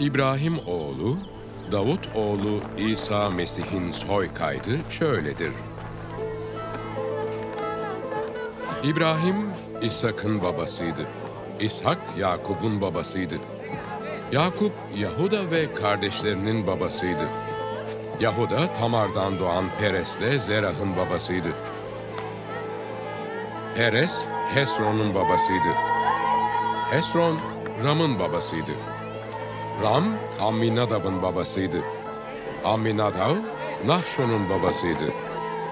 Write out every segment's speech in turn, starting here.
İbrahim oğlu, Davut oğlu İsa Mesih'in soy kaydı şöyledir. İbrahim, İshak'ın babasıydı. İshak, Yakup'un babasıydı. Yakup, Yahuda ve kardeşlerinin babasıydı. Yahuda, Tamar'dan doğan Peres'le Zerah'ın babasıydı. Peres, Hesron'un babasıydı. Hesron, Ram'ın babasıydı. Ram, Amminadab'ın babasıydı. Amminadav, Nahşon'un babasıydı.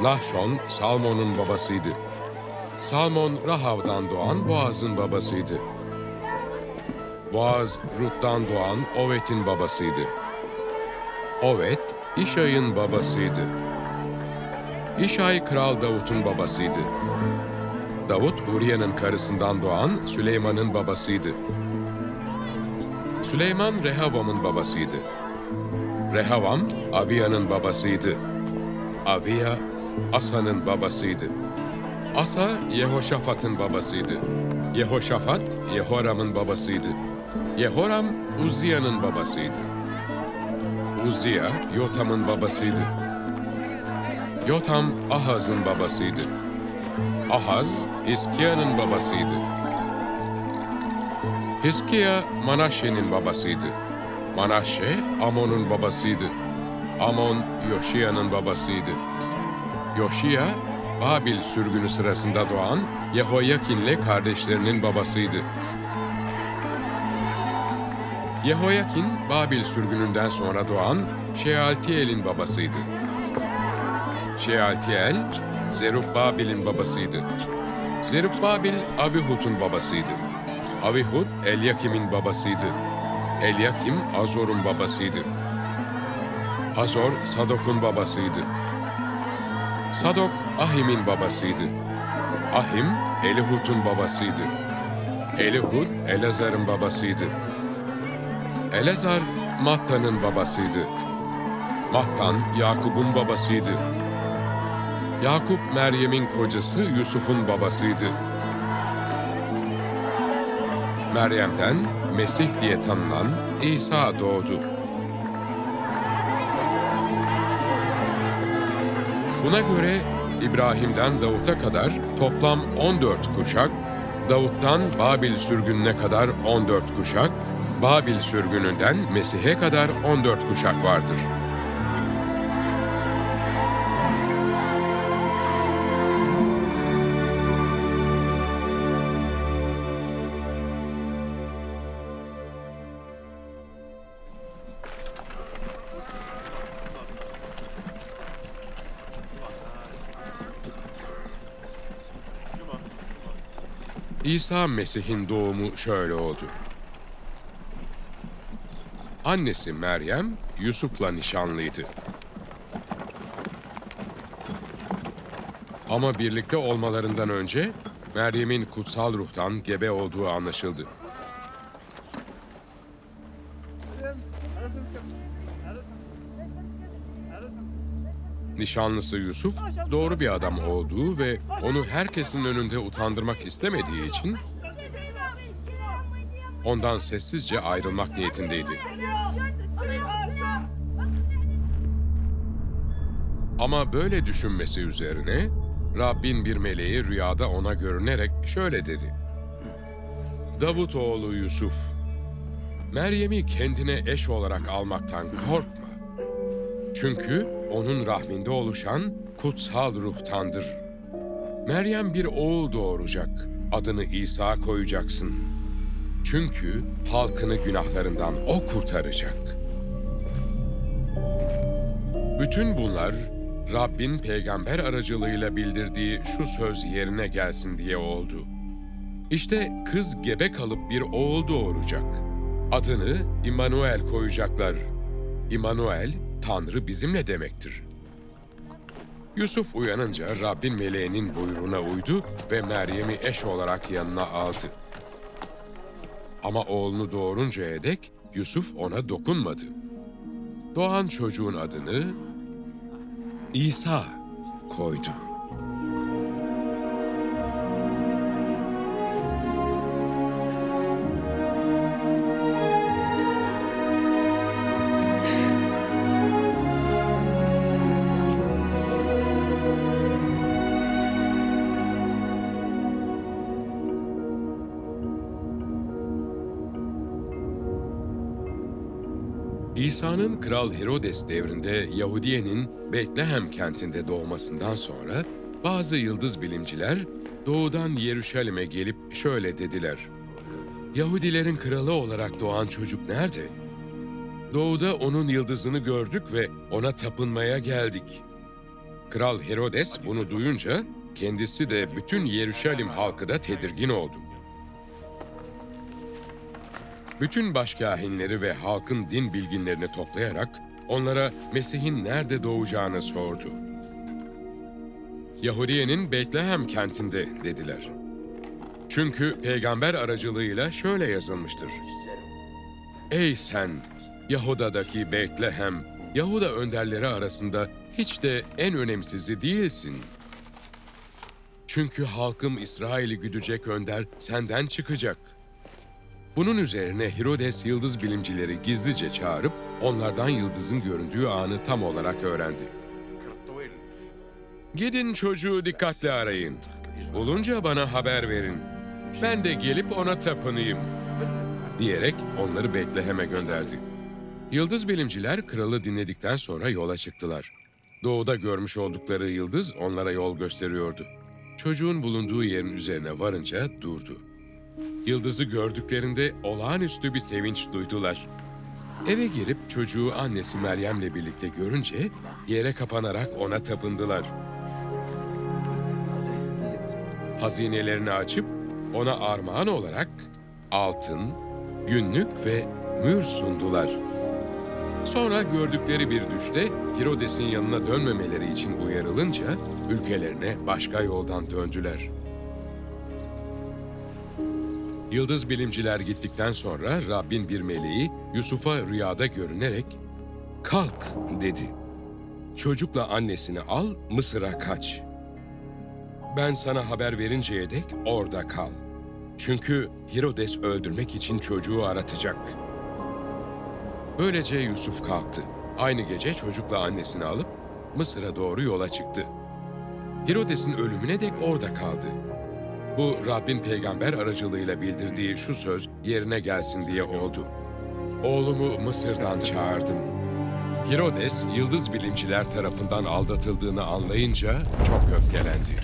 Nahşon, Salmon'un babasıydı. Salmon, Rahav'dan doğan Boaz'ın babasıydı. Boaz, Rut'tan doğan Ovet'in babasıydı. Ovet, İşay'ın babasıydı. İşay, Kral Davut'un babasıydı. Davut, Uriye'nin karısından doğan Süleyman'ın babasıydı. Süleyman Rehavam'ın babasıydı. Rehavam Aviya'nın babasıydı. Aviya Asa'nın babasıydı. Asa Yehoşafat'ın babasıydı. Yehoşafat Yehoram'ın babasıydı. Yehoram Uzziya'nın babasıydı. Uzziya Yotam'ın babasıydı. Yotam Ahaz'ın babasıydı. Ahaz Hiskiya'nın babasıydı. Hiskiya Manaşe'nin babasıydı. Manaşe Amon'un babasıydı. Amon Yoşiya'nın babasıydı. Yoşiya Babil sürgünü sırasında doğan Yehoyakin'le kardeşlerinin babasıydı. Yehoyakin Babil sürgününden sonra doğan Şealtiel'in babasıydı. Şealtiel Zerubbabil'in babasıydı. Zerubbabil Avihud'un babasıydı. Avihud Elyakim'in babasıydı. Elyakim Azor'un babasıydı. Azor Sadok'un babasıydı. Sadok Ahim'in babasıydı. Ahim Elihud'un babasıydı. Elihud Elazar'ın babasıydı. Elazar Matta'nın babasıydı. Mattan Yakup'un babasıydı. Yakup Meryem'in kocası Yusuf'un babasıydı. Meryem'den Mesih diye tanınan İsa doğdu. Buna göre İbrahim'den Davut'a kadar toplam 14 kuşak, Davut'tan Babil sürgününe kadar 14 kuşak, Babil sürgününden Mesih'e kadar 14 kuşak vardır. İsa Mesih'in doğumu şöyle oldu. Annesi Meryem Yusuf'la nişanlıydı. Ama birlikte olmalarından önce Meryem'in kutsal ruhtan gebe olduğu anlaşıldı. Nişanlısı Yusuf doğru bir adam olduğu ve onu herkesin önünde utandırmak istemediği için ondan sessizce ayrılmak niyetindeydi. Ama böyle düşünmesi üzerine Rabbin bir meleği rüyada ona görünerek şöyle dedi. Davut oğlu Yusuf, Meryem'i kendine eş olarak almaktan korkma. Çünkü onun rahminde oluşan kutsal ruhtandır. Meryem bir oğul doğuracak, adını İsa koyacaksın. Çünkü halkını günahlarından o kurtaracak. Bütün bunlar Rabbin peygamber aracılığıyla bildirdiği şu söz yerine gelsin diye oldu. İşte kız gebe kalıp bir oğul doğuracak. Adını İmanuel koyacaklar. İmanuel, Tanrı bizimle demektir. Yusuf uyanınca Rabbin meleğinin buyruğuna uydu ve Meryem'i eş olarak yanına aldı. Ama oğlunu doğuruncaya dek Yusuf ona dokunmadı. Doğan çocuğun adını İsa koydu. İsa'nın Kral Herodes devrinde Yahudiye'nin Betlehem kentinde doğmasından sonra bazı yıldız bilimciler doğudan Yeruşalim'e gelip şöyle dediler. Yahudilerin kralı olarak doğan çocuk nerede? Doğuda onun yıldızını gördük ve ona tapınmaya geldik. Kral Herodes bunu duyunca kendisi de bütün Yeruşalim halkı da tedirgin oldu. Bütün başkâhinleri ve halkın din bilginlerini toplayarak onlara Mesih'in nerede doğacağını sordu. Yahudiye'nin Betlehem kentinde dediler. Çünkü peygamber aracılığıyla şöyle yazılmıştır. Ey sen Yahuda'daki Betlehem, Yahuda önderleri arasında hiç de en önemsizi değilsin. Çünkü halkım İsrail'i güdecek önder senden çıkacak. Bunun üzerine Herodes yıldız bilimcileri gizlice çağırıp onlardan yıldızın göründüğü anı tam olarak öğrendi. Gidin çocuğu dikkatle arayın. Bulunca bana haber verin. Ben de gelip ona tapınayım. Diyerek onları Betlehem'e gönderdi. Yıldız bilimciler kralı dinledikten sonra yola çıktılar. Doğuda görmüş oldukları yıldız onlara yol gösteriyordu. Çocuğun bulunduğu yerin üzerine varınca durdu. Yıldızı gördüklerinde olağanüstü bir sevinç duydular. Eve girip çocuğu annesi Meryem'le birlikte görünce yere kapanarak ona tapındılar. Hazinelerini açıp ona armağan olarak altın, günlük ve mür sundular. Sonra gördükleri bir düşte Herodes'in yanına dönmemeleri için uyarılınca ülkelerine başka yoldan döndüler. Yıldız bilimciler gittikten sonra Rabbin bir meleği Yusuf'a rüyada görünerek "Kalk." dedi. Çocukla annesini al, Mısır'a kaç. Ben sana haber verinceye dek orada kal. Çünkü Herodes öldürmek için çocuğu aratacak. Böylece Yusuf kalktı. Aynı gece çocukla annesini alıp Mısır'a doğru yola çıktı. Herodes'in ölümüne dek orada kaldı. Bu Rabbin peygamber aracılığıyla bildirdiği şu söz yerine gelsin diye oldu. Oğlumu Mısır'dan çağırdım. Herodes, yıldız bilimciler tarafından aldatıldığını anlayınca çok öfkelendi.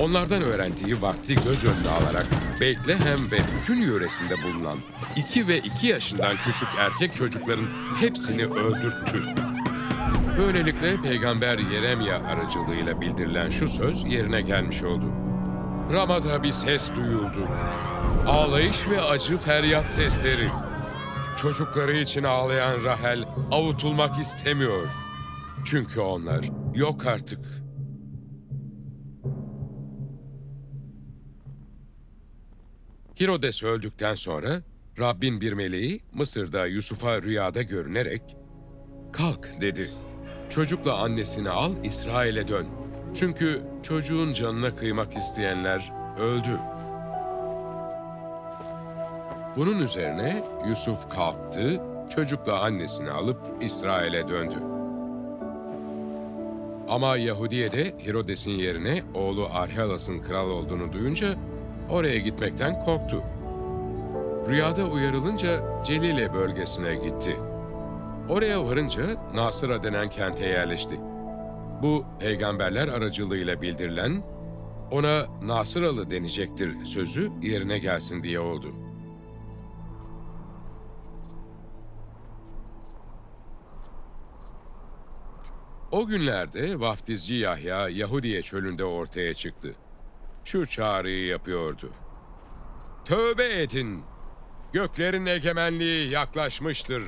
Onlardan öğrendiği vakti göz önüne alarak Beytlehem ve bütün yöresinde bulunan 2 ve 2 yaşından küçük erkek çocukların hepsini öldürttü. Böylelikle peygamber Yeremya aracılığıyla bildirilen şu söz yerine gelmiş oldu. Ramada bir ses duyuldu. Ağlayış ve acı feryat sesleri. Çocukları için ağlayan Rahel avutulmak istemiyor. Çünkü onlar yok artık. Herodes öldükten sonra Rabbin bir meleği Mısır'da Yusuf'a rüyada görünerek "Kalk." dedi. Çocukla annesini al İsrail'e dön. Çünkü çocuğun canına kıymak isteyenler öldü. Bunun üzerine Yusuf kalktı, çocukla annesini alıp İsrail'e döndü. Ama Yahudiye'de Herodes'in yerine oğlu Arhelas'ın kral olduğunu duyunca oraya gitmekten korktu. Rüyada uyarılınca Celile bölgesine gitti. Oraya varınca Nasıra denen kente yerleşti. Bu peygamberler aracılığıyla bildirilen ona Nasıralı denecektir sözü yerine gelsin diye oldu. O günlerde vaftizci Yahya Yahudiye çölünde ortaya çıktı. Şu çağrıyı yapıyordu. Tövbe edin! Göklerin egemenliği yaklaşmıştır.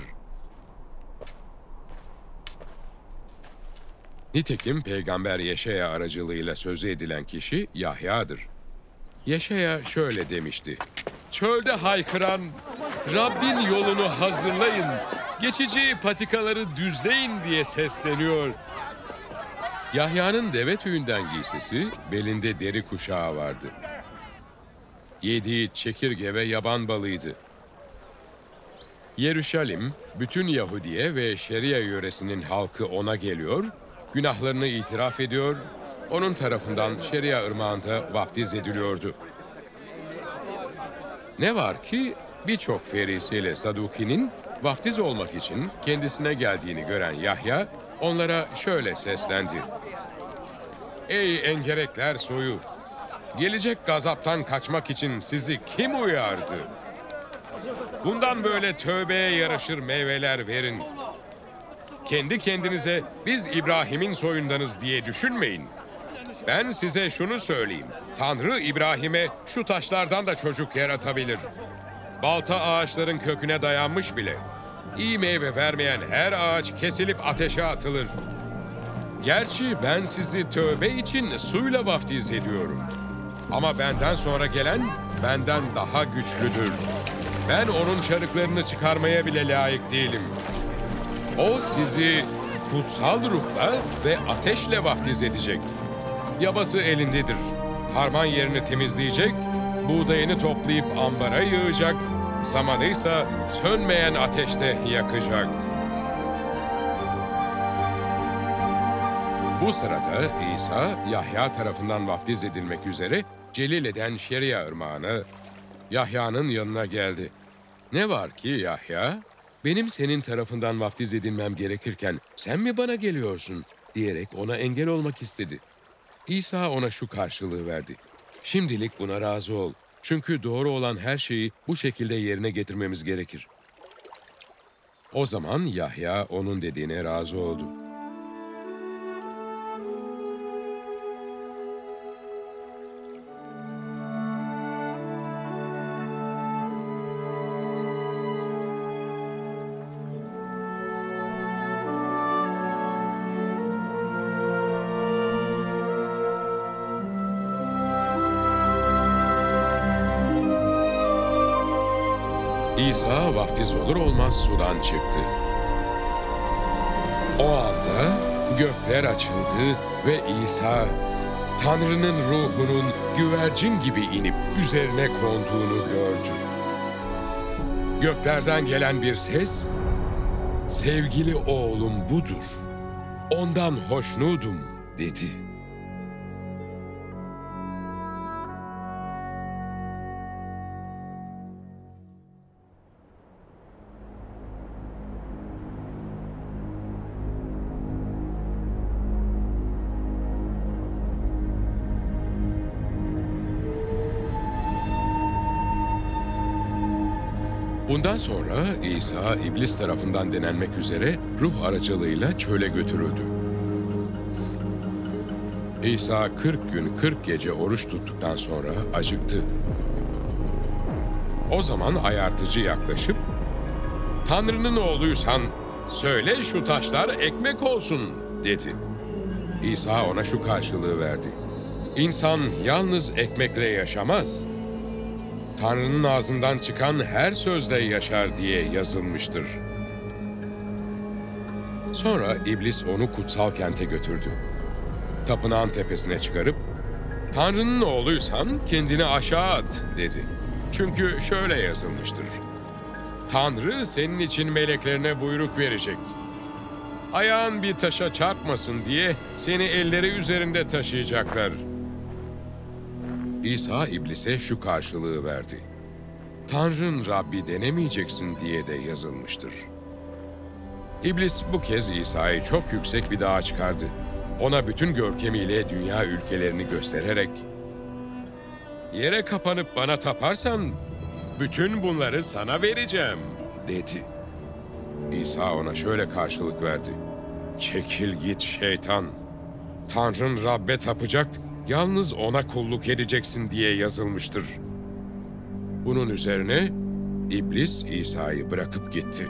Nitekim peygamber Yeşaya aracılığıyla sözü edilen kişi Yahya'dır. Yeşaya şöyle demişti. Çölde haykıran, Rabbin yolunu hazırlayın, geçici patikaları düzleyin diye sesleniyor. Yahya'nın deve tüyünden giysisi, belinde deri kuşağı vardı. Yediği çekirge ve yaban balıydı. Yeruşalim, bütün Yahudiye ve Şeria yöresinin halkı ona geliyor, günahlarını itiraf ediyor, onun tarafından Şeria ırmağında vaftiz ediliyordu. Ne var ki birçok ferisiyle Saduki'nin Vaftiz olmak için kendisine geldiğini gören Yahya onlara şöyle seslendi. Ey engerekler soyu! Gelecek gazaptan kaçmak için sizi kim uyardı? Bundan böyle tövbeye yaraşır meyveler verin. Kendi kendinize biz İbrahim'in soyundanız diye düşünmeyin. Ben size şunu söyleyeyim. Tanrı İbrahim'e şu taşlardan da çocuk yaratabilir. Balta ağaçların köküne dayanmış bile. İyi meyve vermeyen her ağaç kesilip ateşe atılır. Gerçi ben sizi tövbe için suyla vaftiz ediyorum. Ama benden sonra gelen benden daha güçlüdür. Ben onun çarıklarını çıkarmaya bile layık değilim. O sizi kutsal ruhla ve ateşle vaftiz edecek. Yabası elindedir. Harman yerini temizleyecek, buğdayını toplayıp ambara yığacak, samanıysa sönmeyen ateşte yakacak. Bu sırada İsa, Yahya tarafından vaftiz edilmek üzere Celile'den Şeria ırmağına, Yahya'nın yanına geldi. Ne var ki Yahya, benim senin tarafından vaftiz edilmem gerekirken sen mi bana geliyorsun diyerek ona engel olmak istedi. İsa ona şu karşılığı verdi. Şimdilik buna razı ol. Çünkü doğru olan her şeyi bu şekilde yerine getirmemiz gerekir. O zaman Yahya onun dediğine razı oldu. İsa vaftiz olur olmaz sudan çıktı. O anda gökler açıldı ve İsa Tanrı'nın ruhunun güvercin gibi inip üzerine konduğunu gördü. Göklerden gelen bir ses, sevgili oğlum budur, ondan hoşnudum dedi.'' Bundan sonra İsa iblis tarafından denenmek üzere ruh aracılığıyla çöle götürüldü. İsa 40 gün 40 gece oruç tuttuktan sonra acıktı. O zaman ayartıcı yaklaşıp Tanrı'nın oğluysan söyle şu taşlar ekmek olsun dedi. İsa ona şu karşılığı verdi. İnsan yalnız ekmekle yaşamaz.'' Tanrı'nın ağzından çıkan her sözle yaşar diye yazılmıştır. Sonra iblis onu kutsal kente götürdü. Tapınağın tepesine çıkarıp, Tanrı'nın oğluysan kendini aşağı at dedi. Çünkü şöyle yazılmıştır. Tanrı senin için meleklerine buyruk verecek. Ayağın bir taşa çarpmasın diye seni elleri üzerinde taşıyacaklar.'' İsa iblise şu karşılığı verdi. Tanrın Rabbi denemeyeceksin diye de yazılmıştır. İblis bu kez İsa'yı çok yüksek bir dağa çıkardı. Ona bütün görkemiyle dünya ülkelerini göstererek Yere kapanıp bana taparsan bütün bunları sana vereceğim dedi. İsa ona şöyle karşılık verdi. Çekil git şeytan. Tanrın Rabbe tapacak yalnız ona kulluk edeceksin diye yazılmıştır. Bunun üzerine iblis İsa'yı bırakıp gitti.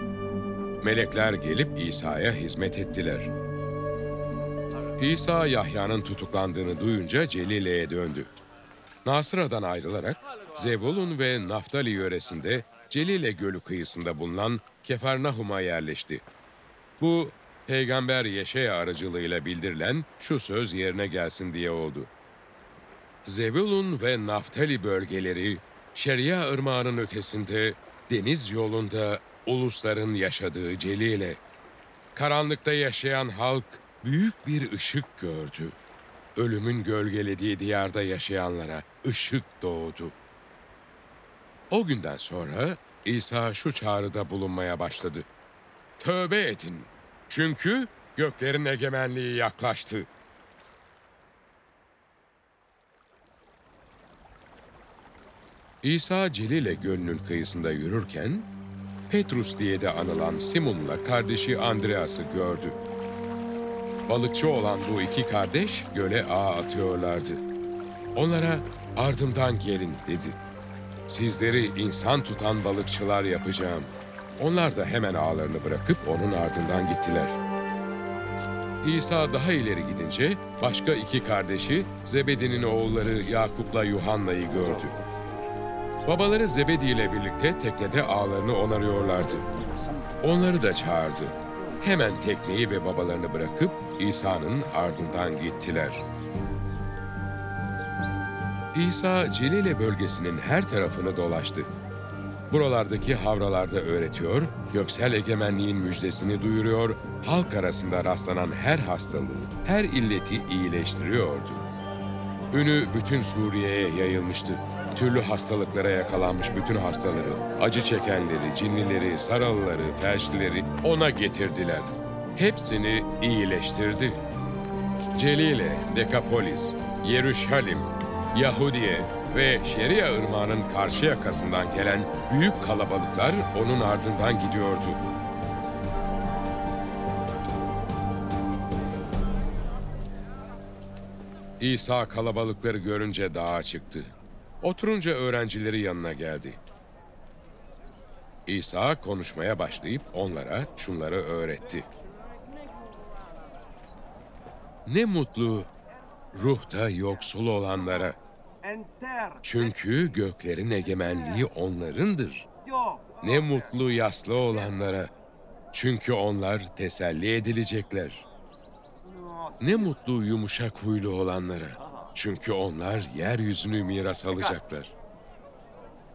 Melekler gelip İsa'ya hizmet ettiler. İsa Yahya'nın tutuklandığını duyunca Celile'ye döndü. Nasıra'dan ayrılarak Zebulun ve Naftali yöresinde Celile Gölü kıyısında bulunan Kefernahum'a yerleşti. Bu Peygamber Yeşaya aracılığıyla bildirilen şu söz yerine gelsin diye oldu. Zevulun ve Naftali bölgeleri, Şeria Irmağı'nın ötesinde, deniz yolunda ulusların yaşadığı Celile. Karanlıkta yaşayan halk büyük bir ışık gördü. Ölümün gölgelediği diyarda yaşayanlara ışık doğdu. O günden sonra İsa şu çağrıda bulunmaya başladı. Tövbe edin. Çünkü göklerin egemenliği yaklaştı. İsa Celile Gölü'nün kıyısında yürürken, Petrus diye de anılan Simon'la kardeşi Andreas'ı gördü. Balıkçı olan bu iki kardeş göle ağ atıyorlardı. Onlara ardımdan gelin dedi. Sizleri insan tutan balıkçılar yapacağım. Onlar da hemen ağlarını bırakıp onun ardından gittiler. İsa daha ileri gidince başka iki kardeşi Zebedi'nin oğulları Yakup'la Yuhanna'yı gördü. Babaları Zebedi ile birlikte teknede ağlarını onarıyorlardı. Onları da çağırdı. Hemen tekneyi ve babalarını bırakıp İsa'nın ardından gittiler. İsa Celile bölgesinin her tarafını dolaştı. Buralardaki havralarda öğretiyor, göksel egemenliğin müjdesini duyuruyor, halk arasında rastlanan her hastalığı, her illeti iyileştiriyordu. Ünü bütün Suriye'ye yayılmıştı. Türlü hastalıklara yakalanmış bütün hastaları, acı çekenleri, cinlileri, saralıları, felçlileri ona getirdiler. Hepsini iyileştirdi. Celile, Dekapolis, Yeruşalim, Yahudiye ve Şeria ırmağının karşı yakasından gelen büyük kalabalıklar onun ardından gidiyordu. İsa kalabalıkları görünce dağa çıktı. Oturunca öğrencileri yanına geldi. İsa konuşmaya başlayıp onlara şunları öğretti. Ne mutlu ruhta yoksul olanlara. Çünkü göklerin egemenliği onlarındır. Ne mutlu yaslı olanlara. Çünkü onlar teselli edilecekler. Ne mutlu yumuşak huylu olanlara. Çünkü onlar yeryüzünü miras alacaklar.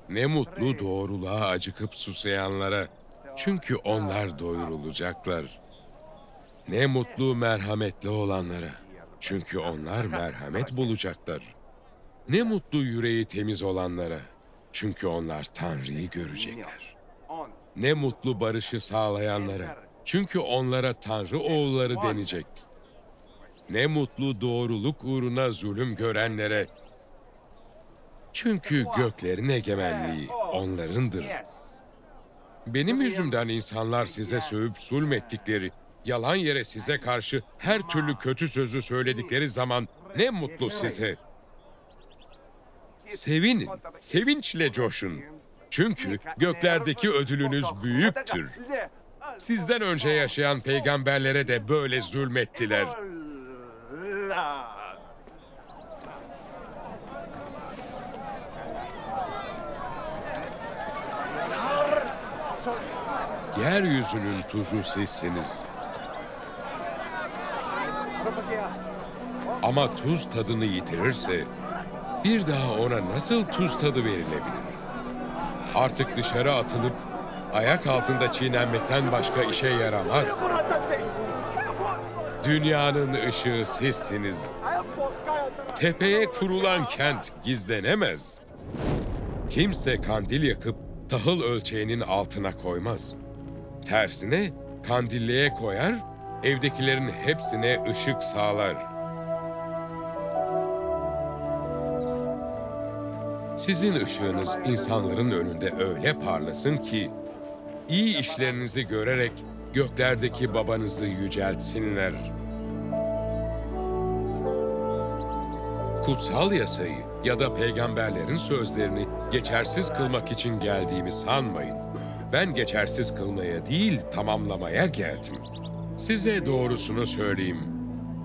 Ne mutlu doğruluğa acıkıp susayanlara. Çünkü onlar doyurulacaklar. Ne mutlu merhametli olanlara. Çünkü onlar merhamet bulacaklar. Ne mutlu yüreği temiz olanlara. Çünkü onlar Tanrı'yı görecekler. Ne mutlu barışı sağlayanlara. Çünkü onlara Tanrı oğulları denecek. Ne mutlu doğruluk uğruna zulüm görenlere. Çünkü göklerin egemenliği onlarındır. Benim yüzümden insanlar size sövüp zulmettikleri, yalan yere size karşı her türlü kötü sözü söyledikleri zaman ne mutlu size. Sevinin, sevinçle coşun. Çünkü göklerdeki ödülünüz büyüktür. Sizden önce yaşayan peygamberlere de böyle zulmettiler. Yeryüzünün tuzu sizsiniz. Ama tuz tadını yitirirse bir daha ona nasıl tuz tadı verilebilir? Artık dışarı atılıp ayak altında çiğnenmekten başka işe yaramaz. Dünyanın ışığı sizsiniz. Tepeye kurulan kent gizlenemez. Kimse kandil yakıp tahıl ölçeğinin altına koymaz. Tersine kandilliğe koyar, evdekilerin hepsine ışık sağlar. Sizin ışığınız insanların önünde öyle parlasın ki, iyi işlerinizi görerek göklerdeki babanızı yüceltsinler. Kutsal yasayı ya da peygamberlerin sözlerini geçersiz kılmak için geldiğimi sanmayın. Ben geçersiz kılmaya değil, tamamlamaya geldim. Size doğrusunu söyleyeyim.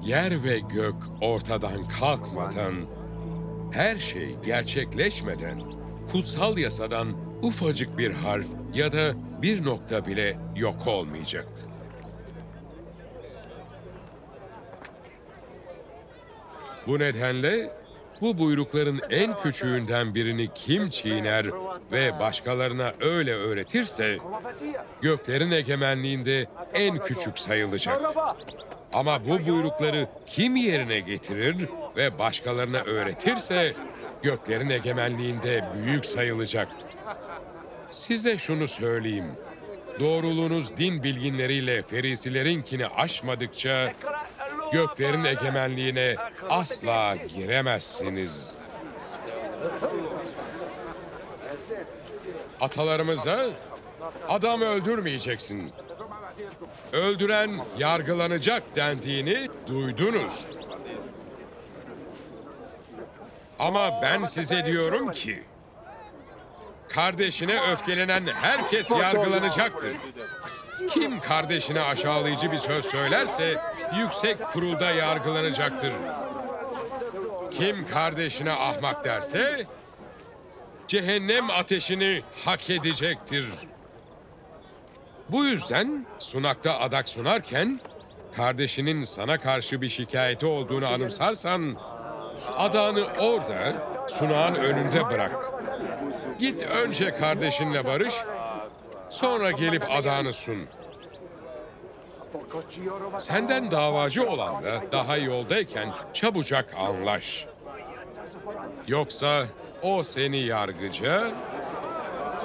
Yer ve gök ortadan kalkmadan, her şey gerçekleşmeden, kutsal yasadan ufacık bir harf ya da bir nokta bile yok olmayacak. Bu nedenle bu buyrukların en küçüğünden birini kim çiğner ve başkalarına öyle öğretirse göklerin egemenliğinde en küçük sayılacak. Ama bu buyrukları kim yerine getirir ve başkalarına öğretirse göklerin egemenliğinde büyük sayılacak. Size şunu söyleyeyim. Doğruluğunuz din bilginleriyle ferisilerinkini aşmadıkça göklerin egemenliğine asla giremezsiniz. Atalarımıza adam öldürmeyeceksin. Öldüren yargılanacak dendiğini duydunuz. Ama ben size diyorum ki kardeşine öfkelenen herkes yargılanacaktır. Kim kardeşine aşağılayıcı bir söz söylerse yüksek kurulda yargılanacaktır. Kim kardeşine ahmak derse cehennem ateşini hak edecektir. Bu yüzden sunakta adak sunarken kardeşinin sana karşı bir şikayeti olduğunu anımsarsan adağını orada sunağın önünde bırak. Git önce kardeşinle barış, sonra gelip adağını sun. Senden davacı olanla daha yoldayken çabucak anlaş. Yoksa o seni yargıca,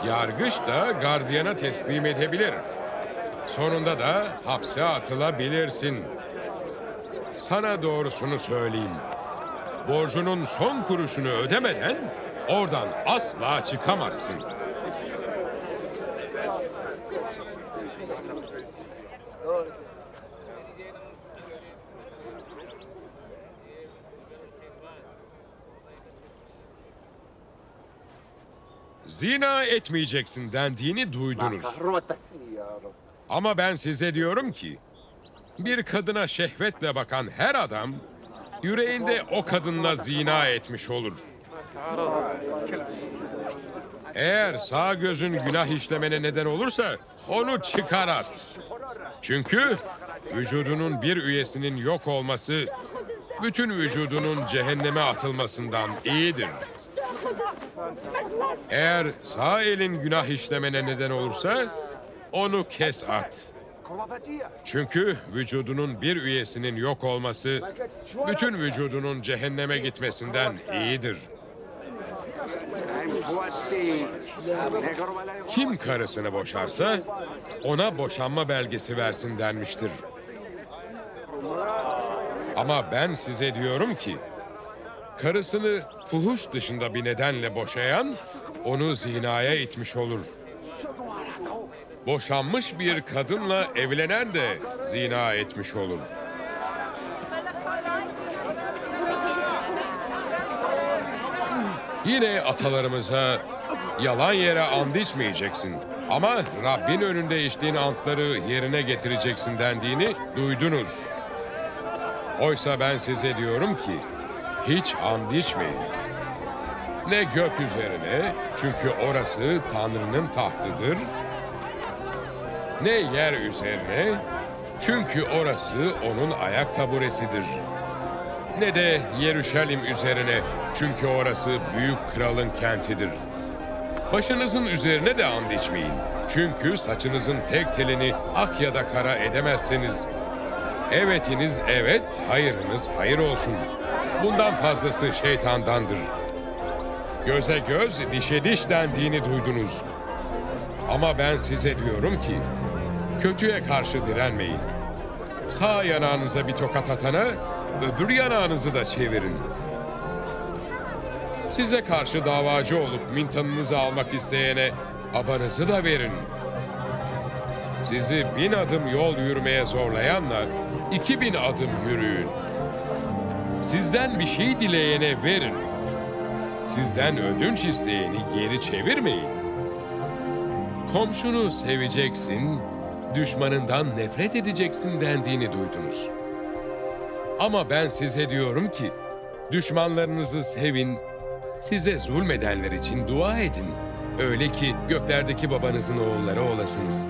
yargıç da gardiyana teslim edebilir. Sonunda da hapse atılabilirsin. Sana doğrusunu söyleyeyim. Borcunun son kuruşunu ödemeden oradan asla çıkamazsın. Zina etmeyeceksin dendiğini duydunuz. Ama ben size diyorum ki, bir kadına şehvetle bakan her adam, yüreğinde o kadınla zina etmiş olur. Eğer sağ gözün günah işlemene neden olursa, onu çıkar at. Çünkü vücudunun bir üyesinin yok olması, bütün vücudunun cehenneme atılmasından iyidir. Eğer sağ elin günah işlemene neden olursa onu kes at. Çünkü vücudunun bir üyesinin yok olması bütün vücudunun cehenneme gitmesinden iyidir. Kim karısını boşarsa ona boşanma belgesi versin denmiştir. Ama ben size diyorum ki karısını fuhuş dışında bir nedenle boşayan onu zinaya itmiş olur. Boşanmış bir kadınla evlenen de zina etmiş olur. Yine atalarımıza yalan yere and içmeyeceksin. Ama Rabbin önünde içtiğin antları yerine getireceksin dendiğini duydunuz. Oysa ben size diyorum ki hiç and içmeyin. Ne gök üzerine çünkü orası Tanrı'nın tahtıdır. Ne yer üzerine çünkü orası onun ayak taburesidir. Ne de Yeruşalim üzerine çünkü orası büyük kralın kentidir. Başınızın üzerine de and içmeyin. Çünkü saçınızın tek telini ak ya da kara edemezseniz. Evetiniz evet, hayırınız hayır olsun. Bundan fazlası şeytandandır. Göze göz, dişe diş dendiğini duydunuz. Ama ben size diyorum ki, kötüye karşı direnmeyin. Sağ yanağınıza bir tokat atana, öbür yanağınızı da çevirin. Size karşı davacı olup mintanınızı almak isteyene abanızı da verin. Sizi bin adım yol yürümeye zorlayanla iki bin adım yürüyün. Sizden bir şey dileyene verin. Sizden ödünç isteyeni geri çevirmeyin. Komşunu seveceksin, düşmanından nefret edeceksin dendiğini duydunuz. Ama ben size diyorum ki, düşmanlarınızı sevin, size zulmedenler için dua edin. Öyle ki göklerdeki babanızın oğulları olasınız.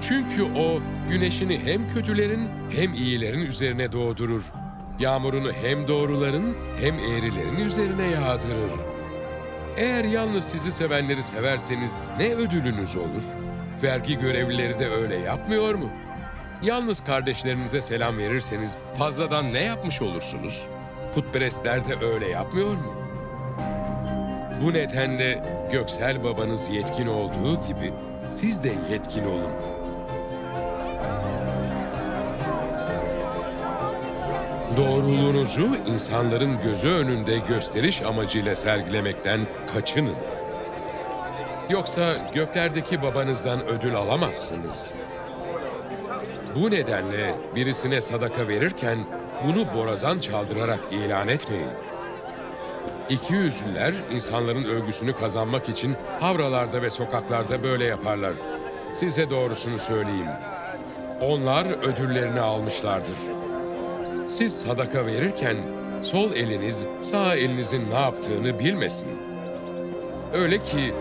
Çünkü o güneşini hem kötülerin hem iyilerin üzerine doğdurur. Yağmurunu hem doğruların hem eğrilerin üzerine yağdırır. Eğer yalnız sizi sevenleri severseniz ne ödülünüz olur? Vergi görevlileri de öyle yapmıyor mu? Yalnız kardeşlerinize selam verirseniz fazladan ne yapmış olursunuz? Putperestler de öyle yapmıyor mu? Bu nedenle göksel babanız yetkin olduğu gibi siz de yetkin olun. Doğruluğunuzu insanların gözü önünde gösteriş amacıyla sergilemekten kaçının. Yoksa göklerdeki babanızdan ödül alamazsınız. Bu nedenle birisine sadaka verirken bunu borazan çaldırarak ilan etmeyin. İki yüzlüler insanların övgüsünü kazanmak için havralarda ve sokaklarda böyle yaparlar. Size doğrusunu söyleyeyim. Onlar ödüllerini almışlardır. Siz sadaka verirken sol eliniz sağ elinizin ne yaptığını bilmesin. Öyle ki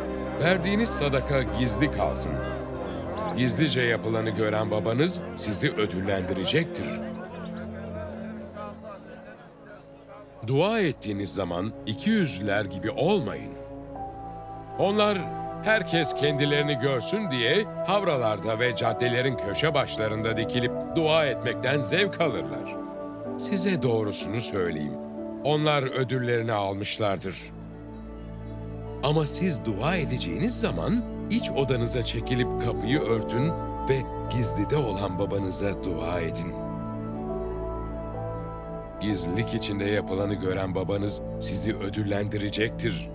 verdiğiniz sadaka gizli kalsın. Gizlice yapılanı gören babanız sizi ödüllendirecektir. Dua ettiğiniz zaman iki yüzlüler gibi olmayın. Onlar herkes kendilerini görsün diye havralarda ve caddelerin köşe başlarında dikilip dua etmekten zevk alırlar. Size doğrusunu söyleyeyim. Onlar ödüllerini almışlardır. Ama siz dua edeceğiniz zaman iç odanıza çekilip kapıyı örtün ve gizlide olan babanıza dua edin. Gizlilik içinde yapılanı gören babanız sizi ödüllendirecektir.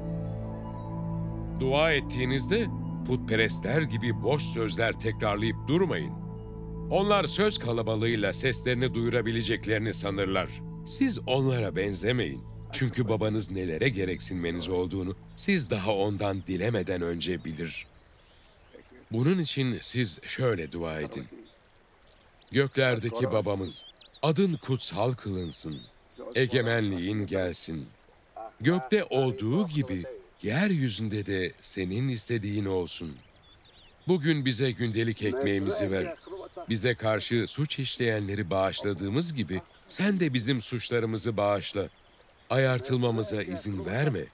Dua ettiğinizde putperestler gibi boş sözler tekrarlayıp durmayın. Onlar söz kalabalığıyla seslerini duyurabileceklerini sanırlar. Siz onlara benzemeyin. Çünkü babanız nelere gereksinmeniz olduğunu siz daha ondan dilemeden önce bilir. Bunun için siz şöyle dua edin. Göklerdeki babamız, adın kutsal kılınsın. Egemenliğin gelsin. Gökte olduğu gibi yeryüzünde de senin istediğin olsun. Bugün bize gündelik ekmeğimizi ver. Bize karşı suç işleyenleri bağışladığımız gibi sen de bizim suçlarımızı bağışla. Ayartılmamıza izin verme.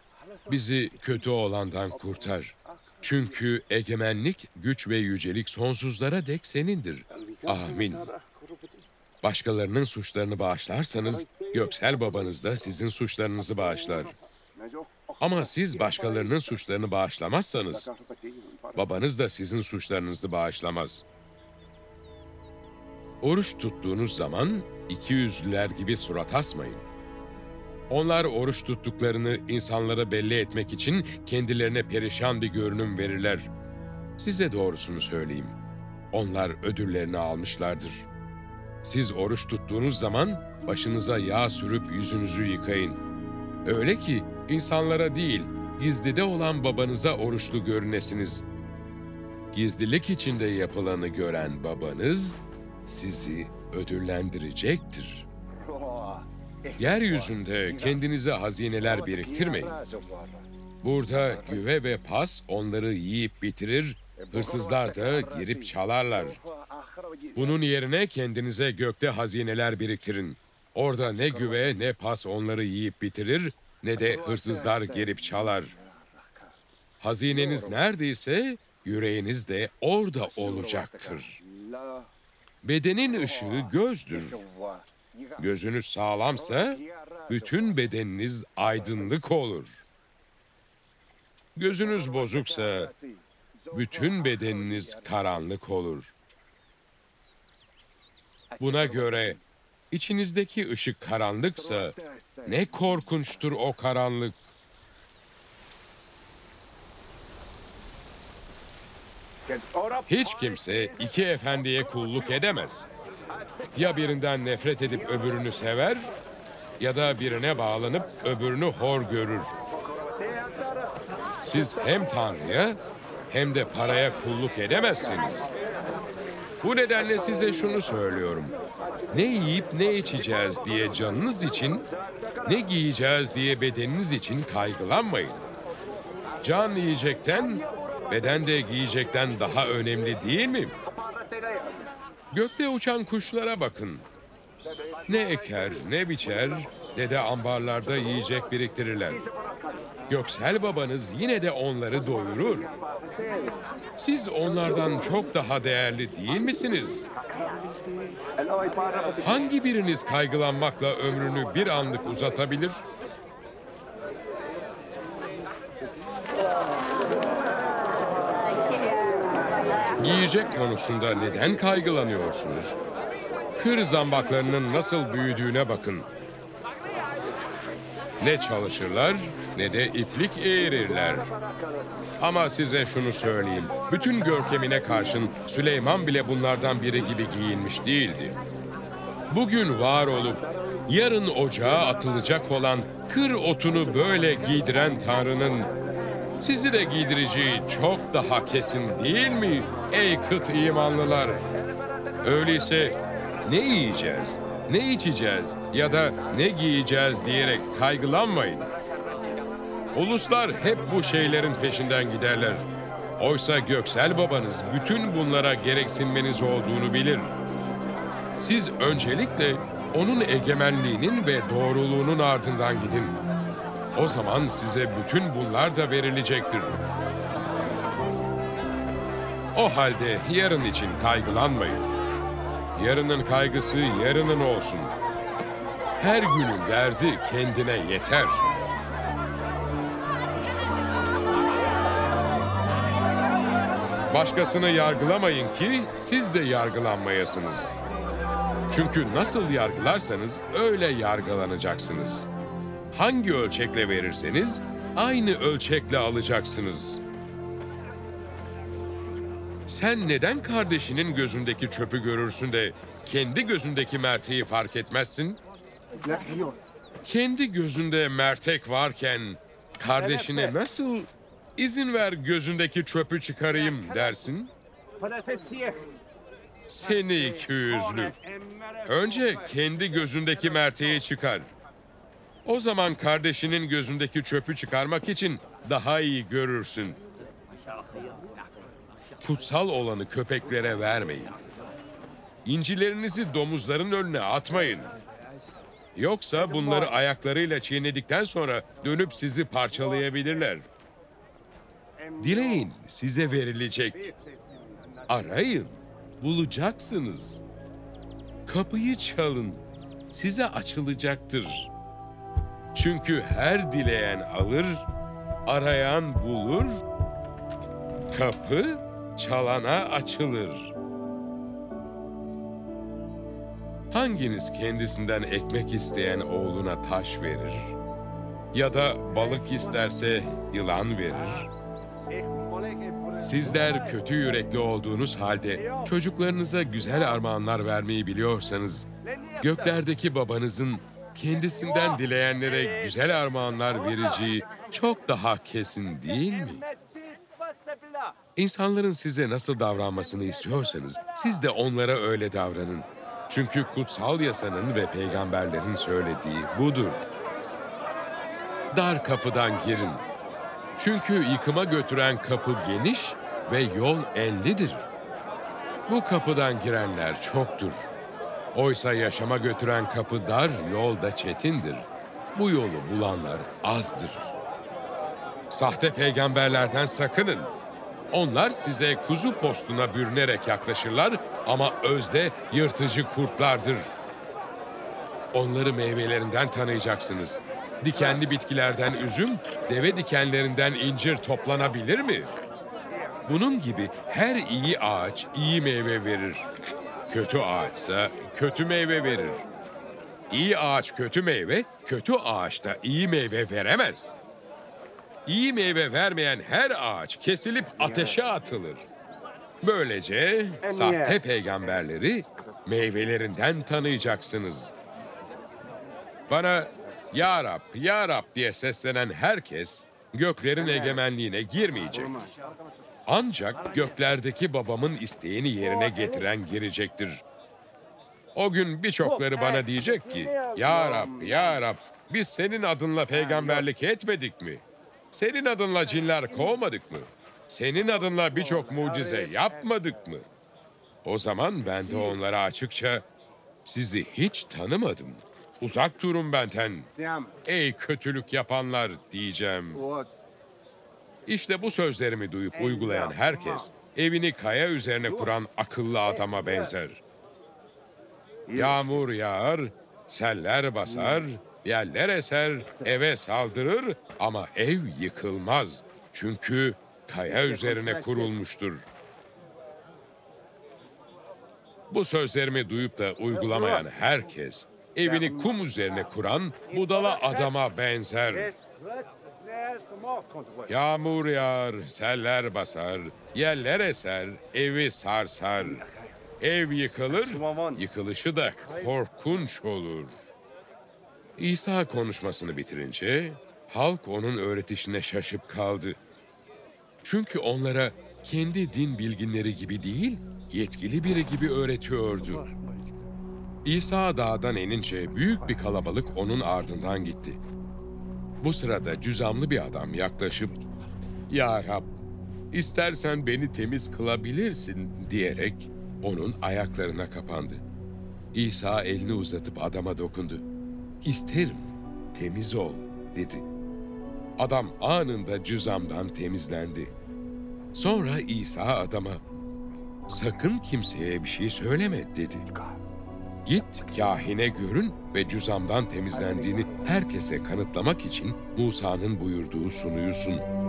Bizi kötü olandan kurtar. Çünkü egemenlik, güç ve yücelik sonsuzlara dek senindir. Amin. Başkalarının suçlarını bağışlarsanız, göksel babanız da sizin suçlarınızı bağışlar. Ama siz başkalarının suçlarını bağışlamazsanız, babanız da sizin suçlarınızı bağışlamaz. Oruç tuttuğunuz zaman iki yüzlüler gibi surat asmayın. Onlar oruç tuttuklarını insanlara belli etmek için kendilerine perişan bir görünüm verirler. Size doğrusunu söyleyeyim. Onlar ödüllerini almışlardır. Siz oruç tuttuğunuz zaman başınıza yağ sürüp yüzünüzü yıkayın. Öyle ki insanlara değil, gizlide olan babanıza oruçlu görünesiniz. Gizlilik içinde yapılanı gören babanız sizi ödüllendirecektir. Yeryüzünde kendinize hazineler biriktirmeyin. Burada güve ve pas onları yiyip bitirir, hırsızlar da girip çalarlar. Bunun yerine kendinize gökte hazineler biriktirin. Orada ne güve ne pas onları yiyip bitirir, ne de hırsızlar girip çalar. Hazineniz neredeyse yüreğiniz de orada olacaktır. Bedenin ışığı gözdür. Gözünüz sağlamsa bütün bedeniniz aydınlık olur. Gözünüz bozuksa bütün bedeniniz karanlık olur. Buna göre içinizdeki ışık karanlıksa ne korkunçtur o karanlık. Hiç kimse iki efendiye kulluk edemez. Ya birinden nefret edip öbürünü sever ya da birine bağlanıp öbürünü hor görür. Siz hem Tanrı'ya hem de paraya kulluk edemezsiniz. Bu nedenle size şunu söylüyorum. Ne yiyip ne içeceğiz diye canınız için, ne giyeceğiz diye bedeniniz için kaygılanmayın. Can yiyecekten, beden de giyecekten daha önemli değil mi? Gökte uçan kuşlara bakın. Ne eker, ne biçer, ne de ambarlarda yiyecek biriktirirler. Göksel babanız yine de onları doyurur. Siz onlardan çok daha değerli değil misiniz? Hangi biriniz kaygılanmakla ömrünü bir anlık uzatabilir? Giyecek konusunda neden kaygılanıyorsunuz? Kır zambaklarının nasıl büyüdüğüne bakın. Ne çalışırlar ne de iplik eğirirler. Ama size şunu söyleyeyim. Bütün görkemine karşın Süleyman bile bunlardan biri gibi giyinmiş değildi. Bugün var olup yarın ocağa atılacak olan kır otunu böyle giydiren Tanrı'nın sizi de giydireceği çok daha kesin değil mi ey kıt imanlılar? Öyleyse ne yiyeceğiz, ne içeceğiz ya da ne giyeceğiz diyerek kaygılanmayın. Uluslar hep bu şeylerin peşinden giderler. Oysa göksel babanız bütün bunlara gereksinmeniz olduğunu bilir. Siz öncelikle onun egemenliğinin ve doğruluğunun ardından gidin. O zaman size bütün bunlar da verilecektir. O halde yarın için kaygılanmayın. Yarının kaygısı yarının olsun. Her günün derdi kendine yeter. Başkasını yargılamayın ki siz de yargılanmayasınız. Çünkü nasıl yargılarsanız öyle yargılanacaksınız. Hangi ölçekle verirseniz aynı ölçekle alacaksınız. Sen neden kardeşinin gözündeki çöpü görürsün de kendi gözündeki merteği fark etmezsin? Kendi gözünde mertek varken kardeşine nasıl izin ver gözündeki çöpü çıkarayım dersin? Seni iki yüzlü. Önce kendi gözündeki merteği çıkar. O zaman kardeşinin gözündeki çöpü çıkarmak için daha iyi görürsün. Kutsal olanı köpeklere vermeyin. İncilerinizi domuzların önüne atmayın. Yoksa bunları ayaklarıyla çiğnedikten sonra dönüp sizi parçalayabilirler. Dileyin size verilecek. Arayın, bulacaksınız. Kapıyı çalın, size açılacaktır. Çünkü her dileyen alır, arayan bulur, kapı çalana açılır. Hanginiz kendisinden ekmek isteyen oğluna taş verir? Ya da balık isterse yılan verir? Sizler kötü yürekli olduğunuz halde çocuklarınıza güzel armağanlar vermeyi biliyorsanız, göklerdeki babanızın kendisinden dileyenlere güzel armağanlar vereceği çok daha kesin değil mi? İnsanların size nasıl davranmasını istiyorsanız siz de onlara öyle davranın. Çünkü kutsal yasanın ve peygamberlerin söylediği budur. Dar kapıdan girin. Çünkü yıkıma götüren kapı geniş ve yol enlidir. Bu kapıdan girenler çoktur. Oysa yaşama götüren kapı dar, yol da çetindir. Bu yolu bulanlar azdır. Sahte peygamberlerden sakının. Onlar size kuzu postuna bürünerek yaklaşırlar ama özde yırtıcı kurtlardır. Onları meyvelerinden tanıyacaksınız. Dikenli bitkilerden üzüm, deve dikenlerinden incir toplanabilir mi? Bunun gibi her iyi ağaç iyi meyve verir. Kötü ağaçsa kötü meyve verir. İyi ağaç kötü meyve, kötü ağaç da iyi meyve veremez. İyi meyve vermeyen her ağaç kesilip ateşe atılır. Böylece sahte peygamberleri meyvelerinden tanıyacaksınız. Bana Ya Rab, Ya Rab diye seslenen herkes göklerin egemenliğine girmeyecek. Ancak göklerdeki babamın isteğini yerine getiren girecektir. O gün birçokları bana diyecek ki, Ya Rab, Ya Rab, biz senin adınla peygamberlik etmedik mi? Senin adınla cinler kovmadık mı? Senin adınla birçok mucize yapmadık mı? O zaman ben de onlara açıkça, sizi hiç tanımadım. Uzak durun benden. Ey kötülük yapanlar diyeceğim. İşte bu sözlerimi duyup uygulayan herkes evini kaya üzerine kuran akıllı adama benzer. Yağmur yağar, seller basar, yerler eser, eve saldırır ama ev yıkılmaz. Çünkü kaya üzerine kurulmuştur. Bu sözlerimi duyup da uygulamayan herkes evini kum üzerine kuran budala adama benzer. Yağmur yağar, seller basar, yerler eser, evi sarsar. Ev yıkılır, yıkılışı da korkunç olur. İsa konuşmasını bitirince halk onun öğretişine şaşıp kaldı. Çünkü onlara kendi din bilginleri gibi değil, yetkili biri gibi öğretiyordu. İsa dağdan inince büyük bir kalabalık onun ardından gitti. Bu sırada cüzamlı bir adam yaklaşıp "Ya Rab, istersen beni temiz kılabilirsin." diyerek onun ayaklarına kapandı. İsa elini uzatıp adama dokundu. "İsterim, temiz ol." dedi. Adam anında cüzamdan temizlendi. Sonra İsa adama "Sakın kimseye bir şey söyleme." dedi. Git kahine görün ve cüzamdan temizlendiğini herkese kanıtlamak için Musa'nın buyurduğu sunuyu sun.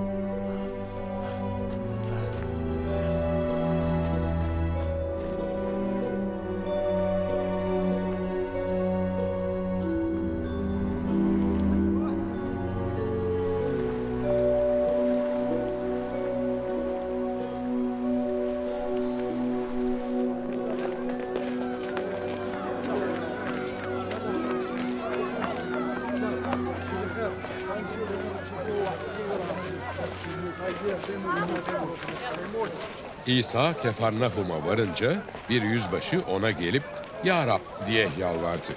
İsa Kefarnahum'a varınca bir yüzbaşı ona gelip Ya Rab diye yalvardı.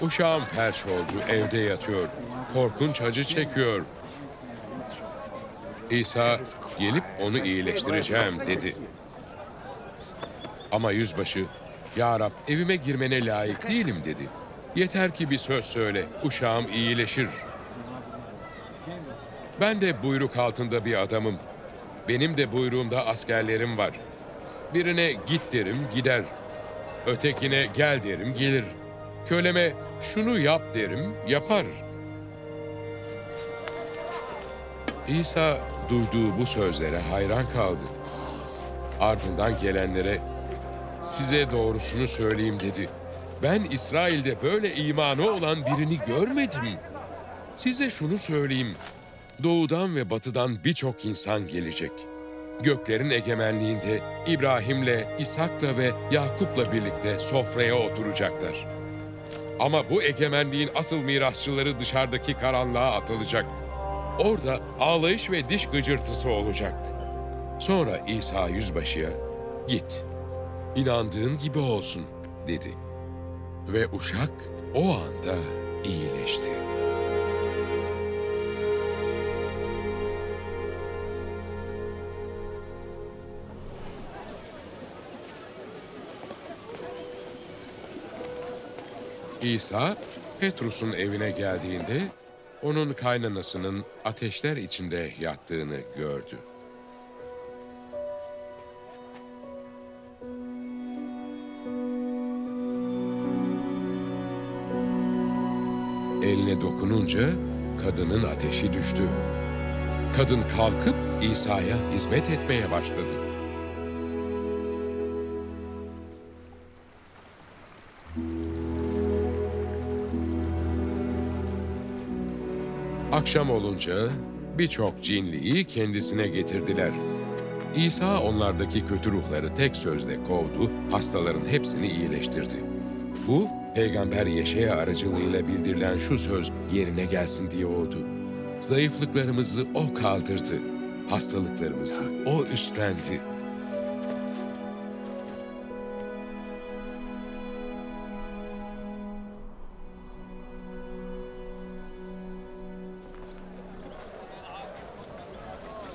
Uşağım felç oldu, evde yatıyor. Korkunç acı çekiyor. İsa gelip onu iyileştireceğim dedi. Ama yüzbaşı, Ya Rab evime girmene layık değilim dedi. Yeter ki bir söz söyle, uşağım iyileşir. Ben de buyruk altında bir adamım. Benim de buyruğumda askerlerim var. Birine git derim, gider. Ötekine gel derim, gelir. Köleme şunu yap derim, yapar. İsa duyduğu bu sözlere hayran kaldı. Ardından gelenlere size doğrusunu söyleyeyim dedi. Ben İsrail'de böyle imanı olan birini görmedim. Size şunu söyleyeyim. Doğudan ve batıdan birçok insan gelecek. Göklerin egemenliğinde İbrahim'le, İshak'la ve Yakup'la birlikte sofraya oturacaklar. Ama bu egemenliğin asıl mirasçıları dışarıdaki karanlığa atılacak. Orada ağlayış ve diş gıcırtısı olacak. Sonra İsa yüzbaşıya, git, inandığın gibi olsun dedi. Ve uşak o anda iyileşti. İsa, Petrus'un evine geldiğinde onun kaynanasının ateşler içinde yattığını gördü. Eline dokununca kadının ateşi düştü. Kadın kalkıp İsa'ya hizmet etmeye başladı. Akşam olunca birçok cinliyi kendisine getirdiler. İsa onlardaki kötü ruhları tek sözle kovdu, hastaların hepsini iyileştirdi. Bu, Peygamber Yeşaya aracılığıyla bildirilen şu söz yerine gelsin diye oldu. Zayıflıklarımızı O kaldırdı, hastalıklarımızı O üstlendi.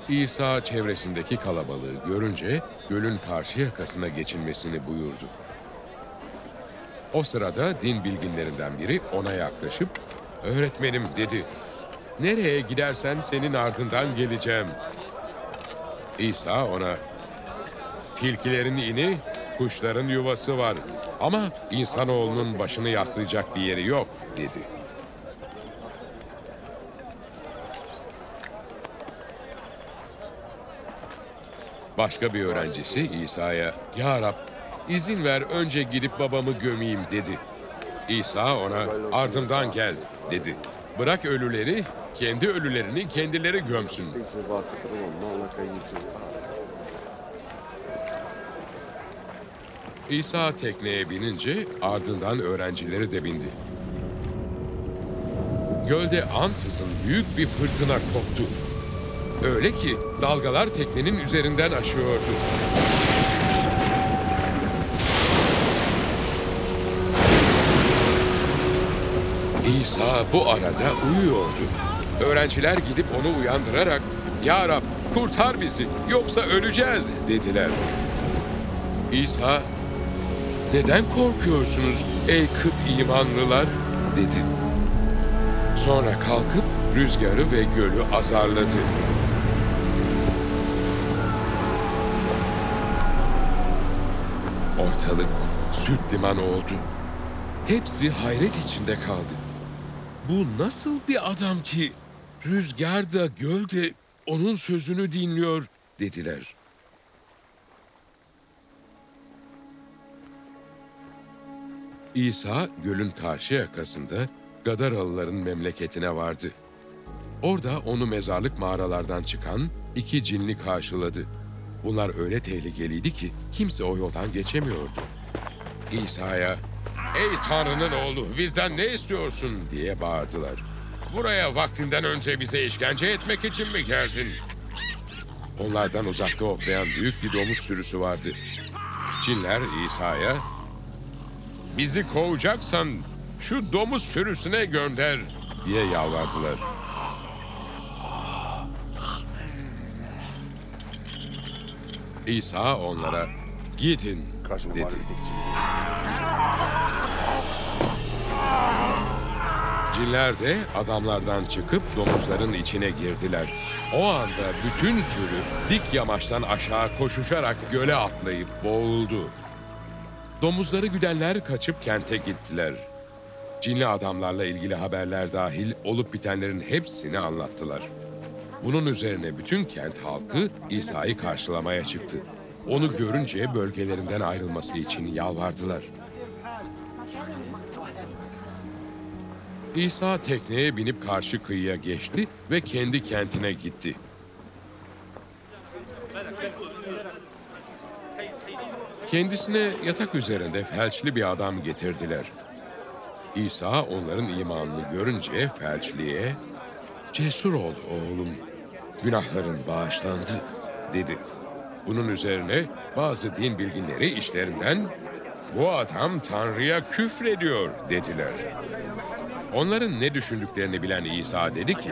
İsa çevresindeki kalabalığı görünce gölün karşı yakasına geçilmesini buyurdu. O sırada din bilginlerinden biri ona yaklaşıp "Öğretmenim" dedi. "Nereye gidersen senin ardından geleceğim." İsa ona "Tilkilerin ini, kuşların yuvası var ama insanoğlunun başını yaslayacak bir yeri yok." dedi. Başka bir öğrencisi İsa'ya, Ya Rab izin ver önce gidip babamı gömeyim dedi. İsa ona ardımdan gel dedi. Bırak ölüleri, kendi ölülerini kendileri gömsün. İsa tekneye binince ardından öğrencileri de bindi. Gölde ansızın büyük bir fırtına koptu. Öyle ki dalgalar teknenin üzerinden aşıyordu. İsa bu arada uyuyordu. Öğrenciler gidip onu uyandırarak "Ya Rab, kurtar bizi yoksa öleceğiz." dediler. İsa neden korkuyorsunuz ey kıt imanlılar? dedi. Sonra kalkıp rüzgarı ve gölü azarladı. Ortalık süt liman oldu. Hepsi hayret içinde kaldı. Bu nasıl bir adam ki rüzgar da göl de onun sözünü dinliyor dediler. İsa gölün karşı yakasında Gadaralıların memleketine vardı. Orada onu mezarlık mağaralardan çıkan iki cinli karşıladı. Bunlar öyle tehlikeliydi ki kimse o yoldan geçemiyordu. İsa'ya, ''Ey Tanrı'nın oğlu bizden ne istiyorsun?'' diye bağırdılar. ''Buraya vaktinden önce bize işkence etmek için mi geldin?'' Onlardan uzakta otlayan büyük bir domuz sürüsü vardı. Cinler İsa'ya, Bizi kovacaksan şu domuz sürüsüne gönder diye yalvardılar. İsa onlara gidin dedi. Cinler de adamlardan çıkıp domuzların içine girdiler. O anda bütün sürü dik yamaçtan aşağı koşuşarak göle atlayıp boğuldu. Domuzları güdenler kaçıp kente gittiler. Cinli adamlarla ilgili haberler dahil olup bitenlerin hepsini anlattılar. Bunun üzerine bütün kent halkı İsa'yı karşılamaya çıktı. Onu görünce bölgelerinden ayrılması için yalvardılar. İsa tekneye binip karşı kıyıya geçti ve kendi kentine gitti. Kendisine yatak üzerinde felçli bir adam getirdiler. İsa onların imanını görünce felçliye, "Cesur ol oğlum, günahların bağışlandı." dedi. Bunun üzerine bazı din bilginleri işlerinden, "Bu adam Tanrı'ya küfrediyor." dediler. Onların ne düşündüklerini bilen İsa dedi ki,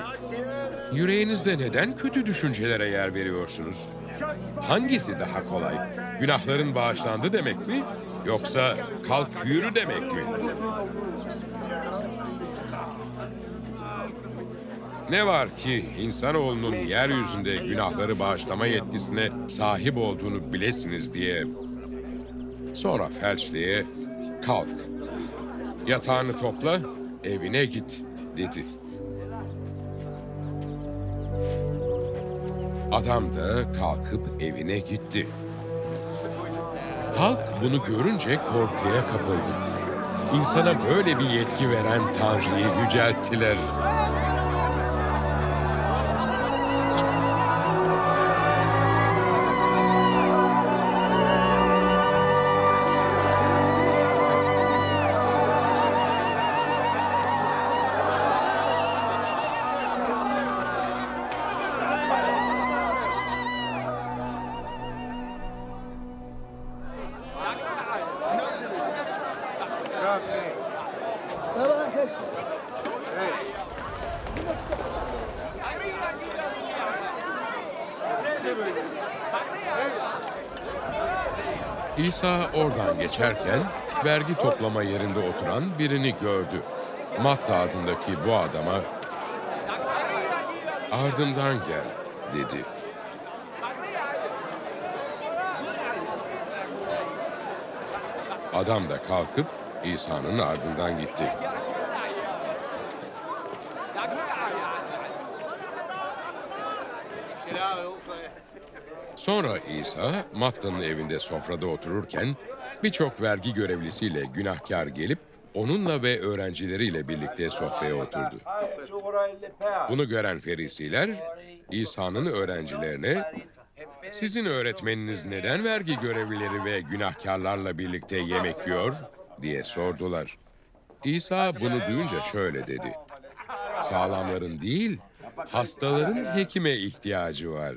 Yüreğinizde neden kötü düşüncelere yer veriyorsunuz? Hangisi daha kolay? Günahların bağışlandı demek mi? Yoksa kalk yürü demek mi? Ne var ki insanoğlunun yeryüzünde günahları bağışlama yetkisine sahip olduğunu bilesiniz diye. Sonra felçliye kalk, yatağını topla, evine git dedi. Adam da kalkıp evine gitti. Halk bunu görünce korkuya kapıldı. İnsana böyle bir yetki veren Tanrı'yı yücelttiler. Geçerken vergi toplama yerinde oturan birini gördü. Matta adındaki bu adama ardımdan gel dedi. Adam da kalkıp İsa'nın ardından gitti. Sonra İsa Matta'nın evinde sofrada otururken birçok vergi görevlisiyle günahkar gelip onunla ve öğrencileriyle birlikte sofraya oturdu. Bunu gören ferisiler İsa'nın öğrencilerine sizin öğretmeniniz neden vergi görevlileri ve günahkarlarla birlikte yemek yiyor diye sordular. İsa bunu duyunca şöyle dedi. Sağlamların değil, hastaların hekime ihtiyacı var.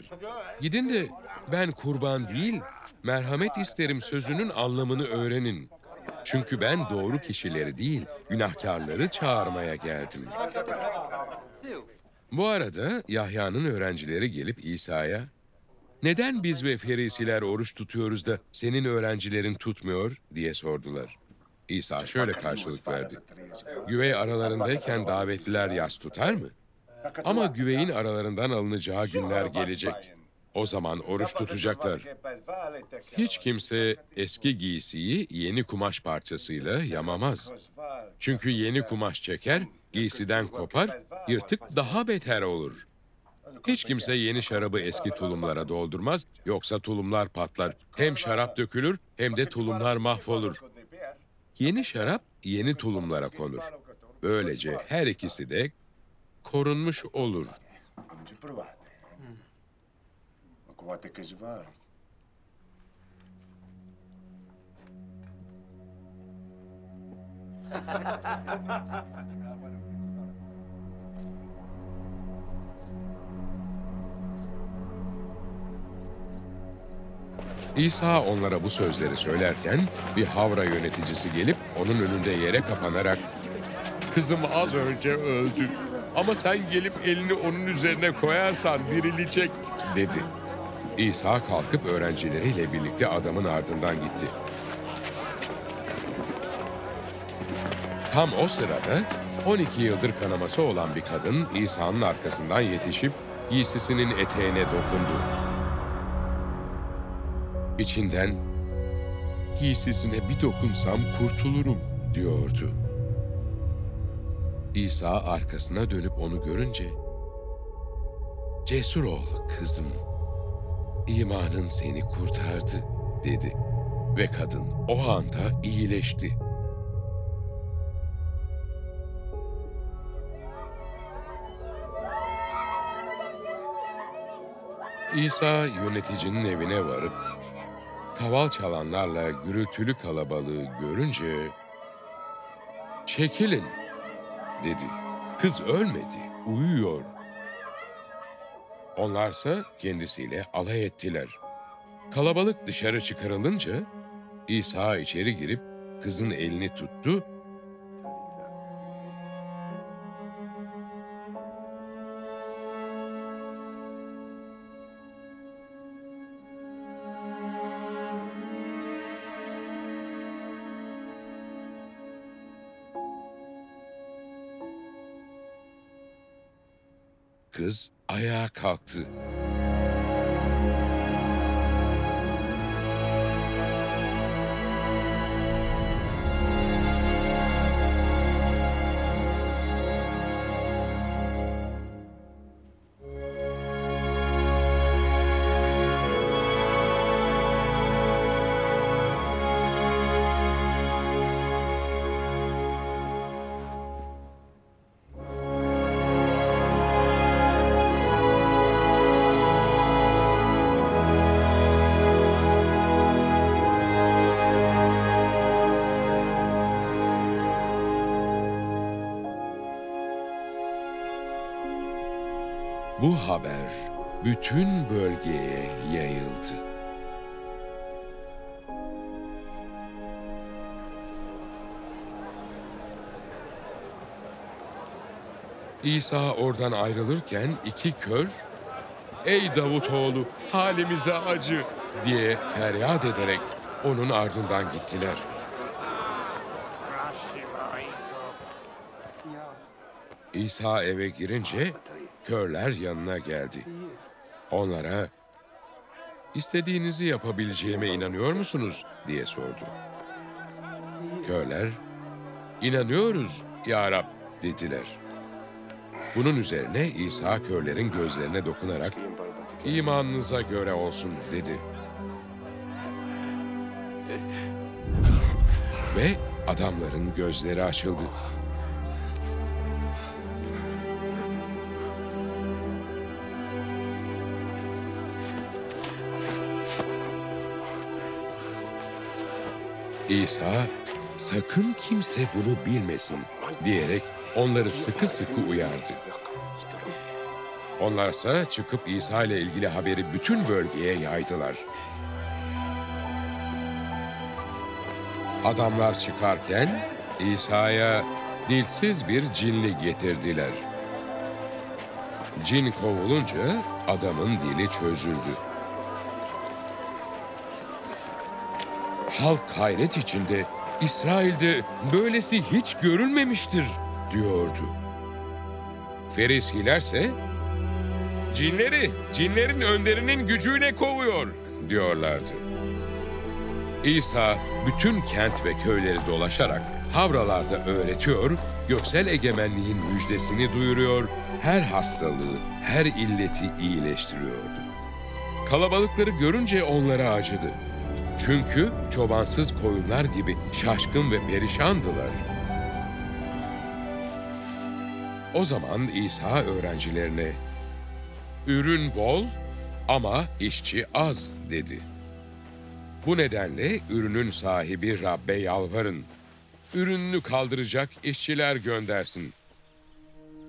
Gidin de ben kurban değil, merhamet isterim sözünün anlamını öğrenin. Çünkü ben doğru kişileri değil, günahkarları çağırmaya geldim. Bu arada Yahya'nın öğrencileri gelip İsa'ya, neden biz ve ferisiler oruç tutuyoruz da senin öğrencilerin tutmuyor diye sordular. İsa şöyle karşılık verdi. Güvey aralarındayken davetliler yas tutar mı? Ama güveyin aralarından alınacağı günler gelecek. O zaman oruç tutacaklar. Hiç kimse eski giysiyi yeni kumaş parçasıyla yamamaz. Çünkü yeni kumaş çeker, giysiden kopar, yırtık daha beter olur. Hiç kimse yeni şarabı eski tulumlara doldurmaz, yoksa tulumlar patlar. Hem şarap dökülür hem de tulumlar mahvolur. Yeni şarap yeni tulumlara konur. Böylece her ikisi de korunmuş olur. Che sbagli. İsa onlara bu sözleri söylerken bir havra yöneticisi gelip onun önünde yere kapanarak Kızım az önce öldü ama sen gelip elini onun üzerine koyarsan dirilecek dedi. İsa kalkıp öğrencileriyle birlikte adamın ardından gitti. Tam o sırada 12 yıldır kanaması olan bir kadın İsa'nın arkasından yetişip giysisinin eteğine dokundu. İçinden giysisine bir dokunsam kurtulurum diyordu. İsa arkasına dönüp onu görünce Cesur ol kızım. İmanın seni kurtardı dedi. Ve kadın o anda iyileşti. İsa yöneticinin evine varıp kaval çalanlarla gürültülü kalabalığı görünce "Çekilin." dedi. Kız ölmedi, uyuyor. Onlarsa kendisiyle alay ettiler. Kalabalık dışarı çıkarılınca İsa içeri girip kızın elini tuttu Kız ayağa kalktı. Haber bütün bölgeye yayıldı. İsa oradan ayrılırken iki kör, ''Ey Davutoğlu, halimize acı!'' diye feryat ederek onun ardından gittiler. İsa eve girince körler yanına geldi. Onlara istediğinizi yapabileceğime inanıyor musunuz diye sordu. Körler inanıyoruz ya Rab dediler. Bunun üzerine İsa körlerin gözlerine dokunarak imanınıza göre olsun dedi. Ve adamların gözleri açıldı. İsa, sakın kimse bunu bilmesin diyerek onları sıkı sıkı uyardı. Onlarsa çıkıp İsa ile ilgili haberi bütün bölgeye yaydılar. Adamlar çıkarken İsa'ya dilsiz bir cinli getirdiler. Cin kovulunca adamın dili çözüldü. Halk hayret içinde İsrail'de böylesi hiç görülmemiştir diyordu. Ferisilerse cinleri, cinlerin önderinin gücüyle kovuyor diyorlardı. İsa bütün kent ve köyleri dolaşarak havralarda öğretiyor, göksel egemenliğin müjdesini duyuruyor, her hastalığı, her illeti iyileştiriyordu. Kalabalıkları görünce onlara acıdı. Çünkü çobansız koyunlar gibi şaşkın ve perişandılar. O zaman İsa öğrencilerine, ''Ürün bol ama işçi az.'' dedi. Bu nedenle ürünün sahibi Rabbe yalvarın. Ürününü kaldıracak işçiler göndersin.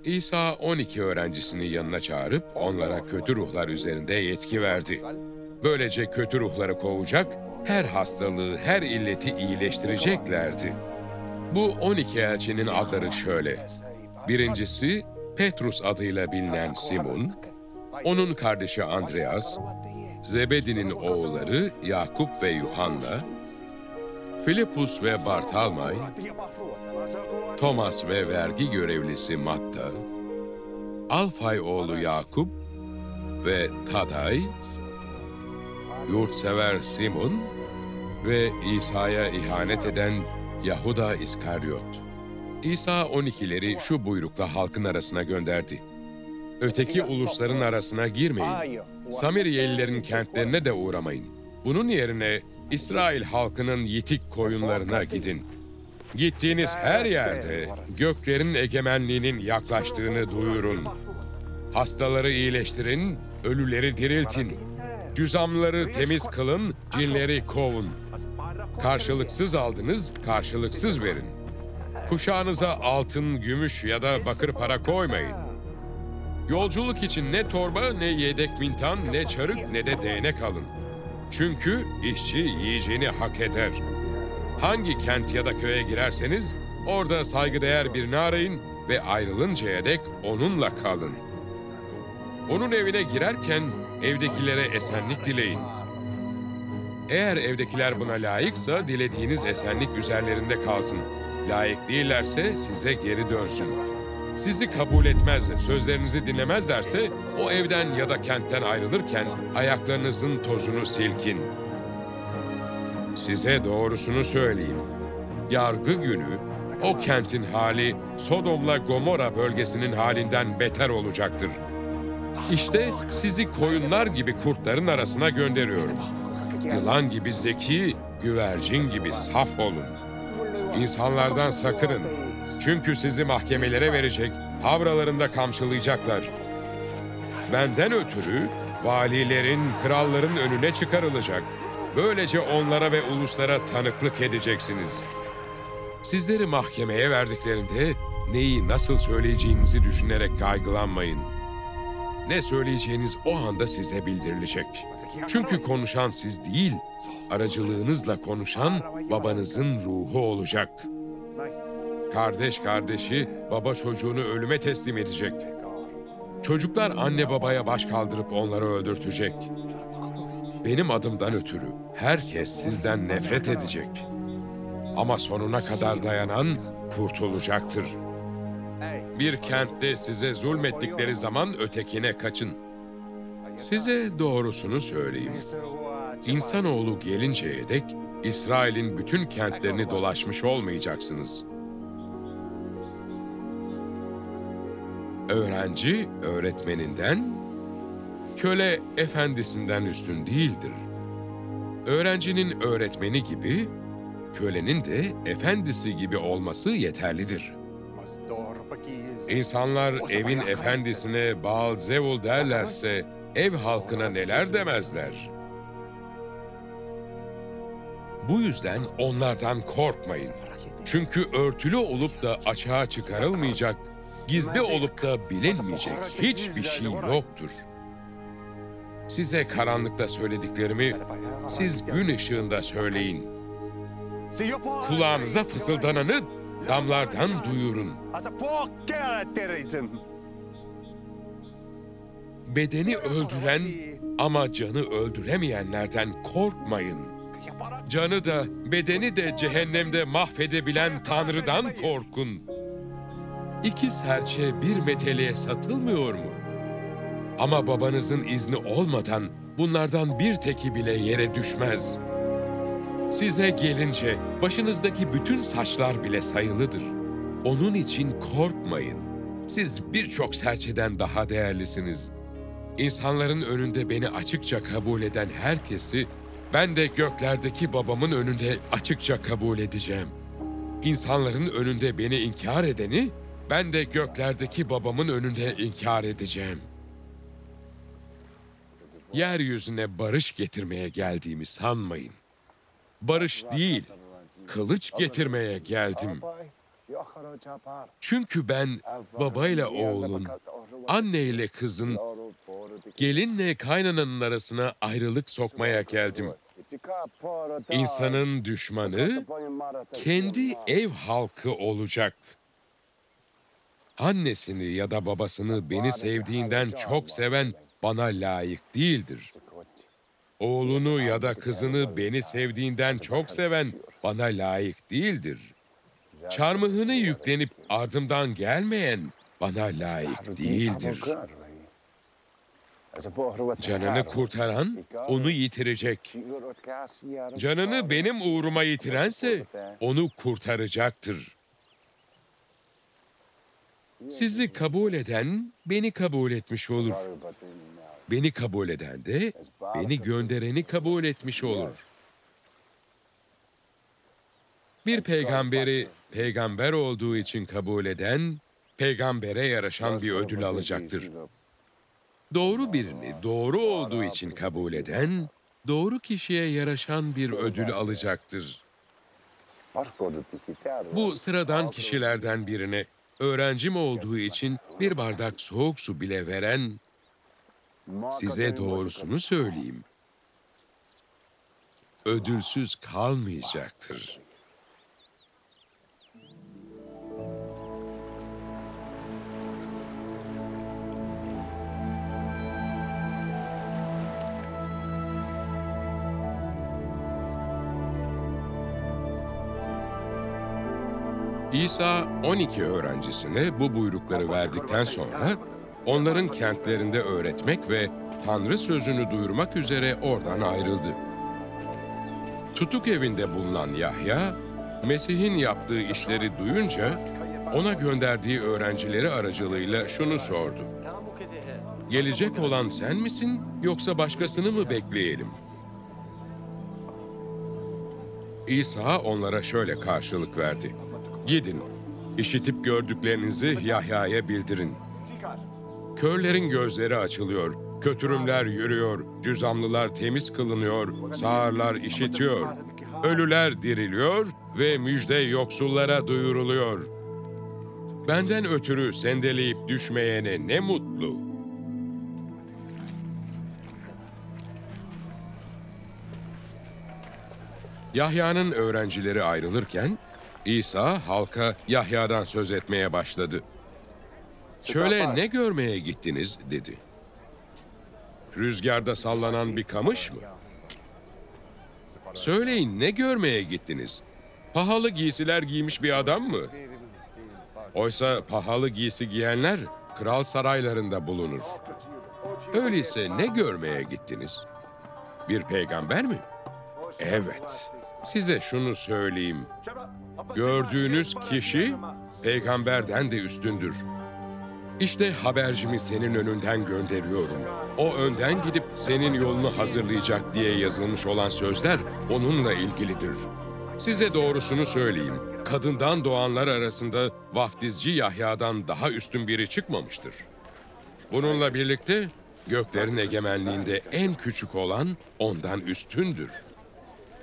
İsa 12 öğrencisini yanına çağırıp onlara kötü ruhlar üzerinde yetki verdi. Böylece kötü ruhları kovacak, her hastalığı, her illeti iyileştireceklerdi. Bu 12 elçinin adları şöyle. Birincisi Petrus adıyla bilinen Simon, onun kardeşi Andreas, Zebedi'nin oğulları Yakup ve Yuhanna, Filipus ve Bartalmay, Thomas ve vergi görevlisi Matta, Alfay oğlu Yakup ve Taday, yurtsever Simon ve İsa'ya ihanet eden Yahuda İskaryot. İsa 12'leri şu buyrukla halkın arasına gönderdi. Öteki ulusların arasına girmeyin. Samiriyelilerin kentlerine de uğramayın. Bunun yerine İsrail halkının yitik koyunlarına gidin. Gittiğiniz her yerde göklerin egemenliğinin yaklaştığını duyurun. Hastaları iyileştirin, ölüleri diriltin. Cüzamları temiz kılın, cinleri kovun. Karşılıksız aldınız, karşılıksız verin. Kuşağınıza altın, gümüş ya da bakır para koymayın. Yolculuk için ne torba, ne yedek mintan, ne çarık, ne de değnek alın. Çünkü işçi yiyeceğini hak eder. Hangi kent ya da köye girerseniz orada saygıdeğer birini arayın ve ayrılıncaya dek onunla kalın. Onun evine girerken evdekilere esenlik dileyin. Eğer evdekiler buna layıksa dilediğiniz esenlik üzerlerinde kalsın. Layık değillerse size geri dönsün. Sizi kabul etmez, sözlerinizi dinlemezlerse o evden ya da kentten ayrılırken ayaklarınızın tozunu silkin. Size doğrusunu söyleyeyim. Yargı günü o kentin hali Sodom'la Gomorra bölgesinin halinden beter olacaktır. İşte sizi koyunlar gibi kurtların arasına gönderiyorum. Yılan gibi zeki, güvercin gibi saf olun. İnsanlardan sakının. Çünkü sizi mahkemelere verecek, havralarında kamçılayacaklar. Benden ötürü valilerin, kralların önüne çıkarılacak. Böylece onlara ve uluslara tanıklık edeceksiniz. Sizleri mahkemeye verdiklerinde neyi nasıl söyleyeceğinizi düşünerek kaygılanmayın. Ne söyleyeceğiniz o anda size bildirilecek. Çünkü konuşan siz değil, aracılığınızla konuşan babanızın ruhu olacak. Kardeş kardeşi, baba çocuğunu ölüme teslim edecek. Çocuklar anne babaya baş kaldırıp onları öldürtecek. Benim adımdan ötürü herkes sizden nefret edecek. Ama sonuna kadar dayanan kurtulacaktır. Bir kentte size zulmettikleri zaman ötekine kaçın. Size doğrusunu söyleyeyim. İnsanoğlu gelinceye dek İsrail'in bütün kentlerini dolaşmış olmayacaksınız. Öğrenci öğretmeninden, Köle efendisinden üstün değildir. Öğrencinin öğretmeni gibi, kölenin de efendisi gibi olması yeterlidir. İnsanlar evin efendisine Baal Zevul derlerse ev halkına neler demezler. Bu yüzden onlardan korkmayın. Çünkü örtülü olup da açığa çıkarılmayacak, gizli olup da bilinmeyecek hiçbir şey yoktur. Size karanlıkta söylediklerimi siz gün ışığında söyleyin. Kulağınıza fısıldananı damlardan duyurun. Bedeni öldüren ama canı öldüremeyenlerden korkmayın. Canı da bedeni de cehennemde mahvedebilen Tanrı'dan korkun. İki serçe bir meteliğe satılmıyor mu? Ama babanızın izni olmadan bunlardan bir teki bile yere düşmez. Size gelince başınızdaki bütün saçlar bile sayılıdır. Onun için korkmayın. Siz birçok serçeden daha değerlisiniz. İnsanların önünde beni açıkça kabul eden herkesi ben de göklerdeki babamın önünde açıkça kabul edeceğim. İnsanların önünde beni inkar edeni ben de göklerdeki babamın önünde inkar edeceğim. Yeryüzüne barış getirmeye geldiğimi sanmayın. Barış değil, kılıç getirmeye geldim. Çünkü ben babayla oğlun, anneyle kızın, gelinle kaynananın arasına ayrılık sokmaya geldim. İnsanın düşmanı kendi ev halkı olacak. Annesini ya da babasını beni sevdiğinden çok seven bana layık değildir. Oğlunu ya da kızını beni sevdiğinden çok seven bana layık değildir. Çarmıhını yüklenip ardımdan gelmeyen bana layık değildir. Canını kurtaran onu yitirecek. Canını benim uğruma yitirense onu kurtaracaktır. Sizi kabul eden beni kabul etmiş olur. Beni kabul eden de beni göndereni kabul etmiş olur. Bir peygamberi peygamber olduğu için kabul eden, peygambere yaraşan bir ödül alacaktır. Doğru birini doğru olduğu için kabul eden, doğru kişiye yaraşan bir ödül alacaktır. Bu sıradan kişilerden birine öğrencim olduğu için bir bardak soğuk su bile veren, size doğrusunu söyleyeyim. Ödülsüz kalmayacaktır. İsa 12 öğrencisine bu buyrukları verdikten sonra onların kentlerinde öğretmek ve Tanrı sözünü duyurmak üzere oradan ayrıldı. Tutuk evinde bulunan Yahya, Mesih'in yaptığı işleri duyunca ona gönderdiği öğrencileri aracılığıyla şunu sordu. Gelecek olan sen misin yoksa başkasını mı bekleyelim? İsa onlara şöyle karşılık verdi. Gidin, işitip gördüklerinizi Yahya'ya bildirin. Körlerin gözleri açılıyor, kötürümler yürüyor, cüzamlılar temiz kılınıyor, sağırlar işitiyor. Ölüler diriliyor ve müjde yoksullara duyuruluyor. Benden ötürü sendeleyip düşmeyene ne mutlu. Yahya'nın öğrencileri ayrılırken İsa halka Yahya'dan söz etmeye başladı. Şöyle ne görmeye gittiniz dedi. Rüzgarda sallanan bir kamış mı? Söyleyin ne görmeye gittiniz? Pahalı giysiler giymiş bir adam mı? Oysa pahalı giysi giyenler kral saraylarında bulunur. Öyleyse ne görmeye gittiniz? Bir peygamber mi? Evet. Size şunu söyleyeyim. Gördüğünüz kişi peygamberden de üstündür. İşte habercimi senin önünden gönderiyorum. O önden gidip senin yolunu hazırlayacak diye yazılmış olan sözler onunla ilgilidir. Size doğrusunu söyleyeyim. Kadından doğanlar arasında vaftizci Yahya'dan daha üstün biri çıkmamıştır. Bununla birlikte göklerin egemenliğinde en küçük olan ondan üstündür.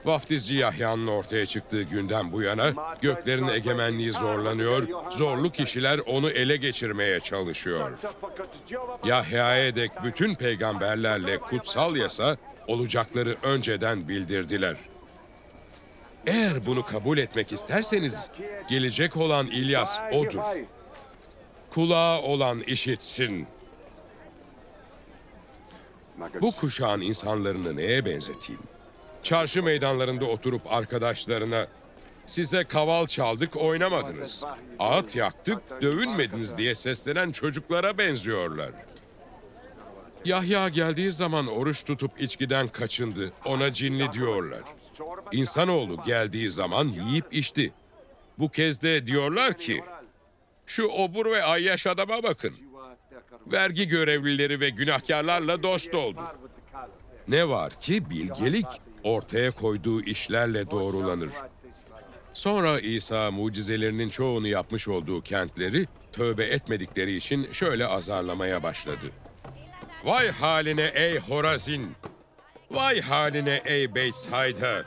Vaftizci Yahya'nın ortaya çıktığı günden bu yana göklerin egemenliği zorlanıyor, zorlu kişiler onu ele geçirmeye çalışıyor. Yahya'ya dek bütün peygamberlerle kutsal yasa olacakları önceden bildirdiler. Eğer bunu kabul etmek isterseniz gelecek olan İlyas odur. Kulağı olan işitsin. Bu kuşağın insanlarını neye benzeteyim? Çarşı meydanlarında oturup arkadaşlarına size kaval çaldık oynamadınız. Ağıt yaktık dövünmediniz diye seslenen çocuklara benziyorlar. Yahya geldiği zaman oruç tutup içkiden kaçındı. Ona cinli diyorlar. İnsanoğlu geldiği zaman yiyip içti. Bu kez de diyorlar ki şu obur ve ayyaş adama bakın. Vergi görevlileri ve günahkarlarla dost oldu. Ne var ki bilgelik ortaya koyduğu işlerle doğrulanır. Sonra İsa mucizelerinin çoğunu yapmış olduğu kentleri tövbe etmedikleri için şöyle azarlamaya başladı. Vay haline ey Horazin! Vay haline ey Beytsayda!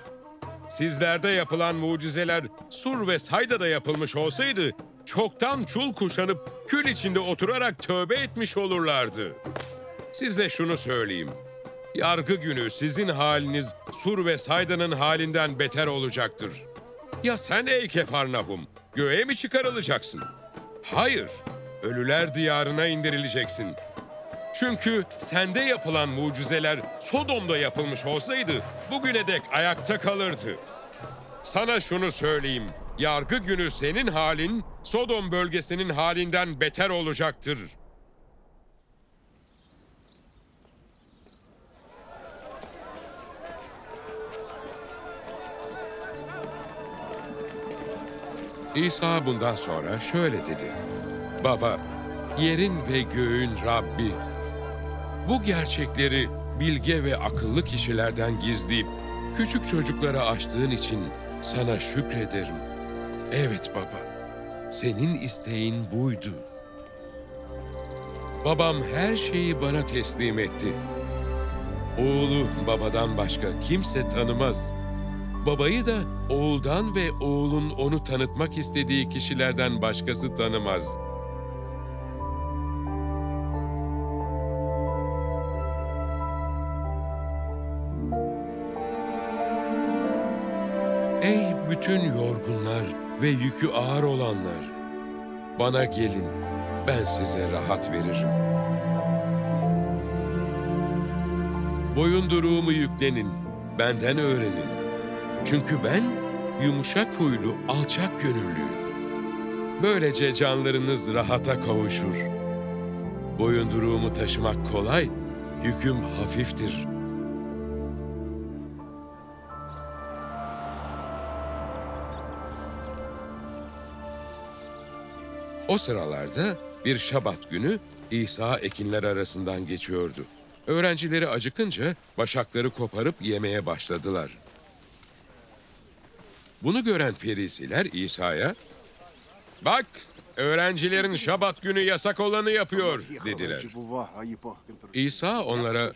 Sizlerde yapılan mucizeler Sur ve Sayda'da yapılmış olsaydı çoktan çul kuşanıp kül içinde oturarak tövbe etmiş olurlardı. Size şunu söyleyeyim. Yargı günü sizin haliniz Sur ve Sayda'nın halinden beter olacaktır. Ya sen ey Kefarnahum, göğe mi çıkarılacaksın? Hayır, ölüler diyarına indirileceksin. Çünkü sende yapılan mucizeler Sodom'da yapılmış olsaydı bugüne dek ayakta kalırdı. Sana şunu söyleyeyim. Yargı günü senin halin Sodom bölgesinin halinden beter olacaktır. İsa bundan sonra şöyle dedi. Baba, yerin ve göğün Rabbi, bu gerçekleri bilge ve akıllı kişilerden gizleyip küçük çocuklara açtığın için sana şükrederim. Evet baba, senin isteğin buydu. Babam her şeyi bana teslim etti. Oğlu babadan başka kimse tanımaz. Babayı da oğuldan ve oğulun onu tanıtmak istediği kişilerden başkası tanımaz.'' Ey bütün yorgunlar ve yükü ağır olanlar, bana gelin, ben size rahat veririm. Boyunduruğumu yüklenin, benden öğrenin. Çünkü ben yumuşak huylu, alçak gönüllüyüm. Böylece canlarınız rahata kavuşur. Boyunduruğumu taşımak kolay, yüküm hafiftir.'' O sıralarda bir şabat günü İsa ekinler arasından geçiyordu. Öğrencileri acıkınca başakları koparıp yemeye başladılar. Bunu gören ferisiler İsa'ya, ''Bak, öğrencilerin şabat günü yasak olanı yapıyor.'' dediler. İsa onlara,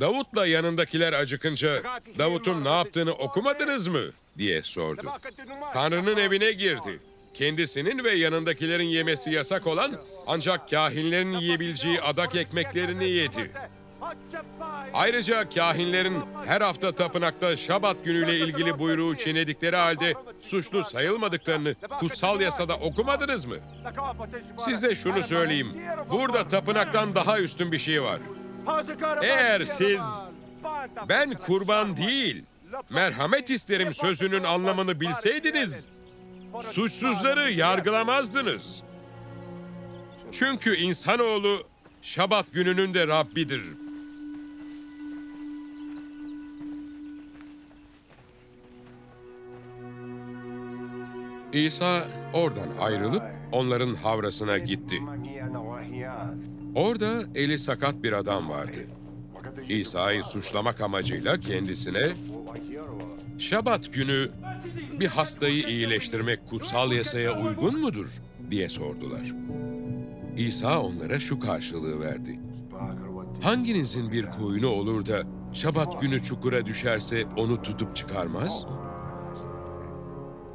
''Davut'la yanındakiler acıkınca Davut'un ne yaptığını okumadınız mı?'' diye sordu. Tanrı'nın evine girdi. Kendisinin ve yanındakilerin yemesi yasak olan ancak kahinlerin yiyebileceği adak ekmeklerini yedi. Ayrıca kahinlerin her hafta tapınakta şabat günüyle ilgili buyruğu çiğnedikleri halde suçlu sayılmadıklarını kutsal yasada okumadınız mı? Size şunu söyleyeyim. Burada tapınaktan daha üstün bir şey var. Eğer siz ben kurban değil, merhamet isterim sözünün anlamını bilseydiniz, suçsuzları yargılamazdınız. Çünkü insanoğlu şabat gününün de Rabbidir. İsa oradan ayrılıp onların havrasına gitti. Orada eli sakat bir adam vardı. İsa'yı suçlamak amacıyla kendisine Şabat günü bir hastayı iyileştirmek kutsal yasaya uygun mudur diye sordular. İsa onlara şu karşılığı verdi. Hanginizin bir koyunu olur da Şabat günü çukura düşerse onu tutup çıkarmaz?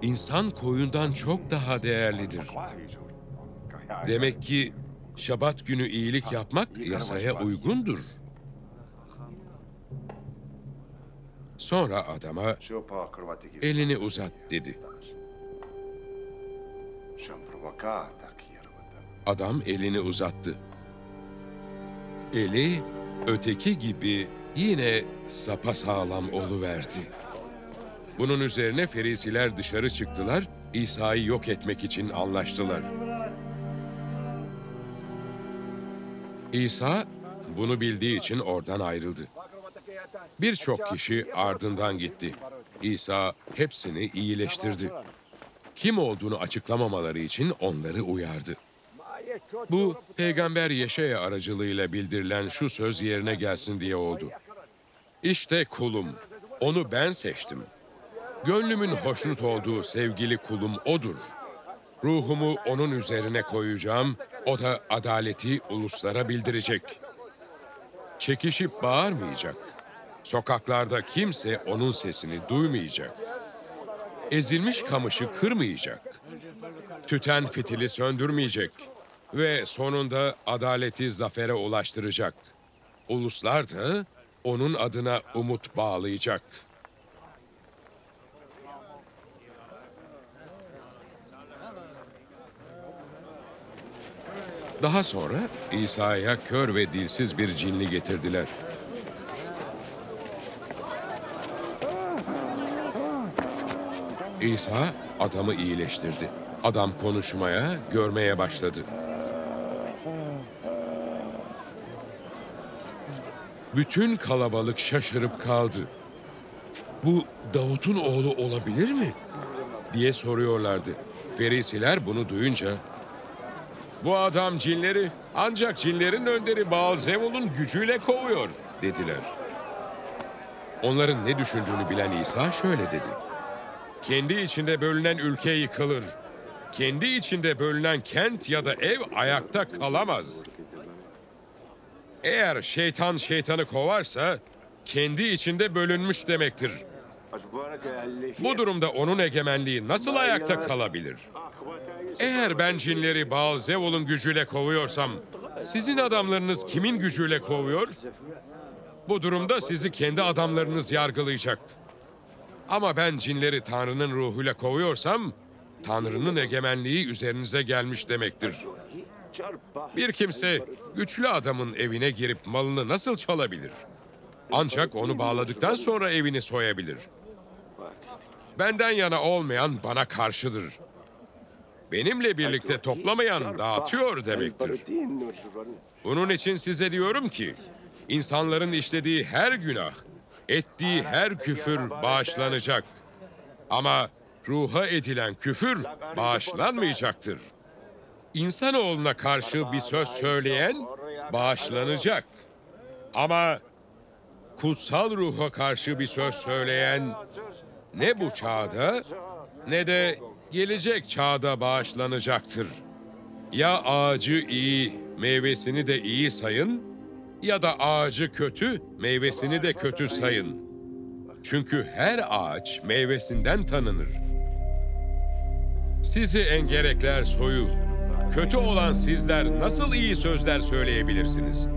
İnsan koyundan çok daha değerlidir. Demek ki Şabat günü iyilik yapmak yasaya uygundur. Sonra adama elini uzat dedi. Adam elini uzattı. Eli öteki gibi yine sapasağlam oluverdi. Bunun üzerine ferisiler dışarı çıktılar, İsa'yı yok etmek için anlaştılar. İsa bunu bildiği için oradan ayrıldı. Birçok kişi ardından gitti. İsa hepsini iyileştirdi. Kim olduğunu açıklamamaları için onları uyardı. Bu peygamber Yeşaya aracılığıyla bildirilen şu söz yerine gelsin diye oldu. İşte kulum, onu ben seçtim. Gönlümün hoşnut olduğu sevgili kulum odur. Ruhumu onun üzerine koyacağım, o da adaleti uluslara bildirecek. Çekişip bağırmayacak. Sokaklarda kimse onun sesini duymayacak. Ezilmiş kamışı kırmayacak. Tüten fitili söndürmeyecek ve sonunda adaleti zafere ulaştıracak. Uluslar da onun adına umut bağlayacak. Daha sonra İsa'ya kör ve dilsiz bir cinli getirdiler. İsa adamı iyileştirdi. Adam konuşmaya, görmeye başladı. Bütün kalabalık şaşırıp kaldı. Bu Davut'un oğlu olabilir mi? diye soruyorlardı. Ferisiler bunu duyunca bu adam cinleri ancak cinlerin önderi Baalzebul'un gücüyle kovuyor dediler. Onların ne düşündüğünü bilen İsa şöyle dedi. Kendi içinde bölünen ülke yıkılır. Kendi içinde bölünen kent ya da ev ayakta kalamaz. Eğer şeytan şeytanı kovarsa kendi içinde bölünmüş demektir. Bu durumda onun egemenliği nasıl ayakta kalabilir? Eğer ben cinleri Baal Zevul'un gücüyle kovuyorsam, sizin adamlarınız kimin gücüyle kovuyor? Bu durumda sizi kendi adamlarınız yargılayacak. Ama ben cinleri Tanrı'nın ruhuyla kovuyorsam, Tanrı'nın egemenliği üzerinize gelmiş demektir. Bir kimse güçlü adamın evine girip malını nasıl çalabilir? Ancak onu bağladıktan sonra evini soyabilir. Benden yana olmayan bana karşıdır. Benimle birlikte toplamayan dağıtıyor demektir. Bunun için size diyorum ki, insanların işlediği her günah, ettiği her küfür bağışlanacak. Ama ruha edilen küfür bağışlanmayacaktır. İnsanoğluna karşı bir söz söyleyen bağışlanacak. Ama kutsal ruha karşı bir söz söyleyen ne bu çağda ne de gelecek çağda bağışlanacaktır. Ya ağacı iyi, meyvesini de iyi sayın ya da ağacı kötü, meyvesini de kötü sayın. Çünkü her ağaç meyvesinden tanınır. Sizi engerekler soyu, kötü olan sizler nasıl iyi sözler söyleyebilirsiniz?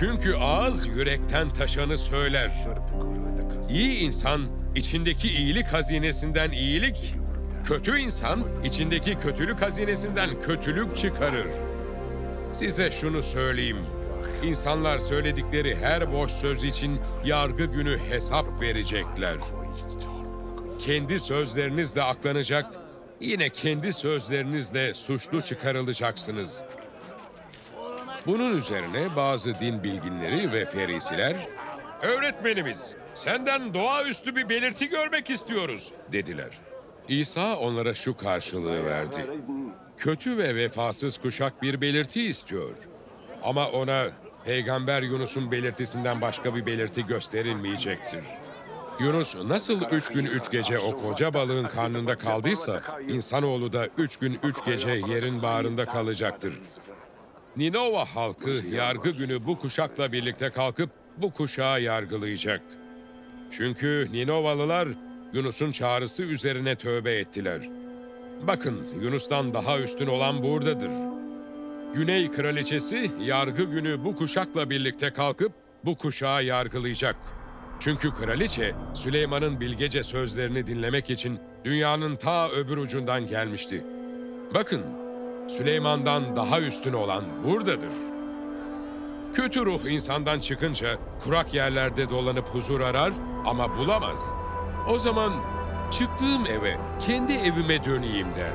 Çünkü ağız yürekten taşanı söyler. İyi insan içindeki iyilik hazinesinden iyilik, kötü insan içindeki kötülük hazinesinden kötülük çıkarır. Size şunu söyleyeyim. İnsanlar söyledikleri her boş söz için yargı günü hesap verecekler. Kendi sözlerinizle aklanacak, yine kendi sözlerinizle suçlu çıkarılacaksınız. Bunun üzerine bazı din bilginleri ve ferisiler, Öğretmenimiz, senden doğaüstü bir belirti görmek istiyoruz, dediler. İsa onlara şu karşılığı verdi. Kötü ve vefasız kuşak bir belirti istiyor. Ama ona Peygamber Yunus'un belirtisinden başka bir belirti gösterilmeyecektir. Yunus nasıl üç gün üç gece o koca balığın karnında kaldıysa, insanoğlu da üç gün üç gece yerin bağrında kalacaktır. Ninova halkı yargı günü bu kuşakla birlikte kalkıp bu kuşağı yargılayacak. Çünkü Ninovalılar Yunus'un çağrısı üzerine tövbe ettiler. Bakın Yunus'tan daha üstün olan buradadır. Güney kraliçesi yargı günü bu kuşakla birlikte kalkıp bu kuşağı yargılayacak. Çünkü kraliçe Süleyman'ın bilgece sözlerini dinlemek için dünyanın ta öbür ucundan gelmişti. Bakın Süleyman'dan daha üstün olan buradadır. Kötü ruh insandan çıkınca kurak yerlerde dolanıp huzur arar ama bulamaz. O zaman çıktığım eve, kendi evime döneyim der.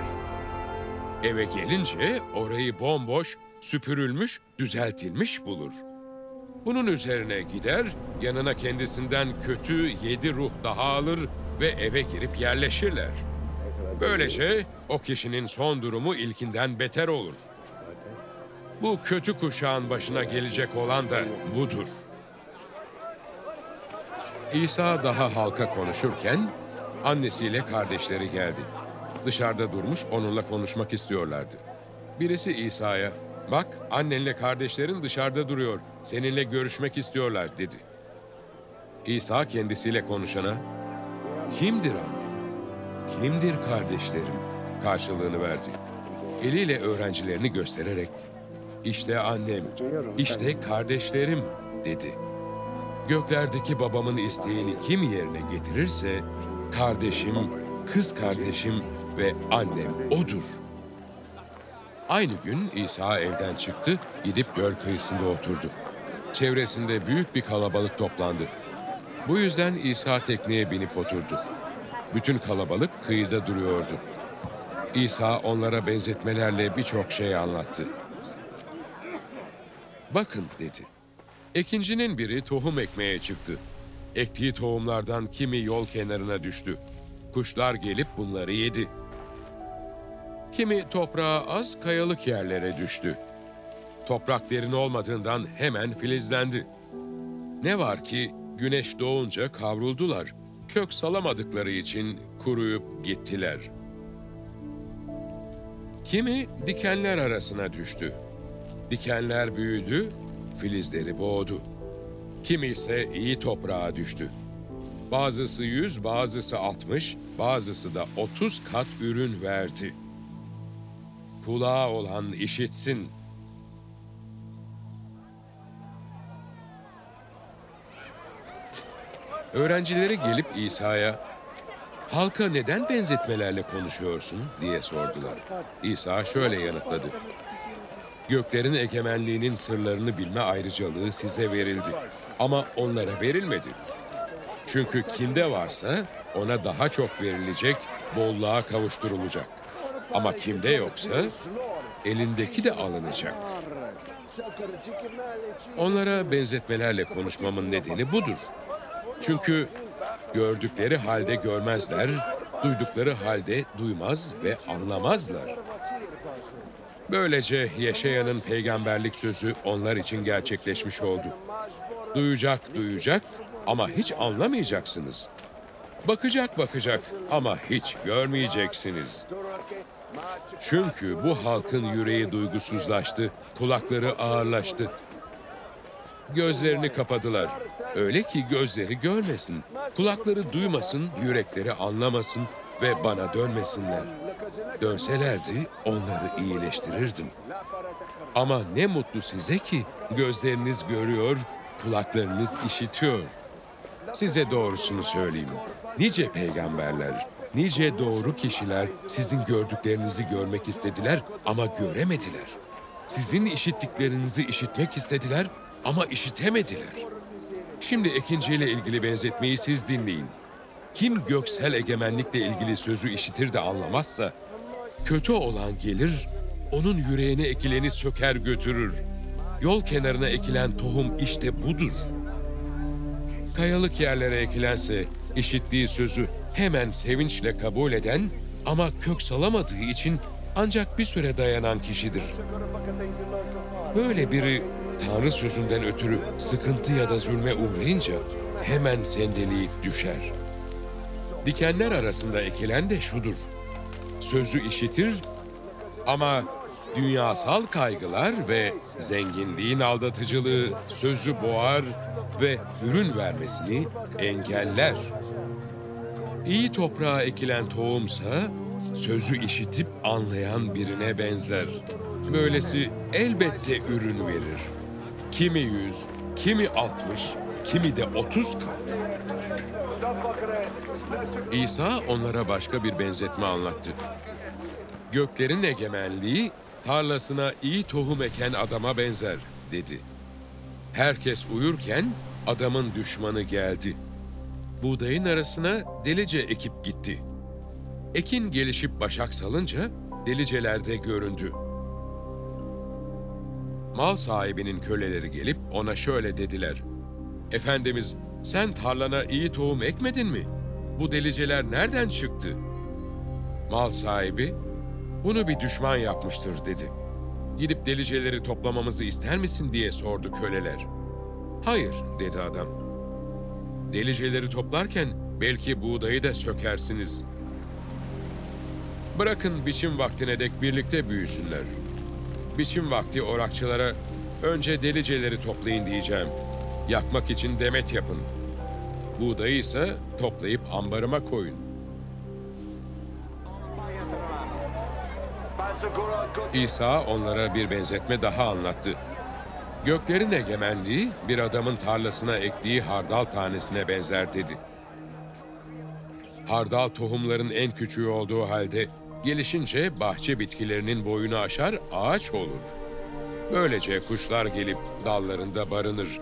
Eve gelince orayı bomboş, süpürülmüş, düzeltilmiş bulur. Bunun üzerine gider, yanına kendisinden kötü yedi ruh daha alır ve eve girip yerleşirler. Böylece o kişinin son durumu ilkinden beter olur. Bu kötü kuşağın başına gelecek olan da budur. İsa daha halka konuşurken annesiyle kardeşleri geldi. Dışarıda durmuş onunla konuşmak istiyorlardı. Birisi İsa'ya, bak annenle kardeşlerin dışarıda duruyor, seninle görüşmek istiyorlar dedi. İsa kendisiyle konuşana, kimdir annem, kimdir kardeşlerim karşılığını verdi. Eliyle öğrencilerini göstererek, işte annem, işte kardeşlerim dedi. Göklerdeki babamın isteğini kim yerine getirirse kardeşim, kız kardeşim ve annem odur. Aynı gün İsa evden çıktı, gidip göl kıyısında oturdu. Çevresinde büyük bir kalabalık toplandı. Bu yüzden İsa tekneye binip oturdu. Bütün kalabalık kıyıda duruyordu. İsa onlara benzetmelerle birçok şey anlattı. Bakın dedi. Ekincinin biri tohum ekmeye çıktı. Ektiği tohumlardan kimi yol kenarına düştü. Kuşlar gelip bunları yedi. Kimi toprağa az kayalık yerlere düştü. Toprak derin olmadığından hemen filizlendi. Ne var ki güneş doğunca kavruldular. Kök salamadıkları için kuruyup gittiler. Kimi dikenler arasına düştü. Dikenler büyüdü, filizleri boğdu. Kimi ise iyi toprağa düştü. Bazısı yüz, bazısı altmış, bazısı da otuz kat ürün verdi. Kulağı olan işitsin. Öğrencileri gelip İsa'ya halka neden benzetmelerle konuşuyorsun diye sordular. İsa şöyle yanıtladı. Göklerin egemenliğinin sırlarını bilme ayrıcalığı size verildi. Ama onlara verilmedi. Çünkü kimde varsa ona daha çok verilecek, bolluğa kavuşturulacak. Ama kimde yoksa elindeki de alınacak. Onlara benzetmelerle konuşmamın nedeni budur. Çünkü gördükleri halde görmezler, duydukları halde duymaz ve anlamazlar. Böylece Yeşaya'nın peygamberlik sözü onlar için gerçekleşmiş oldu. Duyacak duyacak ama hiç anlamayacaksınız. Bakacak bakacak ama hiç görmeyeceksiniz. Çünkü bu halkın yüreği duygusuzlaştı, kulakları ağırlaştı. Gözlerini kapadılar. Öyle ki gözleri görmesin, kulakları duymasın, yürekleri anlamasın ve bana dönmesinler. Dönselerdi onları iyileştirirdim. Ama ne mutlu size ki gözleriniz görüyor, kulaklarınız işitiyor. Size doğrusunu söyleyeyim. Nice peygamberler, nice doğru kişiler sizin gördüklerinizi görmek istediler ama göremediler. Sizin işittiklerinizi işitmek istediler ama işitemediler. Şimdi ikinciyle ilgili benzetmeyi siz dinleyin. Kim göksel egemenlikle ilgili sözü işitir de anlamazsa, kötü olan gelir, onun yüreğine ekileni söker götürür. Yol kenarına ekilen tohum işte budur. Kayalık yerlere ekilense, işittiği sözü hemen sevinçle kabul eden ama kök salamadığı için ancak bir süre dayanan kişidir. Böyle biri Tanrı sözünden ötürü sıkıntı ya da zulme uğrayınca hemen sendeleyip düşer. Dikenler arasında ekilen de şudur. Sözü işitir ama dünyasal kaygılar ve zenginliğin aldatıcılığı sözü boğar ve ürün vermesini engeller. İyi toprağa ekilen tohumsa sözü işitip anlayan birine benzer. Böylesi elbette ürün verir. Kimi yüz, kimi altmış, kimi de otuz kat. İsa onlara başka bir benzetme anlattı. Göklerin egemenliği tarlasına iyi tohum eken adama benzer dedi. Herkes uyurken adamın düşmanı geldi. Buğdayın arasına delice ekip gitti. Ekin gelişip başak salınca delicelerde göründü. Mal sahibinin köleleri gelip ona şöyle dediler. Efendimiz sen tarlana iyi tohum ekmedin mi? Bu deliceler nereden çıktı? Mal sahibi bunu bir düşman yapmıştır dedi. Gidip deliceleri toplamamızı ister misin diye sordu köleler. Hayır dedi adam. Deliceleri toplarken belki buğdayı da sökersiniz. Bırakın biçim vaktine dek birlikte büyüsünler. Biçim vakti orakçılara önce deliceleri toplayın diyeceğim. Yakmak için demet yapın. Buğdayı ise toplayıp ambarıma koyun. İsa onlara bir benzetme daha anlattı. Göklerin egemenliği bir adamın tarlasına ektiği hardal tanesine benzer dedi. Hardal tohumların en küçüğü olduğu halde gelişince bahçe bitkilerinin boyunu aşar ağaç olur. Böylece kuşlar gelip dallarında barınır.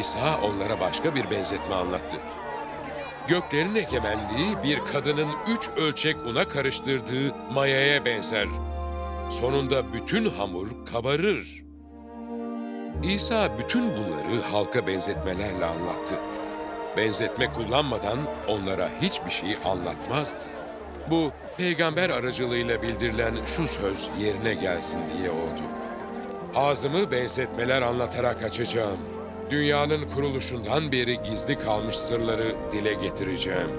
İsa onlara başka bir benzetme anlattı. Göklerin egemenliği bir kadının üç ölçek una karıştırdığı mayaya benzer. Sonunda bütün hamur kabarır. İsa bütün bunları halka benzetmelerle anlattı. Benzetme kullanmadan onlara hiçbir şey anlatmazdı. Bu peygamber aracılığıyla bildirilen şu söz yerine gelsin diye oldu. Ağzımı benzetmeler anlatarak açacağım. Dünyanın kuruluşundan beri gizli kalmış sırları dile getireceğim.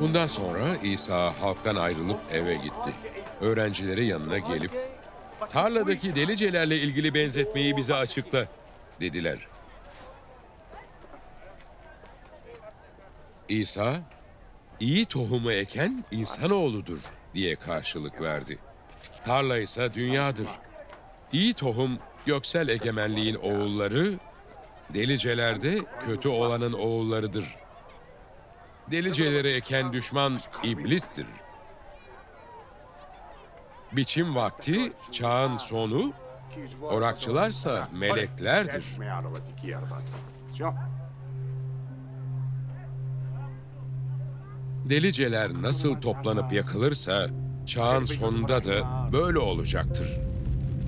Bundan sonra İsa halktan ayrılıp eve gitti. Öğrencileri yanına gelip, tarladaki delicelerle ilgili benzetmeyi bize açıkla, dediler. İsa, iyi tohumu eken insanoğludur diye karşılık verdi. Tarla ise dünyadır. İyi tohum göksel egemenliğin oğulları, delicelerde kötü olanın oğullarıdır. Deliceleri eken düşman iblistir. Biçim vakti çağın sonu, orakçılarsa meleklerdir. Deliceler nasıl toplanıp yakılırsa çağın sonunda da böyle olacaktır.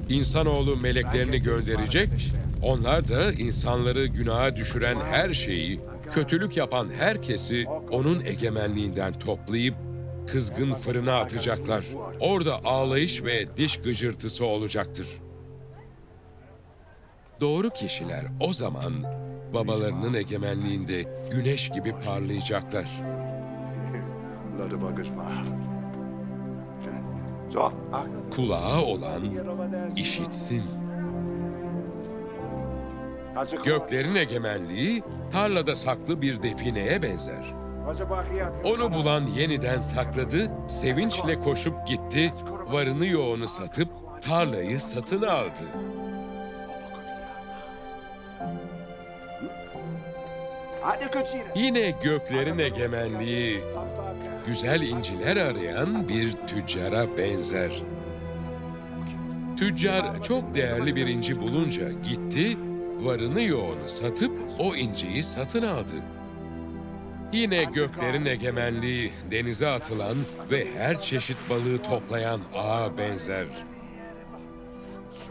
İnsanoğlu meleklerini gönderecek, onlar da insanları günaha düşüren her şeyi, kötülük yapan herkesi onun egemenliğinden toplayıp kızgın fırına atacaklar. Orada ağlayış ve diş gıcırtısı olacaktır. Doğru kişiler o zaman babalarının egemenliğinde güneş gibi parlayacaklar. Kulağı olan işitsin. Göklerin egemenliği tarlada saklı bir defineye benzer. Onu bulan yeniden sakladı, sevinçle koşup gitti, varını yoğunu satıp tarlayı satın aldı. Yine göklerin egemenliği güzel inciler arayan bir tüccara benzer. Tüccar çok değerli bir inci bulunca gitti, varını yoğunu satıp o inciyi satın aldı. Yine göklerin egemenliği denize atılan ve her çeşit balığı toplayan ağa benzer.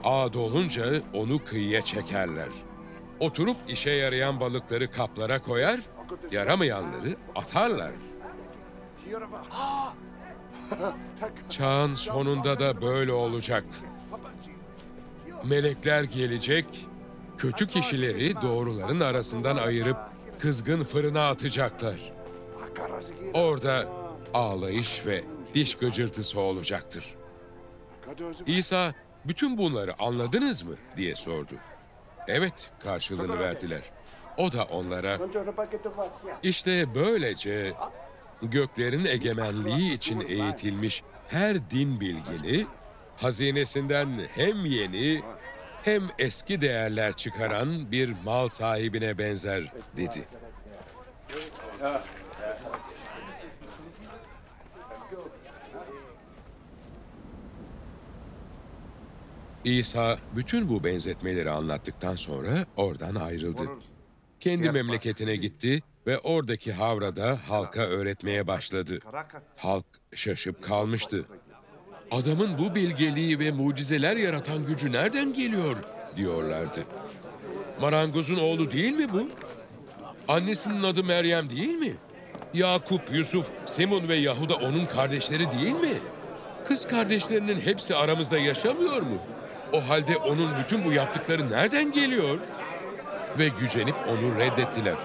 Ağ dolunca onu kıyıya çekerler. Oturup işe yarayan balıkları kaplara koyar, yaramayanları atarlar. Çağın sonunda da böyle olacak. Melekler gelecek, kötü kişileri doğruların arasından ayırıp kızgın fırına atacaklar. Orada ağlayış ve diş gıcırtısı olacaktır. İsa bütün bunları anladınız mı diye sordu. Evet karşılığını verdiler. O da onlara işte böylece göklerin egemenliği için eğitilmiş her din bilgini hazinesinden hem yeni hem eski değerler çıkaran bir mal sahibine benzer dedi. İsa bütün bu benzetmeleri anlattıktan sonra oradan ayrıldı. Kendi memleketine gitti ve oradaki havrada halka öğretmeye başladı. Halk şaşıp kalmıştı. Adamın bu bilgeliği ve mucizeler yaratan gücü nereden geliyor diyorlardı. Marangozun oğlu değil mi bu? Annesinin adı Meryem değil mi? Yakup, Yusuf, Simon ve Yahuda onun kardeşleri değil mi? Kız kardeşlerinin hepsi aramızda yaşamıyor mu? O halde onun bütün bu yaptıkları nereden geliyor? Ve gücenip onu reddettiler.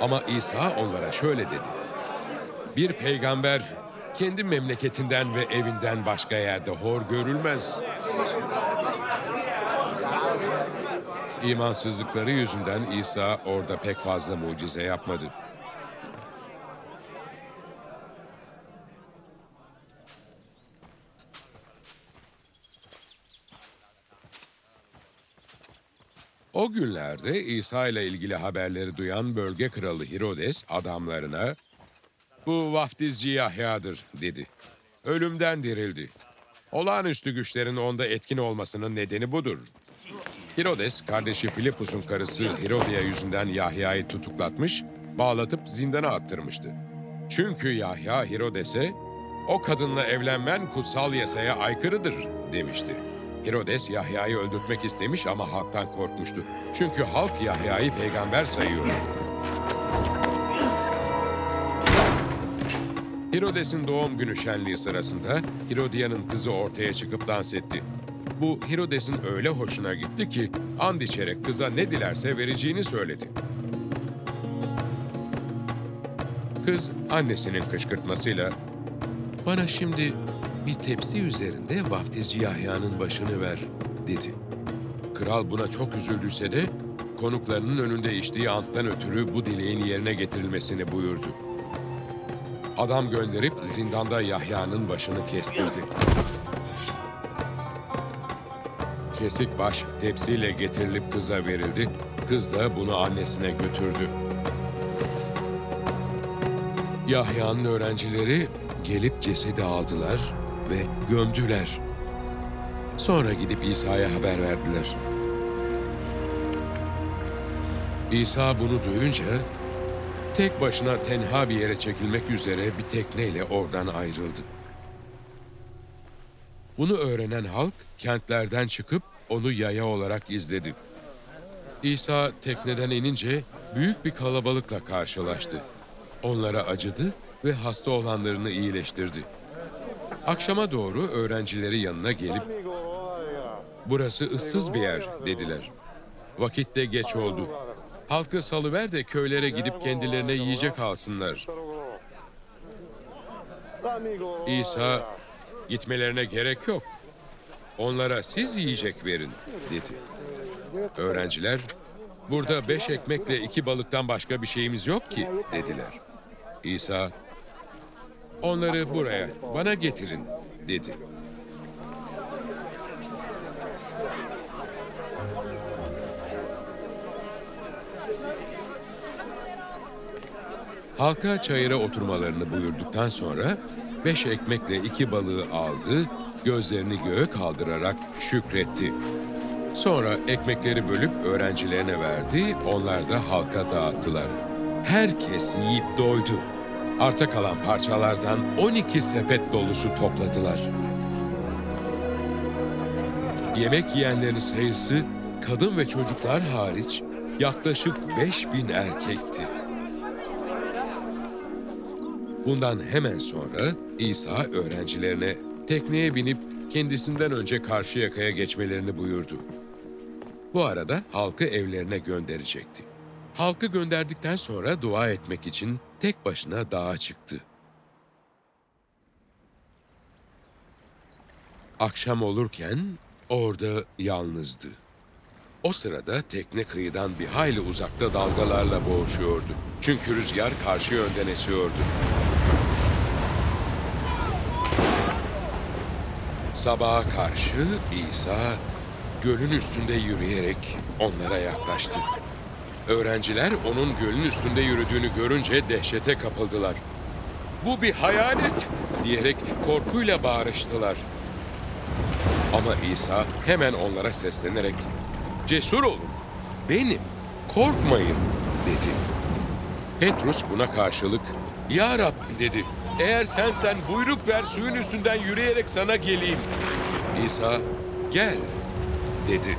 Ama İsa onlara şöyle dedi. Bir peygamber kendi memleketinden ve evinden başka yerde hor görülmez. İmansızlıkları yüzünden İsa orada pek fazla mucize yapmadı. O günlerde İsa ile ilgili haberleri duyan bölge kralı Herodes adamlarına bu vaftizci Yahya'dır dedi. Ölümden dirildi. Olağanüstü güçlerin onda etkin olmasının nedeni budur. Herodes kardeşi Filipus'un karısı Herodia yüzünden Yahya'yı tutuklatmış, bağlatıp zindana attırmıştı. Çünkü Yahya Herodes'e o kadınla evlenmen kutsal yasaya aykırıdır demişti. Herodes Yahya'yı öldürtmek istemiş ama halktan korkmuştu. Çünkü halk Yahya'yı peygamber sayıyordu. Herodes'in doğum günü şenliği sırasında Herodia'nın kızı ortaya çıkıp dans etti. Bu Herodes'in öyle hoşuna gitti ki and içerek kıza ne dilerse vereceğini söyledi. Kız annesinin kışkırtmasıyla bana şimdi bir tepsi üzerinde vaftizci Yahya'nın başını ver dedi. Kral buna çok üzüldüyse de konuklarının önünde içtiği anttan ötürü bu dileğin yerine getirilmesini buyurdu. Adam gönderip zindanda Yahya'nın başını kestirdi. Kesik baş tepsiyle getirilip kıza verildi. Kız da bunu annesine götürdü. Yahya'nın öğrencileri gelip cesedi aldılar ve gömdüler. Sonra gidip İsa'ya haber verdiler. İsa bunu duyunca tek başına tenha bir yere çekilmek üzere bir tekneyle oradan ayrıldı. Bunu öğrenen halk kentlerden çıkıp onu yaya olarak izledi. İsa tekneden inince büyük bir kalabalıkla karşılaştı. Onlara acıdı ve hasta olanlarını iyileştirdi. Akşama doğru öğrencileri yanına gelip "Burası ıssız bir yer." dediler. Vakit de geç oldu. Halkı salıver de köylere gidip kendilerine yiyecek alsınlar. İsa gitmelerine gerek yok. Onlara siz yiyecek verin dedi. Öğrenciler burada beş ekmekle iki balıktan başka bir şeyimiz yok ki dediler. İsa onları buraya bana getirin dedi. Halka çayıra oturmalarını buyurduktan sonra beş ekmekle iki balığı aldı, gözlerini göğe kaldırarak şükretti. Sonra ekmekleri bölüp öğrencilerine verdi, onlar da halka dağıttılar. Herkes yiyip doydu. Arta kalan parçalardan 12 sepet dolusu topladılar. Yemek yiyenlerin sayısı kadın ve çocuklar hariç yaklaşık 5000 erkekti. Bundan hemen sonra İsa öğrencilerine tekneye binip kendisinden önce karşı yakaya geçmelerini buyurdu. Bu arada halkı evlerine gönderecekti. Halkı gönderdikten sonra dua etmek için tek başına dağa çıktı. Akşam olurken orada yalnızdı. O sırada tekne kıyıdan bir hayli uzakta dalgalarla boğuşuyordu. Çünkü rüzgar karşı yönden esiyordu. Sabaha karşı İsa gölün üstünde yürüyerek onlara yaklaştı. Öğrenciler onun gölün üstünde yürüdüğünü görünce dehşete kapıldılar. Bu bir hayalet diyerek korkuyla bağırıştılar. Ama İsa hemen onlara seslenerek cesur olun, benim, korkmayın dedi. Petrus buna karşılık Ya Rab dedi. Eğer sen sen buyruk ver suyun üstünden yürüyerek sana geleyim. İsa gel dedi.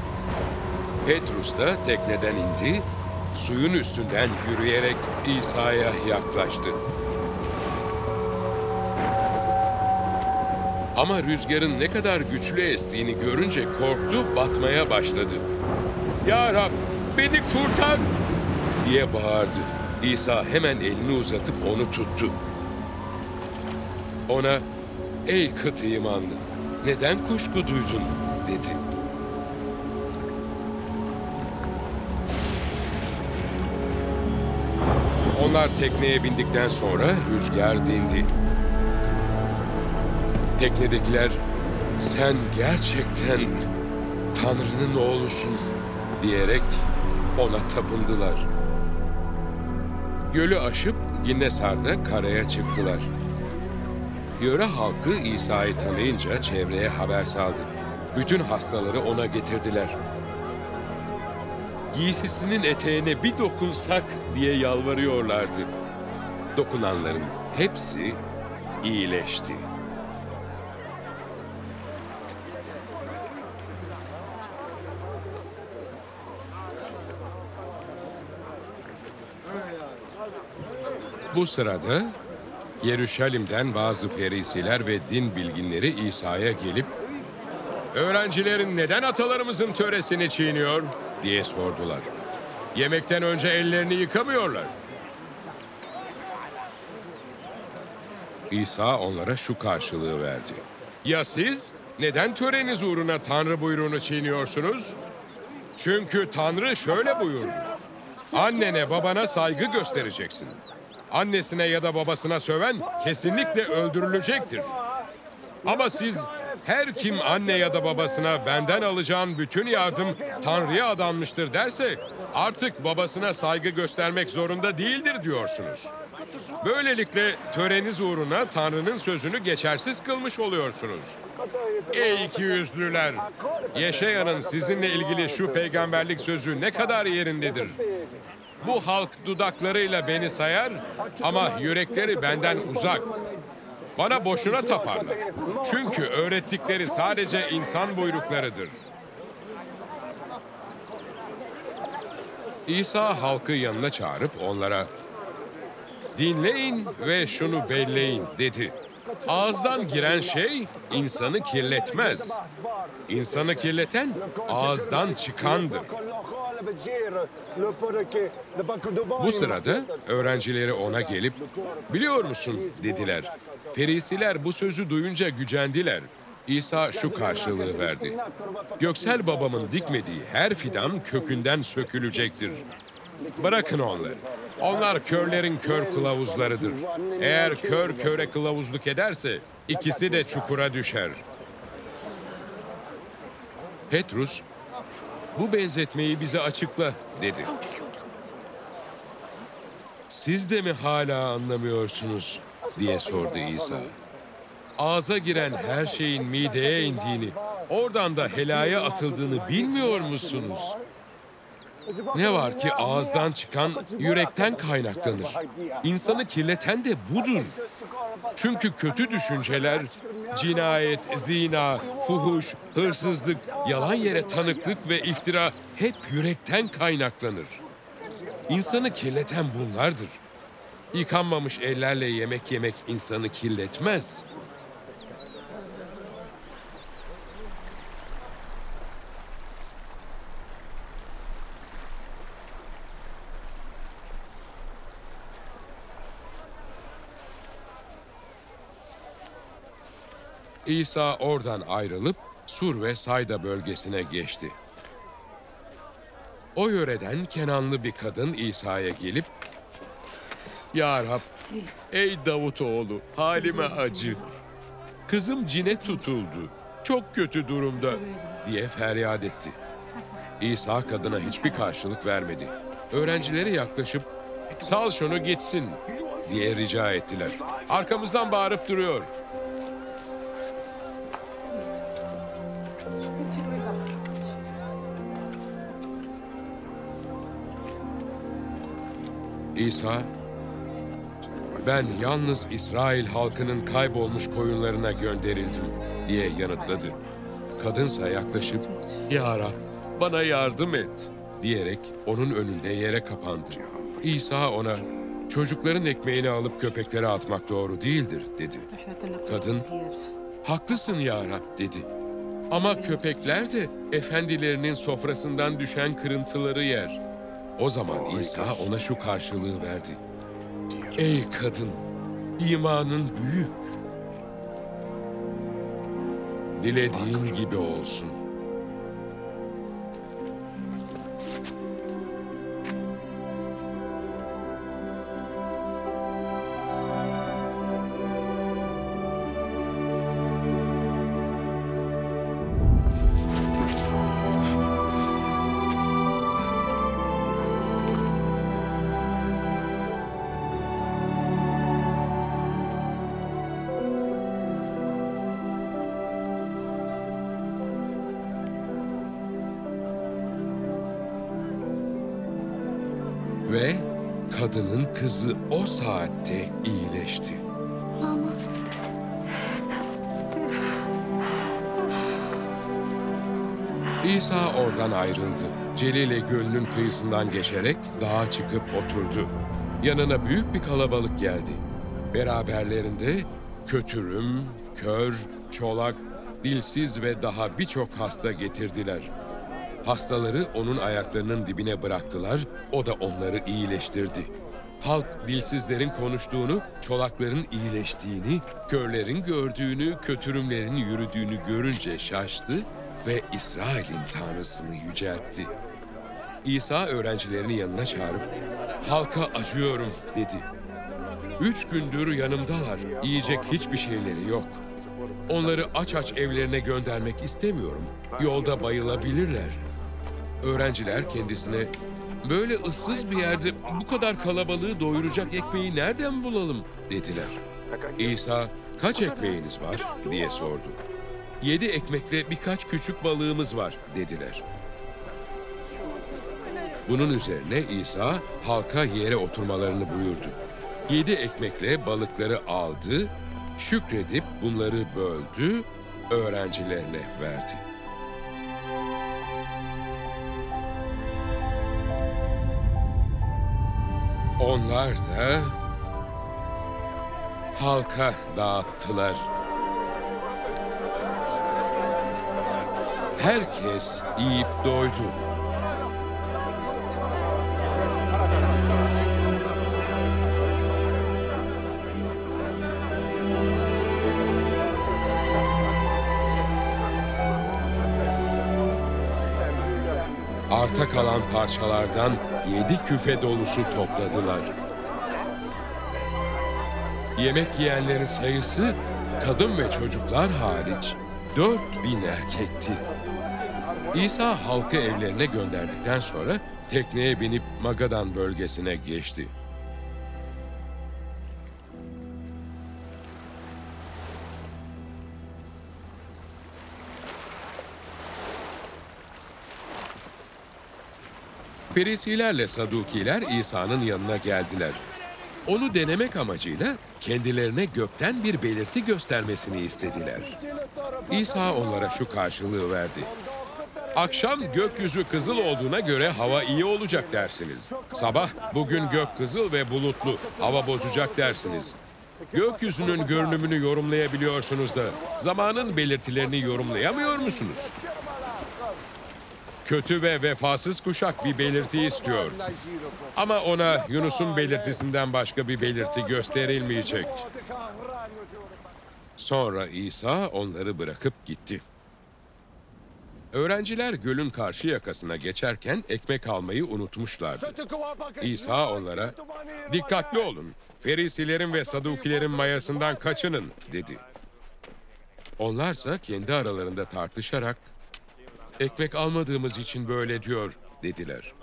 Petrus da tekneden indi, suyun üstünden yürüyerek İsa'ya yaklaştı. Ama rüzgarın ne kadar güçlü estiğini görünce korktu, batmaya başladı. Ya Rab, beni kurtar! diye bağırdı. İsa hemen elini uzatıp onu tuttu. Ona, ey kıt imanlı, neden kuşku duydun? dedi. Onlar tekneye bindikten sonra rüzgar dindi. Teknedekiler sen gerçekten Tanrı'nın oğlusun diyerek ona tapındılar. Gölü aşıp Ginnesar'da karaya çıktılar. Yöre halkı İsa'yı tanıyınca çevreye haber saldı. Bütün hastaları ona getirdiler. Giysisinin eteğine bir dokunsak diye yalvarıyorlardı. Dokunanların hepsi iyileşti. Bu sırada Yeruşalim'den bazı ferisiler ve din bilginleri İsa'ya gelip Öğrencilerin neden atalarımızın töresini çiğniyor diye sordular. Yemekten önce ellerini yıkamıyorlar. İsa onlara şu karşılığı verdi. Ya siz neden töreniz uğruna Tanrı buyruğunu çiğniyorsunuz? Çünkü Tanrı şöyle buyurdu. Annene babana saygı göstereceksin. Annesine ya da babasına söven kesinlikle öldürülecektir. Ama siz her kim anne ya da babasına benden alacağın bütün yardım Tanrı'ya adanmıştır derse artık babasına saygı göstermek zorunda değildir diyorsunuz. Böylelikle töreniz uğruna Tanrı'nın sözünü geçersiz kılmış oluyorsunuz. Ey iki yüzlüler! Yeşaya'nın sizinle ilgili şu peygamberlik sözü ne kadar yerindedir. Bu halk dudaklarıyla beni sayar ama yürekleri benden uzak. Bana boşuna taparlar. Çünkü öğrettikleri sadece insan buyruklarıdır. İsa halkı yanına çağırıp onlara Dinleyin ve şunu belleyin dedi. Ağızdan giren şey insanı kirletmez. İnsanı kirleten ağızdan çıkandır. Bu sırada öğrencileri ona gelip biliyor musun dediler. Ferisiler bu sözü duyunca gücendiler. İsa şu karşılığı verdi. Göksel babamın dikmediği her fidan kökünden sökülecektir. Bırakın onları. Onlar körlerin kör kılavuzlarıdır. Eğer kör köre kılavuzluk ederse ikisi de çukura düşer. Petrus, bu benzetmeyi bize açıkla dedi. Siz de mi hala anlamıyorsunuz diye sordu İsa. Ağza giren her şeyin mideye indiğini, oradan da helaya atıldığını bilmiyor musunuz? Ne var ki ağızdan çıkan yürekten kaynaklanır. İnsanı kirleten de budur. Çünkü kötü düşünceler, cinayet, zina, fuhuş, hırsızlık, yalan yere tanıklık ve iftira hep yürekten kaynaklanır. İnsanı kirleten bunlardır. Yıkanmamış ellerle yemek yemek insanı kirletmez. İsa oradan ayrılıp Sur ve Sayda bölgesine geçti. O yöreden Kenanlı bir kadın İsa'ya gelip Ya Rab, ey Davutoğlu halime acı. Kızım cine tutuldu. Çok kötü durumda diye feryat etti. İsa kadına hiçbir karşılık vermedi. Öğrencileri yaklaşıp sal şunu gitsin diye rica ettiler. Arkamızdan bağırıp duruyor. İsa, ben yalnız İsrail halkının kaybolmuş koyunlarına gönderildim diye yanıtladı. Kadınsa yaklaşıp, Ya Rab, bana yardım et diyerek onun önünde yere kapandı. İsa ona, çocukların ekmeğini alıp köpeklere atmak doğru değildir dedi. Kadın, haklısın ya Rab dedi. Ama köpekler de efendilerinin sofrasından düşen kırıntıları yer. O zaman İsa ona şu karşılığı verdi. Ey kadın, imanın büyük. Dilediğin gibi olsun. Kızı o saatte iyileşti. Mama. İsa oradan ayrıldı. Celile Gölü'nün kıyısından geçerek dağa çıkıp oturdu. Yanına büyük bir kalabalık geldi. Beraberlerinde kötürüm, kör, çolak, dilsiz ve daha birçok hasta getirdiler. Hastaları onun ayaklarının dibine bıraktılar, o da onları iyileştirdi. Halk dilsizlerin konuştuğunu, çolakların iyileştiğini, körlerin gördüğünü, kötürümlerin yürüdüğünü görünce şaştı ve İsrail'in tanrısını yüceltti. İsa öğrencilerini yanına çağırıp, halka acıyorum dedi. Üç gündür yanımdalar, yiyecek hiçbir şeyleri yok. Onları aç aç evlerine göndermek istemiyorum. Yolda bayılabilirler. Öğrenciler kendisine böyle ıssız bir yerde bu kadar kalabalığı doyuracak ekmeği nereden bulalım dediler. İsa kaç ekmeğiniz var diye sordu. Yedi ekmekle birkaç küçük balığımız var dediler. Bunun üzerine İsa halka yere oturmalarını buyurdu. Yedi ekmekle balıkları aldı, şükredip bunları böldü, öğrencilerine verdi. Onlar da halka dağıttılar. Herkes yiyip doydu. Arta kalan parçalardan yedi küfe dolusu topladılar. Yemek yiyenlerin sayısı kadın ve çocuklar hariç dört bin erkekti. İsa halkı evlerine gönderdikten sonra tekneye binip Magadan bölgesine geçti. Ferisilerle Sadukiler İsa'nın yanına geldiler. Onu denemek amacıyla kendilerine gökten bir belirti göstermesini istediler. İsa onlara şu karşılığı verdi. Akşam gökyüzü kızıl olduğuna göre hava iyi olacak dersiniz. Sabah bugün gök kızıl ve bulutlu, hava bozacak dersiniz. Gökyüzünün görünümünü yorumlayabiliyorsunuz da zamanın belirtilerini yorumlayamıyor musunuz? Kötü ve vefasız kuşak bir belirti istiyor. Ama ona Yunus'un belirtisinden başka bir belirti gösterilmeyecek. Sonra İsa onları bırakıp gitti. Öğrenciler gölün karşı yakasına geçerken ekmek almayı unutmuşlardı. İsa onlara, dikkatli olun, Ferisilerin ve Sadukilerin mayasından kaçının, dedi. Onlarsa kendi aralarında tartışarak, ekmek almadığımız için böyle diyor, dediler.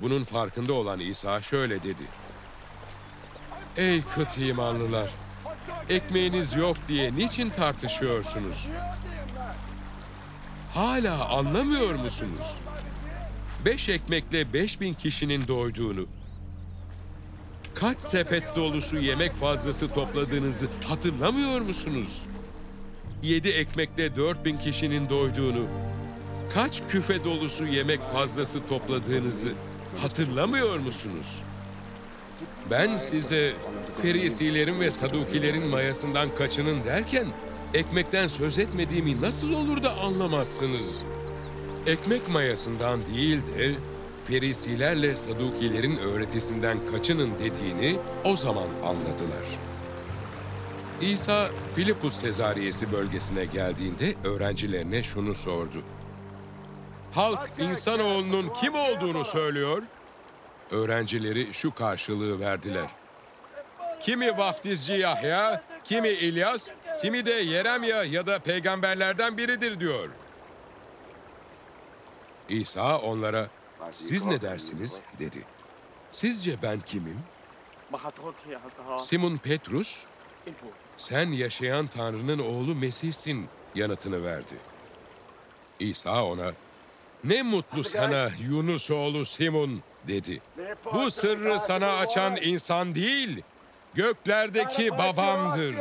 Bunun farkında olan İsa şöyle dedi. Ey kıt imanlılar! Ekmeğiniz yok diye niçin tartışıyorsunuz? Hala anlamıyor musunuz? Beş ekmekle beş bin kişinin doyduğunu, kaç sepet dolusu yemek fazlası topladığınızı hatırlamıyor musunuz? Yedi ekmekle dört bin kişinin doyduğunu, kaç küfe dolusu yemek fazlası topladığınızı hatırlamıyor musunuz? Ben size Ferisilerin ve Sadukilerin mayasından kaçının derken ekmekten söz etmediğimi nasıl olur da anlamazsınız? Ekmek mayasından değil de Ferisilerle Sadukilerin öğretisinden kaçının dediğini o zaman anladılar. İsa Filipus Sezariyesi bölgesine geldiğinde öğrencilerine şunu sordu. Halk insanoğlunun kim olduğunu söylüyor? Öğrencileri şu karşılığı verdiler. Kimi vaftizci Yahya, kimi İlyas, kimi de Yeremya ya da peygamberlerden biridir diyor. İsa onlara, siz ne dersiniz dedi. Sizce ben kimim? Simon Petrus, sen yaşayan Tanrı'nın oğlu Mesih'sin yanıtını verdi. İsa ona, ne mutlu sana Yunus oğlu Simon dedi. Bu sırrı sana açan insan değil, göklerdeki babamdır.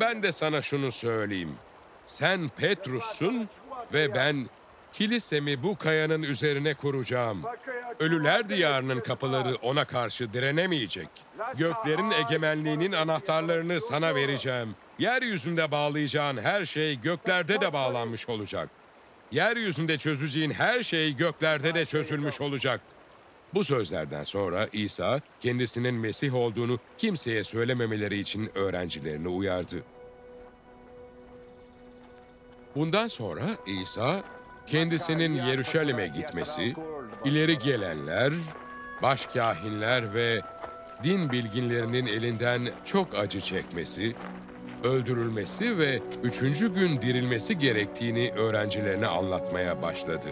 Ben de sana şunu söyleyeyim. Sen Petrus'sun ve ben kilisemi bu kayanın üzerine kuracağım. Ölüler diyarının kapıları ona karşı direnemeyecek. Göklerin egemenliğinin anahtarlarını sana vereceğim. Yeryüzünde bağlayacağın her şey göklerde de bağlanmış olacak. Yeryüzünde çözeceğin her şey göklerde de çözülmüş olacak. Bu sözlerden sonra İsa kendisinin Mesih olduğunu kimseye söylememeleri için öğrencilerini uyardı. Bundan sonra İsa kendisinin Yeruşalim'e gitmesi, ileri gelenler, başkahinler ve din bilginlerinin elinden çok acı çekmesi, öldürülmesi ve üçüncü gün dirilmesi gerektiğini öğrencilerine anlatmaya başladı.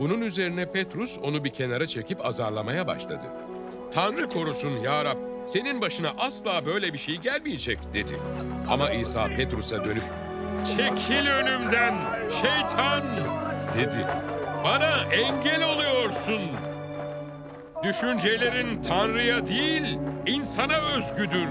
Bunun üzerine Petrus onu bir kenara çekip azarlamaya başladı. Tanrı korusun ya Rab, senin başına asla böyle bir şey gelmeyecek dedi. Ama İsa Petrus'a dönüp, çekil önümden şeytan dedi. Bana engel oluyorsun. Düşüncelerin Tanrı'ya değil, insana özgüdür.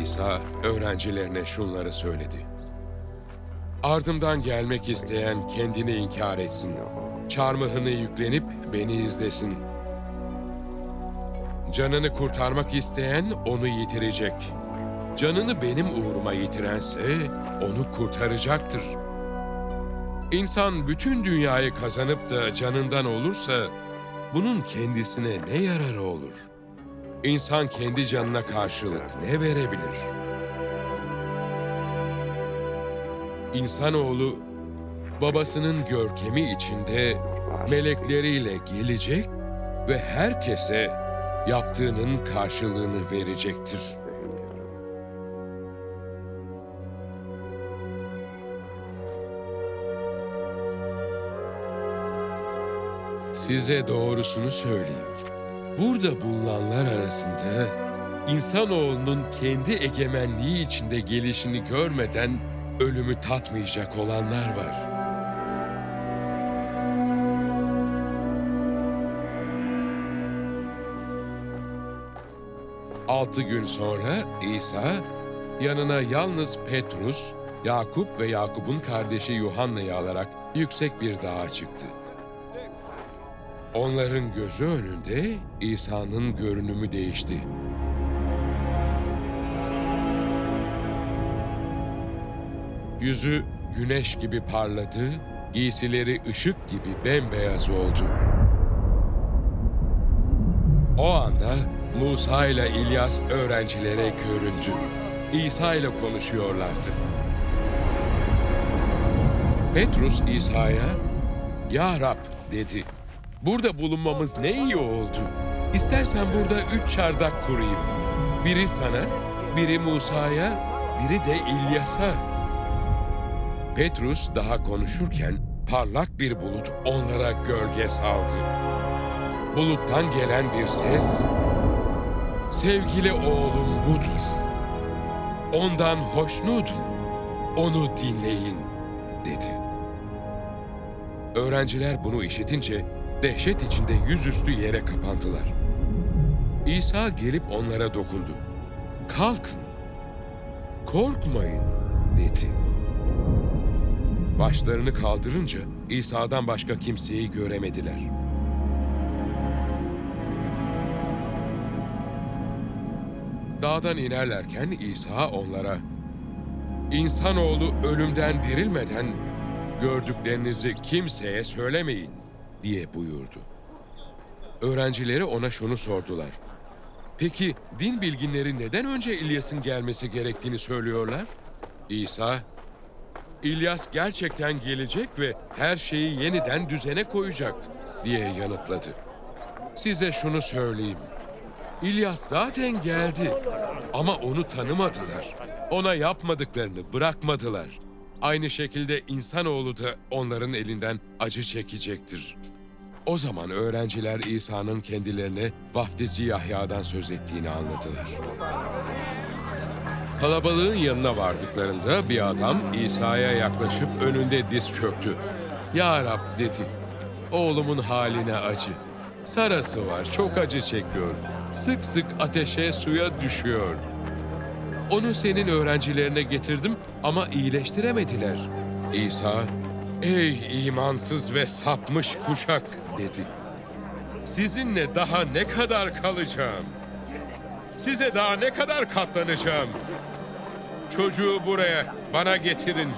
İsa öğrencilerine şunları söyledi. Ardımdan gelmek isteyen kendini inkar etsin. Çarmıhını yüklenip beni izlesin. Canını kurtarmak isteyen onu yitirecek. Canını benim uğruma yitirense onu kurtaracaktır. İnsan bütün dünyayı kazanıp da canından olursa bunun kendisine ne yararı olur? İnsan kendi canına karşılık ne verebilir? İnsanoğlu babasının görkemi içinde melekleriyle gelecek ve herkese yaptığının karşılığını verecektir. Size doğrusunu söyleyeyim. Burada bulunanlar arasında insanoğlunun kendi egemenliği içinde gelişini görmeden ölümü tatmayacak olanlar var. Altı gün sonra İsa yanına yalnız Petrus, Yakup ve Yakup'un kardeşi Yuhanna'yı alarak yüksek bir dağa çıktı. Onların gözü önünde İsa'nın görünümü değişti. Yüzü güneş gibi parladı, giysileri ışık gibi bembeyaz oldu. O anda Musa ile İlyas öğrencilere göründü. İsa ile konuşuyorlardı. Petrus İsa'ya, "Ya Rab," dedi. "Burada bulunmamız ne iyi oldu. İstersen burada üç çardak kurayım. Biri sana, biri Musa'ya, biri de İlyas'a." Petrus daha konuşurken parlak bir bulut onlara gölge saldı. Buluttan gelen bir ses, Sevgili oğlum budur. Ondan hoşnudum. Onu dinleyin, dedi. Öğrenciler bunu işitince dehşet içinde yüzüstü yere kapandılar. İsa gelip onlara dokundu. Kalkın, korkmayın, dedi. Başlarını kaldırınca İsa'dan başka kimseyi göremediler. Dağdan inerlerken İsa onlara, İnsanoğlu ölümden dirilmeden gördüklerinizi kimseye söylemeyin diye buyurdu. Öğrencileri ona şunu sordular. Peki din bilginleri neden önce İlyas'ın gelmesi gerektiğini söylüyorlar? İsa, İlyas gerçekten gelecek ve her şeyi yeniden düzene koyacak diye yanıtladı. Size şunu söyleyeyim. İlyas zaten geldi ama onu tanımadılar. Ona yapmadıklarını bırakmadılar. Aynı şekilde insanoğlu da onların elinden acı çekecektir. O zaman öğrenciler İsa'nın kendilerine vaftizi Yahya'dan söz ettiğini anladılar. Kalabalığın yanına vardıklarında bir adam İsa'ya yaklaşıp önünde diz çöktü. Ya Rab dedi, oğlumun haline acı. Sarası var, çok acı çekiyor. Sık sık ateşe, suya düşüyor. Onu senin öğrencilerine getirdim ama iyileştiremediler. İsa, ey imansız ve sapmış kuşak dedi. Sizinle daha ne kadar kalacağım? Size daha ne kadar katlanacağım? Çocuğu buraya, bana getirin.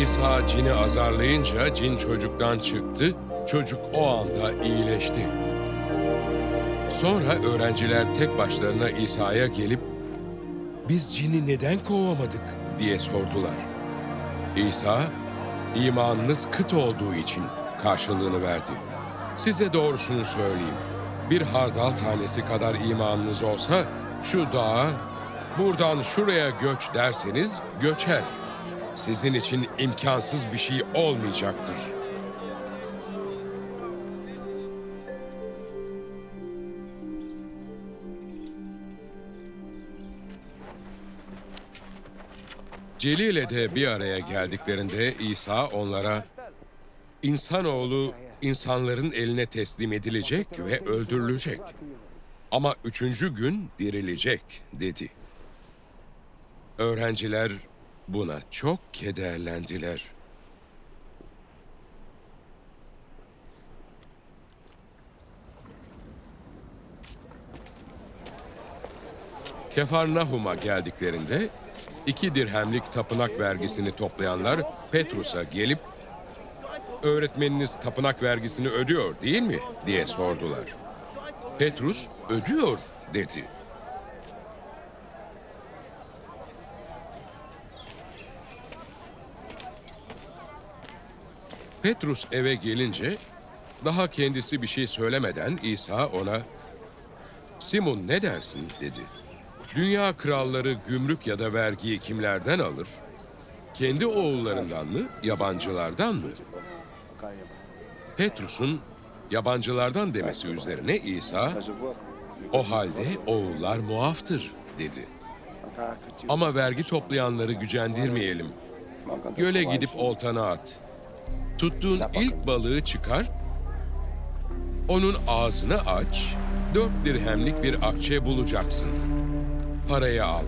İsa cini azarlayınca cin çocuktan çıktı, çocuk o anda iyileşti. Sonra öğrenciler tek başlarına İsa'ya gelip biz cini neden kovamadık diye sordular. İsa, imanınız kıt olduğu için karşılığını verdi. Size doğrusunu söyleyeyim. Bir hardal tanesi kadar imanınız olsa şu dağa buradan şuraya göç derseniz göçer. Sizin için imkansız bir şey olmayacaktır. Celile de bir araya geldiklerinde İsa onlara İnsanoğlu insanların eline teslim edilecek ve öldürülecek. Ama üçüncü gün dirilecek dedi. Öğrenciler buna çok kederlendiler. Kefarnahum'a geldiklerinde iki dirhemlik tapınak vergisini toplayanlar Petrus'a gelip öğretmeniniz tapınak vergisini ödüyor değil mi diye sordular. Petrus ödüyor dedi. Petrus eve gelince Daha kendisi bir şey söylemeden İsa ona Simon ne dersin dedi. Dünya kralları gümrük ya da vergiyi kimlerden alır? Kendi oğullarından mı, yabancılardan mı? Petrus'un yabancılardan demesi üzerine İsa, o halde oğullar muaftır dedi. Ama vergi toplayanları gücendirmeyelim. Göle gidip oltana at. Tuttuğun ilk balığı çıkar, onun ağzını aç, dört dirhemlik bir akçe bulacaksın. Parayı al,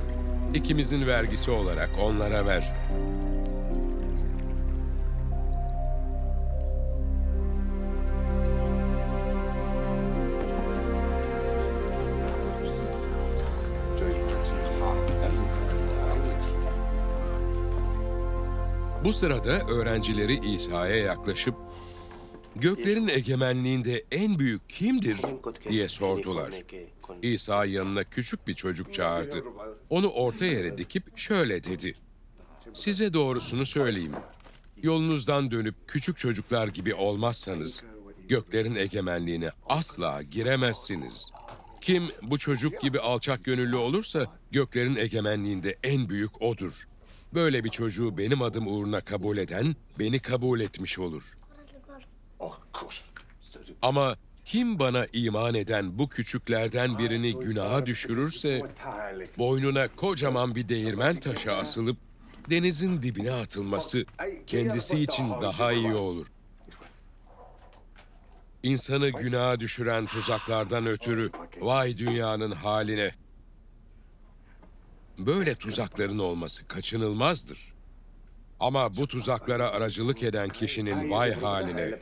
ikimizin vergisi olarak onlara ver. Bu sırada öğrencileri İsa'ya yaklaşıp göklerin egemenliğinde en büyük kimdir diye sordular. İsa yanına küçük bir çocuk çağırdı. Onu orta yere dikip şöyle dedi. Size doğrusunu söyleyeyim. Yolunuzdan dönüp küçük çocuklar gibi olmazsanız göklerin egemenliğine asla giremezsiniz. Kim bu çocuk gibi alçak gönüllü olursa göklerin egemenliğinde en büyük odur. Böyle bir çocuğu benim adım uğruna kabul eden beni kabul etmiş olur. Ama kim bana iman eden bu küçüklerden birini günaha düşürürse boynuna kocaman bir değirmen taşı asılıp denizin dibine atılması kendisi için daha iyi olur. İnsanı günaha düşüren tuzaklardan ötürü vay dünyanın haline. Böyle tuzakların olması kaçınılmazdır. Ama bu tuzaklara aracılık eden kişinin vay haline.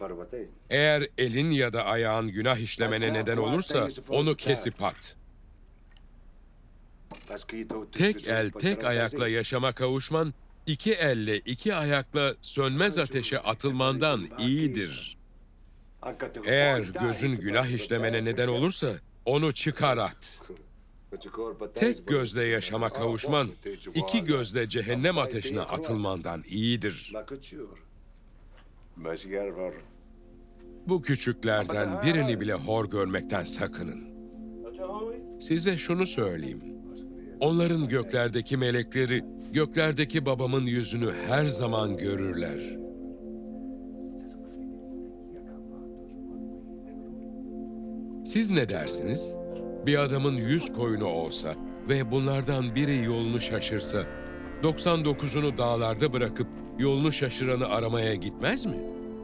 Eğer elin ya da ayağın günah işlemene neden olursa onu kesip at. Tek el tek ayakla yaşama kavuşman, iki elle iki ayakla sönmez ateşe atılmandan iyidir. Eğer gözün günah işlemene neden olursa onu çıkar at. Tek gözle yaşama kavuşman, iki gözle cehennem ateşine atılmandan iyidir. Bu küçüklerden birini bile hor görmekten sakının. Size şunu söyleyeyim. Onların göklerdeki melekleri, göklerdeki babamın yüzünü her zaman görürler. Siz ne dersiniz? Bir adamın yüz koyunu olsa ve bunlardan biri yolunu şaşırsa, 99'unu dağlarda bırakıp yolunu şaşıranı aramaya gitmez mi?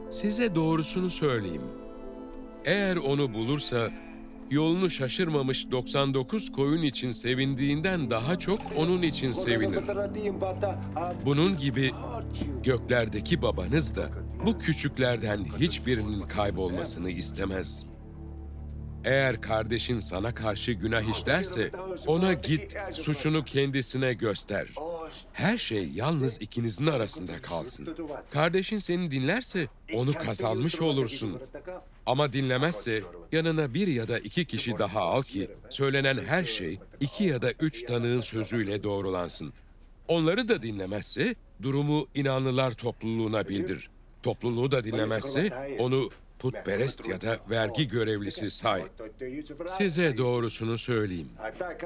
Size doğrusunu söyleyeyim. Eğer onu bulursa, yolunu şaşırmamış 99 koyun için sevindiğinden daha çok onun için sevinir. Bunun gibi göklerdeki babanız da bu küçüklerden hiçbirinin kaybolmasını istemez. Eğer kardeşin sana karşı günah işlerse ona git suçunu kendisine göster. Her şey yalnız ikinizin arasında kalsın. Kardeşin seni dinlerse onu kazanmış olursun. Ama dinlemezse yanına bir ya da iki kişi daha al ki söylenen her şey iki ya da üç tanığın sözüyle doğrulansın. Onları da dinlemezse durumu inanlılar topluluğuna bildir. Topluluğu da dinlemezse onu putperest ya da vergi görevlisi say. Size doğrusunu söyleyeyim.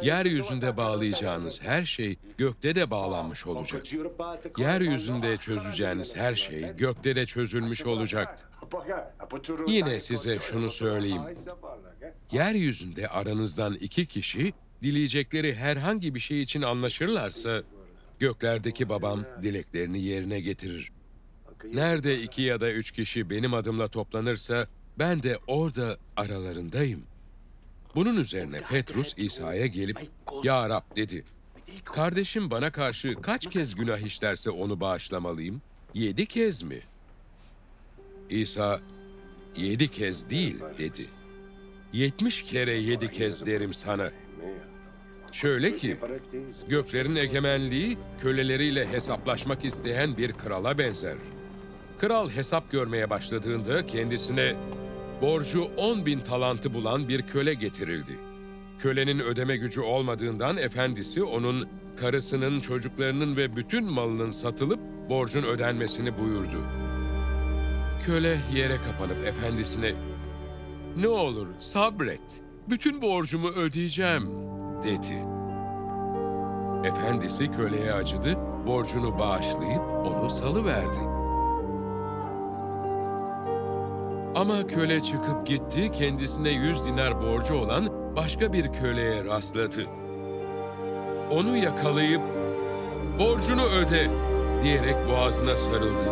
Yeryüzünde bağlayacağınız her şey gökte de bağlanmış olacak. Yeryüzünde çözeceğiniz her şey gökte de çözülmüş olacak. Yine size şunu söyleyeyim. Yeryüzünde aranızdan iki kişi dileyecekleri herhangi bir şey için anlaşırlarsa göklerdeki babam dileklerini yerine getirir. Nerede iki ya da üç kişi benim adımla toplanırsa ben de orada aralarındayım. Bunun üzerine Petrus İsa'ya gelip Ya Rab dedi. Kardeşim bana karşı kaç kez günah işlerse onu bağışlamalıyım? Yedi kez mi? İsa yedi kez değil dedi. Yetmiş kere yedi kez derim sana. Şöyle ki göklerin egemenliği köleleriyle hesaplaşmak isteyen bir krala benzer. Kral hesap görmeye başladığında kendisine borcu 10 bin talantı bulan bir köle getirildi. Kölenin ödeme gücü olmadığından efendisi onun karısının, çocuklarının ve bütün malının satılıp borcun ödenmesini buyurdu. Köle yere kapanıp efendisine Ne olur sabret. Bütün borcumu ödeyeceğim dedi. Efendisi köleye acıdı, borcunu bağışlayıp onu salıverdi. Ama köle çıkıp gitti, kendisine yüz dinar borcu olan başka bir köleye rastladı. Onu yakalayıp borcunu öde diyerek boğazına sarıldı.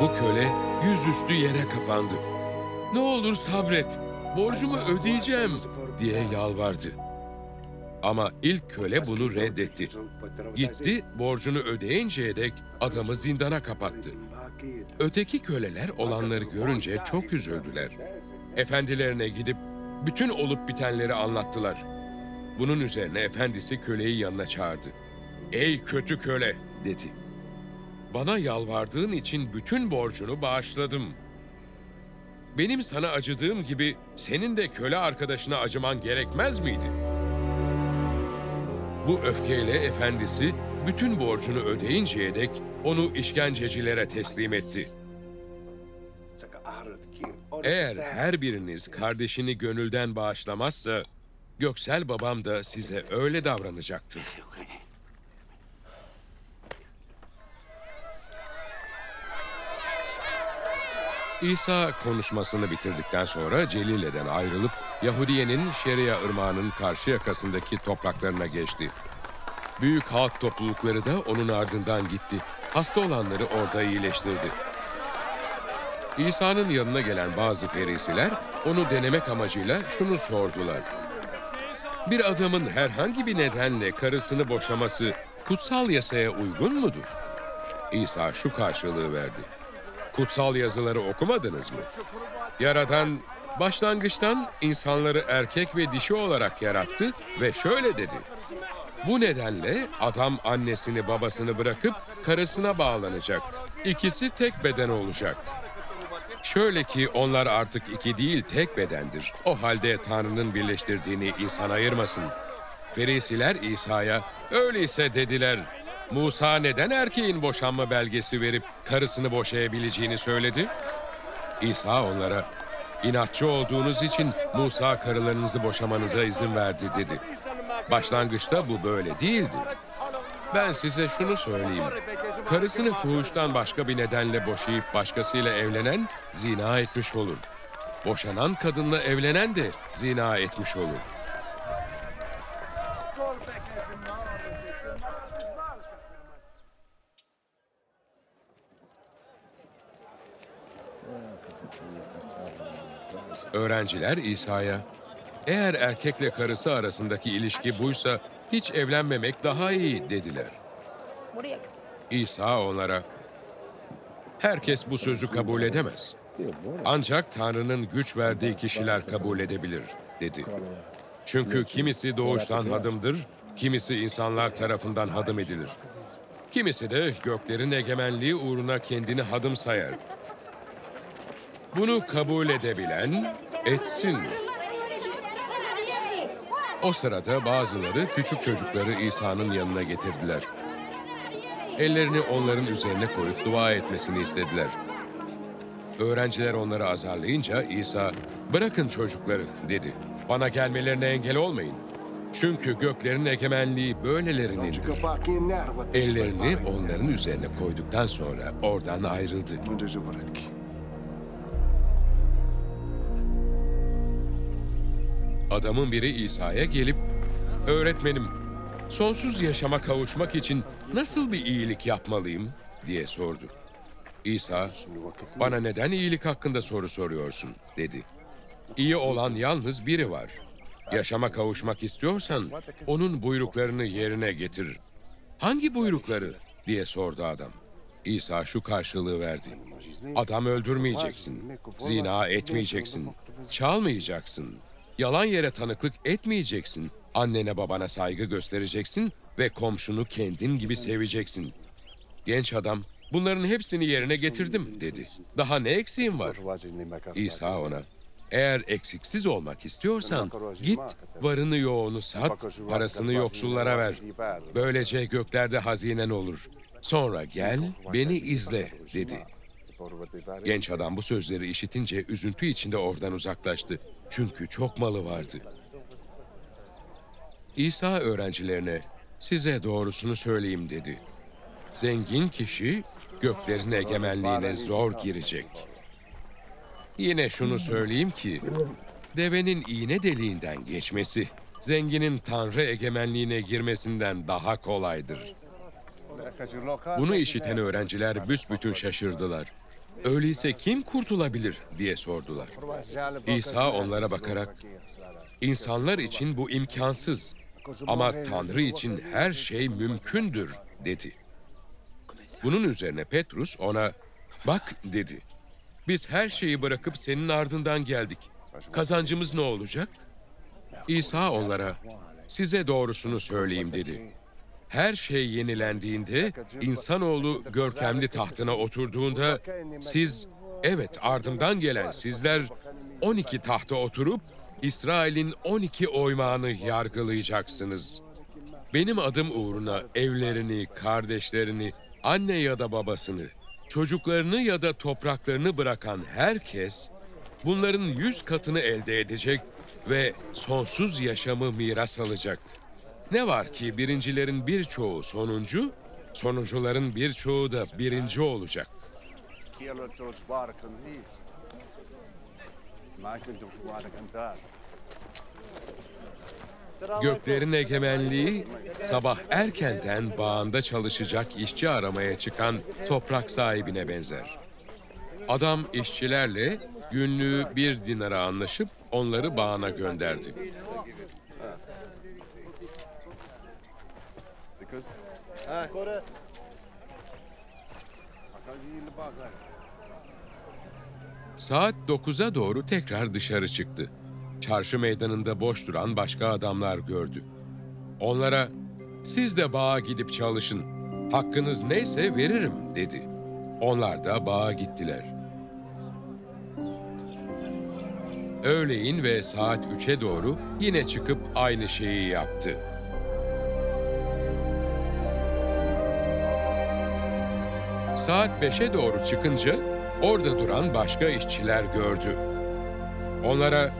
Bu köle yüzüstü yere kapandı. Ne olur sabret, borcumu ödeyeceğim diye yalvardı. Ama ilk köle bunu reddetti. Gitti, borcunu ödeyinceye dek adamı zindana kapattı. Öteki köleler olanları görünce çok üzüldüler. Efendilerine gidip bütün olup bitenleri anlattılar. Bunun üzerine efendisi köleyi yanına çağırdı. Ey kötü köle dedi. Bana yalvardığın için bütün borcunu bağışladım. Benim sana acıdığım gibi senin de köle arkadaşına acıman gerekmez miydi? Bu öfkeyle efendisi bütün borcunu ödeyinceye dek onu işkencecilere teslim etti. Eğer her biriniz kardeşini gönülden bağışlamazsa, Göksel babam da size öyle davranacaktır. İsa konuşmasını bitirdikten sonra Celile'den ayrılıp Yahudiye'nin Şeria ırmağının karşı yakasındaki topraklarına geçti. Büyük halk toplulukları da onun ardından gitti. Hasta olanları orada iyileştirdi. İsa'nın yanına gelen bazı ferisiler onu denemek amacıyla şunu sordular. Bir adamın herhangi bir nedenle karısını boşaması kutsal yasaya uygun mudur? İsa şu karşılığı verdi. Kutsal yazıları okumadınız mı? Yaradan başlangıçtan insanları erkek ve dişi olarak yarattı ve şöyle dedi. Bu nedenle adam annesini babasını bırakıp karısına bağlanacak. İkisi tek beden olacak. Şöyle ki onlar artık iki değil tek bedendir. O halde Tanrı'nın birleştirdiğini insan ayırmasın. Ferisiler İsa'ya öyleyse dediler. Musa neden erkeğin boşanma belgesi verip karısını boşayabileceğini söyledi? İsa onlara inatçı olduğunuz için Musa karılarınızı boşamanıza izin verdi dedi. Başlangıçta bu böyle değildi. Ben size şunu söyleyeyim. Karısını fuhuştan başka bir nedenle boşayıp başkasıyla evlenen zina etmiş olur. Boşanan kadınla evlenen de zina etmiş olur. Öğrenciler İsa'ya, eğer erkekle karısı arasındaki ilişki buysa hiç evlenmemek daha iyi dediler. İsa onlara, herkes bu sözü kabul edemez. Ancak Tanrı'nın güç verdiği kişiler kabul edebilir, dedi. Çünkü kimisi doğuştan hadımdır, kimisi insanlar tarafından hadım edilir. Kimisi de göklerin egemenliği uğruna kendini hadım sayar. Bunu kabul edebilen etsin. O sırada bazıları küçük çocukları İsa'nın yanına getirdiler. Ellerini onların üzerine koyup dua etmesini istediler. Öğrenciler onları azarlayınca İsa, "Bırakın çocukları." dedi. "Bana gelmelerine engel olmayın. Çünkü göklerin egemenliği böylelerinindir." Ellerini onların üzerine koyduktan sonra oradan ayrıldı. Adamın biri İsa'ya gelip, "Öğretmenim, sonsuz yaşama kavuşmak için nasıl bir iyilik yapmalıyım?" diye sordu. İsa, "Bana neden iyilik hakkında soru soruyorsun?" dedi. "İyi olan yalnız biri var. Yaşama kavuşmak istiyorsan onun buyruklarını yerine getir." "Hangi buyrukları?" diye sordu adam. İsa şu karşılığı verdi. Adam öldürmeyeceksin, zina etmeyeceksin, çalmayacaksın, yalan yere tanıklık etmeyeceksin, annene babana saygı göstereceksin ve komşunu kendin gibi seveceksin. Genç adam, bunların hepsini yerine getirdim dedi. Daha ne eksiğim var? İsa ona, eğer eksiksiz olmak istiyorsan git varını yoğunu sat, parasını yoksullara ver. Böylece göklerde hazinen olur. Sonra gel beni izle dedi. Genç adam bu sözleri işitince üzüntü içinde oradan uzaklaştı. Çünkü çok malı vardı. İsa öğrencilerine size doğrusunu söyleyeyim dedi. Zengin kişi göklerin egemenliğine zor girecek. Yine şunu söyleyeyim ki devenin iğne deliğinden geçmesi zenginin tanrı egemenliğine girmesinden daha kolaydır. Bunu işiten öğrenciler büsbütün şaşırdılar. Öyleyse kim kurtulabilir diye sordular. İsa onlara bakarak, İnsanlar için bu imkansız ama Tanrı için her şey mümkündür dedi. Bunun üzerine Petrus ona bak dedi. Biz her şeyi bırakıp senin ardından geldik. Kazancımız ne olacak? İsa onlara size doğrusunu söyleyeyim dedi. Her şey yenilendiğinde, insanoğlu görkemli tahtına oturduğunda siz, evet ardımdan gelen sizler 12 tahta oturup İsrail'in 12 oymağını yargılayacaksınız. Benim adım uğruna evlerini, kardeşlerini, anne ya da babasını, çocuklarını ya da topraklarını bırakan herkes bunların yüz katını elde edecek ve sonsuz yaşamı miras alacak. Ne var ki birincilerin birçoğu sonuncu, sonuncuların birçoğu da birinci olacak. Göklerin egemenliği sabah erkenden bağında çalışacak işçi aramaya çıkan toprak sahibine benzer. Adam işçilerle günlüğü bir dinara anlaşıp onları bağına gönderdi. Saat 9'a doğru tekrar dışarı çıktı. Çarşı meydanında boş duran başka adamlar gördü. Onlara, siz de bağa gidip çalışın, hakkınız neyse veririm dedi. Onlar da bağa gittiler. Öğleyin ve saat 3'e doğru yine çıkıp aynı şeyi yaptı. Saat 5'e doğru çıkınca orada duran başka işçiler gördü. Onlara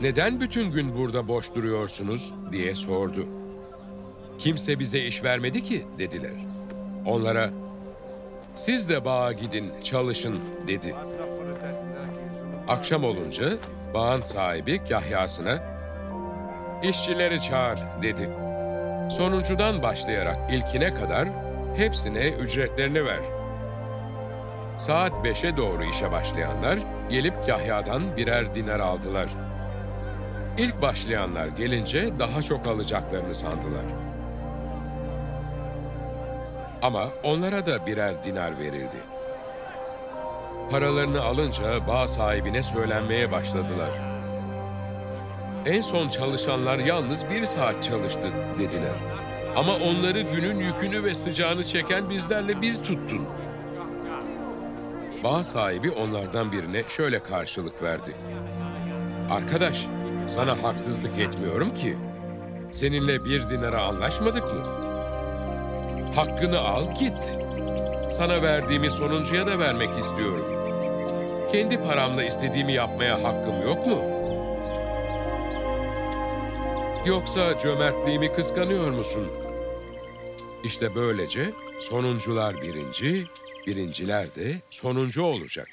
neden bütün gün burada boş duruyorsunuz diye sordu. Kimse bize iş vermedi ki dediler. Onlara siz de bağa gidin çalışın dedi. Akşam olunca bağın sahibi kahyasına işçileri çağır dedi. Sonuncudan başlayarak ilkine kadar hepsine ücretlerini ver. Saat 5'e doğru işe başlayanlar gelip kahyadan birer dinar aldılar. İlk başlayanlar gelince daha çok alacaklarını sandılar. Ama onlara da birer dinar verildi. Paralarını alınca bağ sahibine söylenmeye başladılar. En son çalışanlar yalnız bir saat çalıştı dediler. Ama onları günün yükünü ve sıcağını çeken bizlerle bir tuttun. Bağ sahibi onlardan birine şöyle karşılık verdi. Arkadaş, sana haksızlık etmiyorum ki. Seninle bir dinara anlaşmadık mı? Hakkını al git. Sana verdiğimi sonuncuya da vermek istiyorum. Kendi paramla istediğimi yapmaya hakkım yok mu? Yoksa cömertliğimi kıskanıyor musun? İşte böylece sonuncular birinci, birinciler de sonuncu olacak.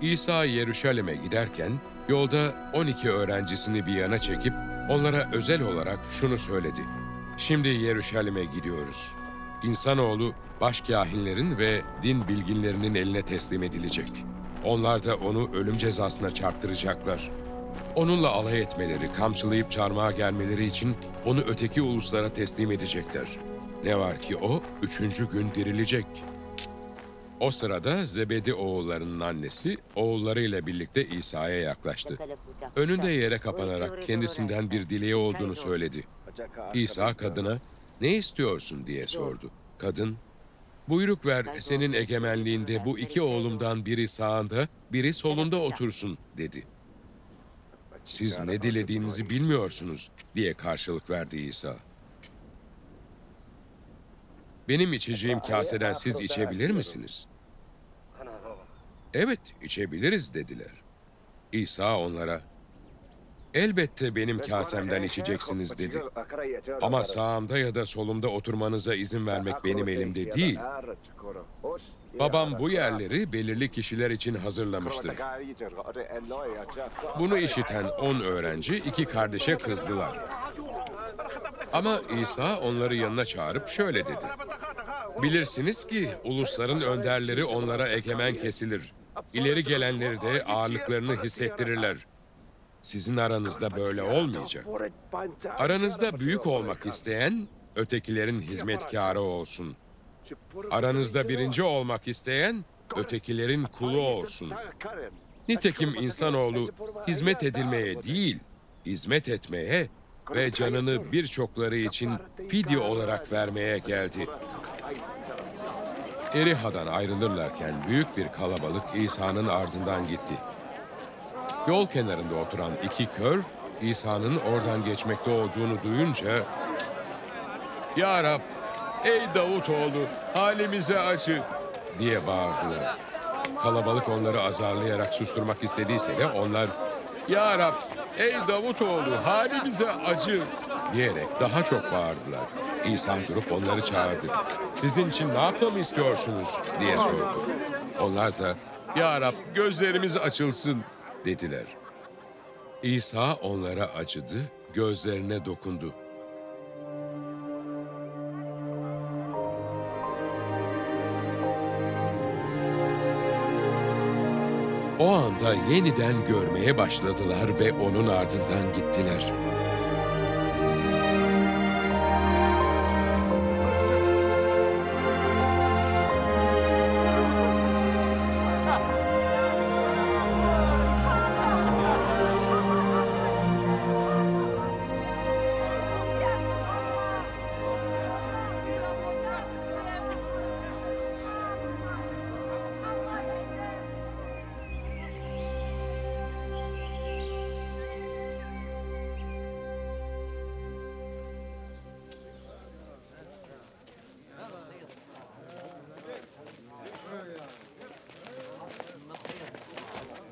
İsa Yeruşalim'e giderken yolda 12 öğrencisini bir yana çekip onlara özel olarak şunu söyledi. Şimdi Yeruşalim'e gidiyoruz. İnsanoğlu başkâhinlerin ve din bilginlerinin eline teslim edilecek. Onlar da onu ölüm cezasına çarptıracaklar. Onunla alay etmeleri, kamçılayıp çarmıha gelmeleri için onu öteki uluslara teslim edecekler. Ne var ki o üçüncü gün dirilecek. O sırada Zebedi oğullarının annesi oğullarıyla birlikte İsa'ya yaklaştı. Önünde yere kapanarak kendisinden bir dileği olduğunu söyledi. İsa kadına ne istiyorsun diye sordu. Kadın, buyruk ver senin egemenliğinde bu iki oğlumdan biri sağında, biri solunda otursun dedi. Siz ne dilediğinizi bilmiyorsunuz diye karşılık verdi İsa. Benim içeceğim kaseden siz içebilir misiniz? Evet, içebiliriz dediler. İsa onlara, elbette benim kasemden içeceksiniz dedi. Ama sağımda ya da solumda oturmanıza izin vermek benim elimde değil. Babam bu yerleri belirli kişiler için hazırlamıştır. Bunu işiten on öğrenci iki kardeşe kızdılar. Ama İsa onları yanına çağırıp şöyle dedi. Bilirsiniz ki ulusların önderleri onlara egemen kesilir. İleri gelenleri de ağırlıklarını hissettirirler. Sizin aranızda böyle olmayacak. Aranızda büyük olmak isteyen ötekilerin hizmetkarı olsun. Aranızda birinci olmak isteyen ötekilerin kulu olsun. Nitekim insanoğlu hizmet edilmeye değil, hizmet etmeye ve canını birçokları için fidye olarak vermeye geldi. Eriha'dan ayrılırlarken büyük bir kalabalık İsa'nın ardından gitti. Yol kenarında oturan iki kör, İsa'nın oradan geçmekte olduğunu duyunca ''Ya Rab, ey Davutoğlu, halimize acı!'' diye bağırdılar. Kalabalık onları azarlayarak susturmak istediyse de onlar ''Ya Rab, ey Davutoğlu, halimize acı!'' diyerek daha çok bağırdılar. İsa durup onları çağırdı. ''Sizin için ne yapmamı istiyorsunuz?'' diye sordu. Onlar da ''Ya Rab, gözlerimiz açılsın!'' dediler. İsa onlara acıdı, gözlerine dokundu. O anda yeniden görmeye başladılar ve onun ardından gittiler.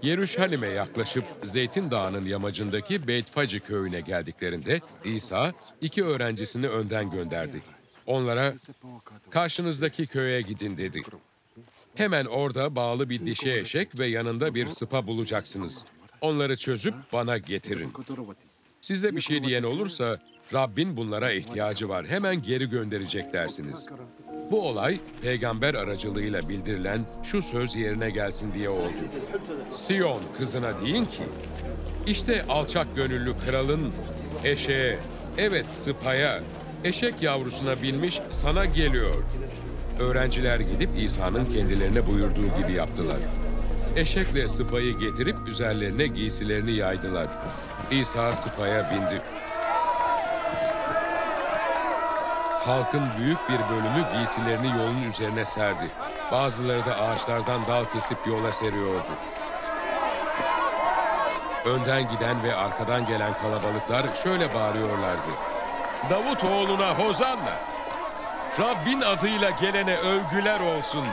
Yeruşalim'e yaklaşıp Zeytin Dağı'nın yamacındaki Beytfacı köyüne geldiklerinde İsa iki öğrencisini önden gönderdi. Onlara karşınızdaki köye gidin dedi. Hemen orada bağlı bir dişi eşek ve yanında bir sıpa bulacaksınız. Onları çözüp bana getirin. Size bir şey diyen olursa Rabbin bunlara ihtiyacı var. Hemen geri gönderecek dersiniz. Bu olay peygamber aracılığıyla bildirilen şu söz yerine gelsin diye oldu. Siyon kızına deyin ki, işte alçak gönüllü kralın eşeğe, evet sıpaya, eşek yavrusuna binmiş sana geliyor. Öğrenciler gidip İsa'nın kendilerine buyurduğu gibi yaptılar. Eşekle sıpayı getirip üzerlerine giysilerini yaydılar. İsa sıpaya bindi. Halkın büyük bir bölümü giysilerini yolun üzerine serdi. Bazıları da ağaçlardan dal kesip yola seriyordu. Önden giden ve arkadan gelen kalabalıklar şöyle bağırıyorlardı. Davut oğluna hozanna! Rabbin adıyla gelene övgüler olsun.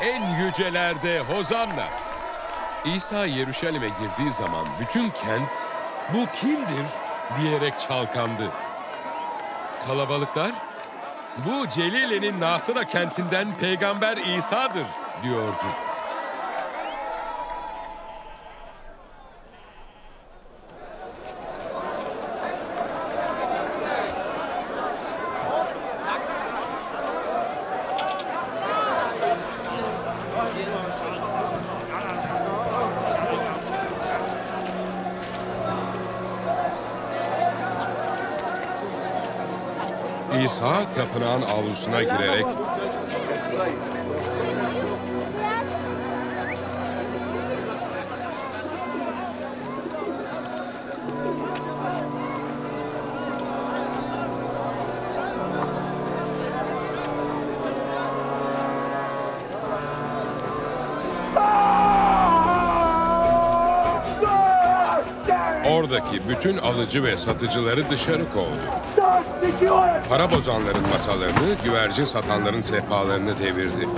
En yücelerde hozanna! İsa Yeruşalim'e girdiği zaman bütün kent bu kimdir diyerek çalkandı. Kalabalıklar, bu Celile'nin Nasıra kentinden peygamber İsa'dır diyordu. İsa tapınağın avlusuna girerek oradaki bütün alıcı ve satıcıları dışarı kovdu. Para bozanların masalarını, güvercin satanların sehpalarını devirdi.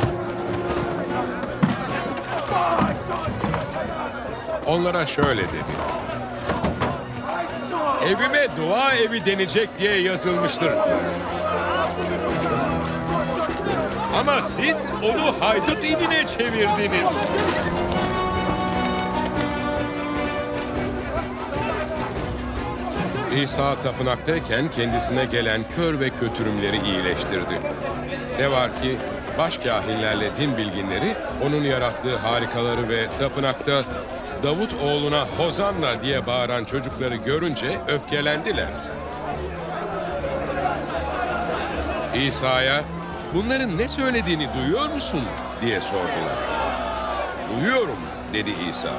Onlara şöyle dedi. Evime dua evi denecek diye yazılmıştır. Ama siz onu haydut inine çevirdiniz. İsa tapınaktayken kendisine gelen kör ve kötürümleri iyileştirdi. Ne var ki başkahinlerle din bilginleri onun yarattığı harikaları ve tapınakta Davut oğluna Hozanna diye bağıran çocukları görünce öfkelendiler. İsa'ya bunların ne söylediğini duyuyor musun diye sordular. Duyuyorum dedi İsa.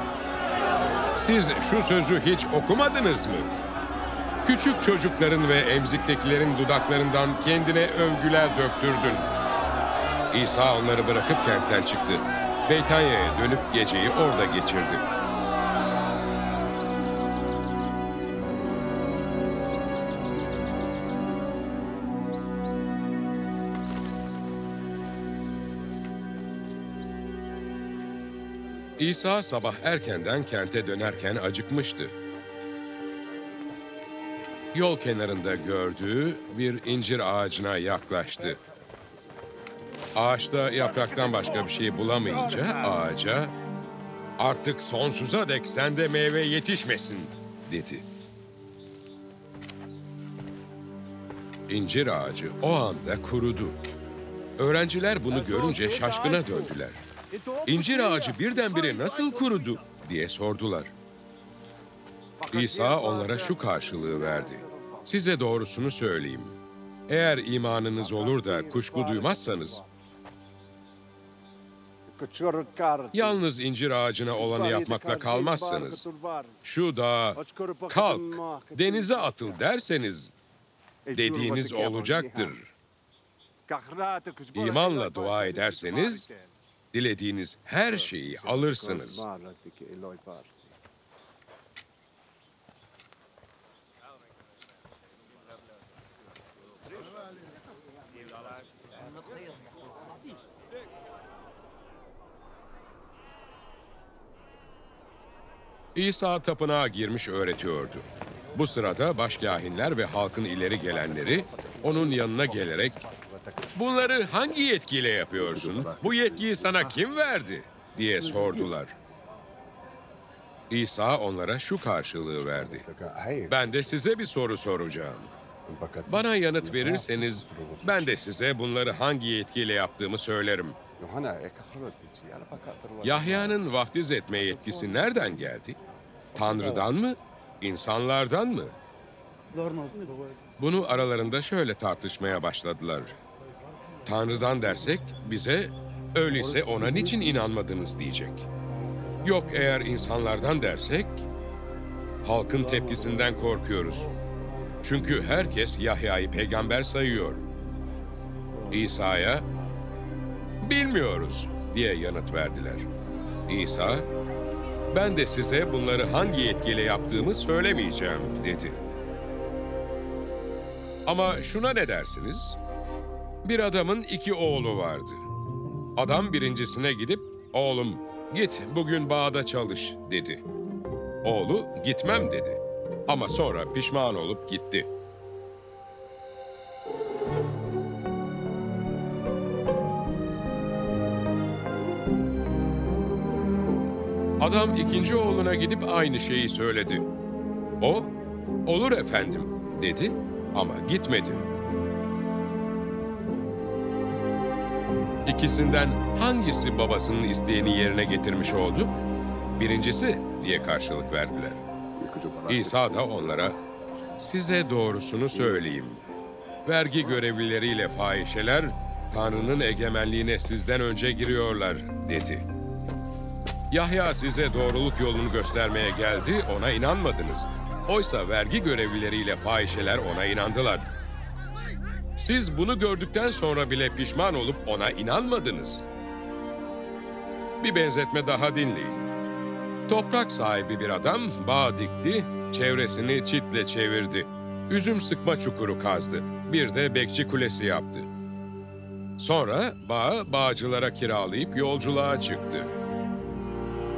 Siz şu sözü hiç okumadınız mı? Küçük çocukların ve emziktekilerin dudaklarından kendine övgüler döktürdün. İsa onları bırakıp kentten çıktı. Beytanya'ya dönüp geceyi orada geçirdi. İsa sabah erkenden kente dönerken acıkmıştı. Yol kenarında gördüğü bir incir ağacına yaklaştı. Ağaçta yapraktan başka bir şey bulamayınca ağaca "Artık sonsuza dek sende meyve yetişmesin." dedi. İncir ağacı o anda kurudu. Öğrenciler bunu görünce şaşkına döndüler. İncir ağacı birdenbire nasıl kurudu diye sordular. İsa onlara şu karşılığı verdi. Size doğrusunu söyleyeyim. Eğer imanınız olur da kuşku duymazsanız, yalnız incir ağacına olanı yapmakla kalmazsanız, şu dağa kalk, denize atıl derseniz dediğiniz olacaktır. İmanla dua ederseniz, dilediğiniz her şeyi alırsınız. İsa tapınağa girmiş öğretiyordu. Bu sırada başkahinler ve halkın ileri gelenleri onun yanına gelerek "Bunları hangi yetkiyle yapıyorsun? Bu yetkiyi sana kim verdi?" diye sordular. İsa onlara şu karşılığı verdi. Ben de size bir soru soracağım. Bana yanıt verirseniz ben de size bunları hangi yetkiyle yaptığımı söylerim. Yahya'nın vaftiz etme yetkisi nereden geldi? Tanrı'dan mı? İnsanlardan mı? Bunu aralarında şöyle tartışmaya başladılar. Tanrı'dan dersek bize öyleyse ona niçin inanmadınız diyecek. Yok eğer insanlardan dersek halkın tepkisinden korkuyoruz. Çünkü herkes Yahya'yı peygamber sayıyor. İsa'ya bilmiyoruz diye yanıt verdiler. İsa, ben de size bunları hangi yetkiyle yaptığımı söylemeyeceğim dedi. Ama şuna ne dersiniz? Bir adamın iki oğlu vardı. Adam birincisine gidip, oğlum git bugün bağda çalış dedi. Oğlu gitmem dedi. Ama sonra pişman olup gitti. Adam ikinci oğluna gidip aynı şeyi söyledi. O, olur efendim dedi ama gitmedi. İkisinden hangisi babasının isteğini yerine getirmiş oldu? Birincisi diye karşılık verdiler. İsa da onlara, size doğrusunu söyleyeyim. Vergi görevlileriyle fahişeler, Tanrı'nın egemenliğine sizden önce giriyorlar, dedi. Yahya size doğruluk yolunu göstermeye geldi, ona inanmadınız. Oysa vergi görevlileriyle fahişeler ona inandılar. Siz bunu gördükten sonra bile pişman olup ona inanmadınız. Bir benzetme daha dinleyin. Toprak sahibi bir adam bağ dikti, çevresini çitle çevirdi. Üzüm sıkma çukuru kazdı. Bir de bekçi kulesi yaptı. Sonra bağı bağcılara kiralayıp yolculuğa çıktı.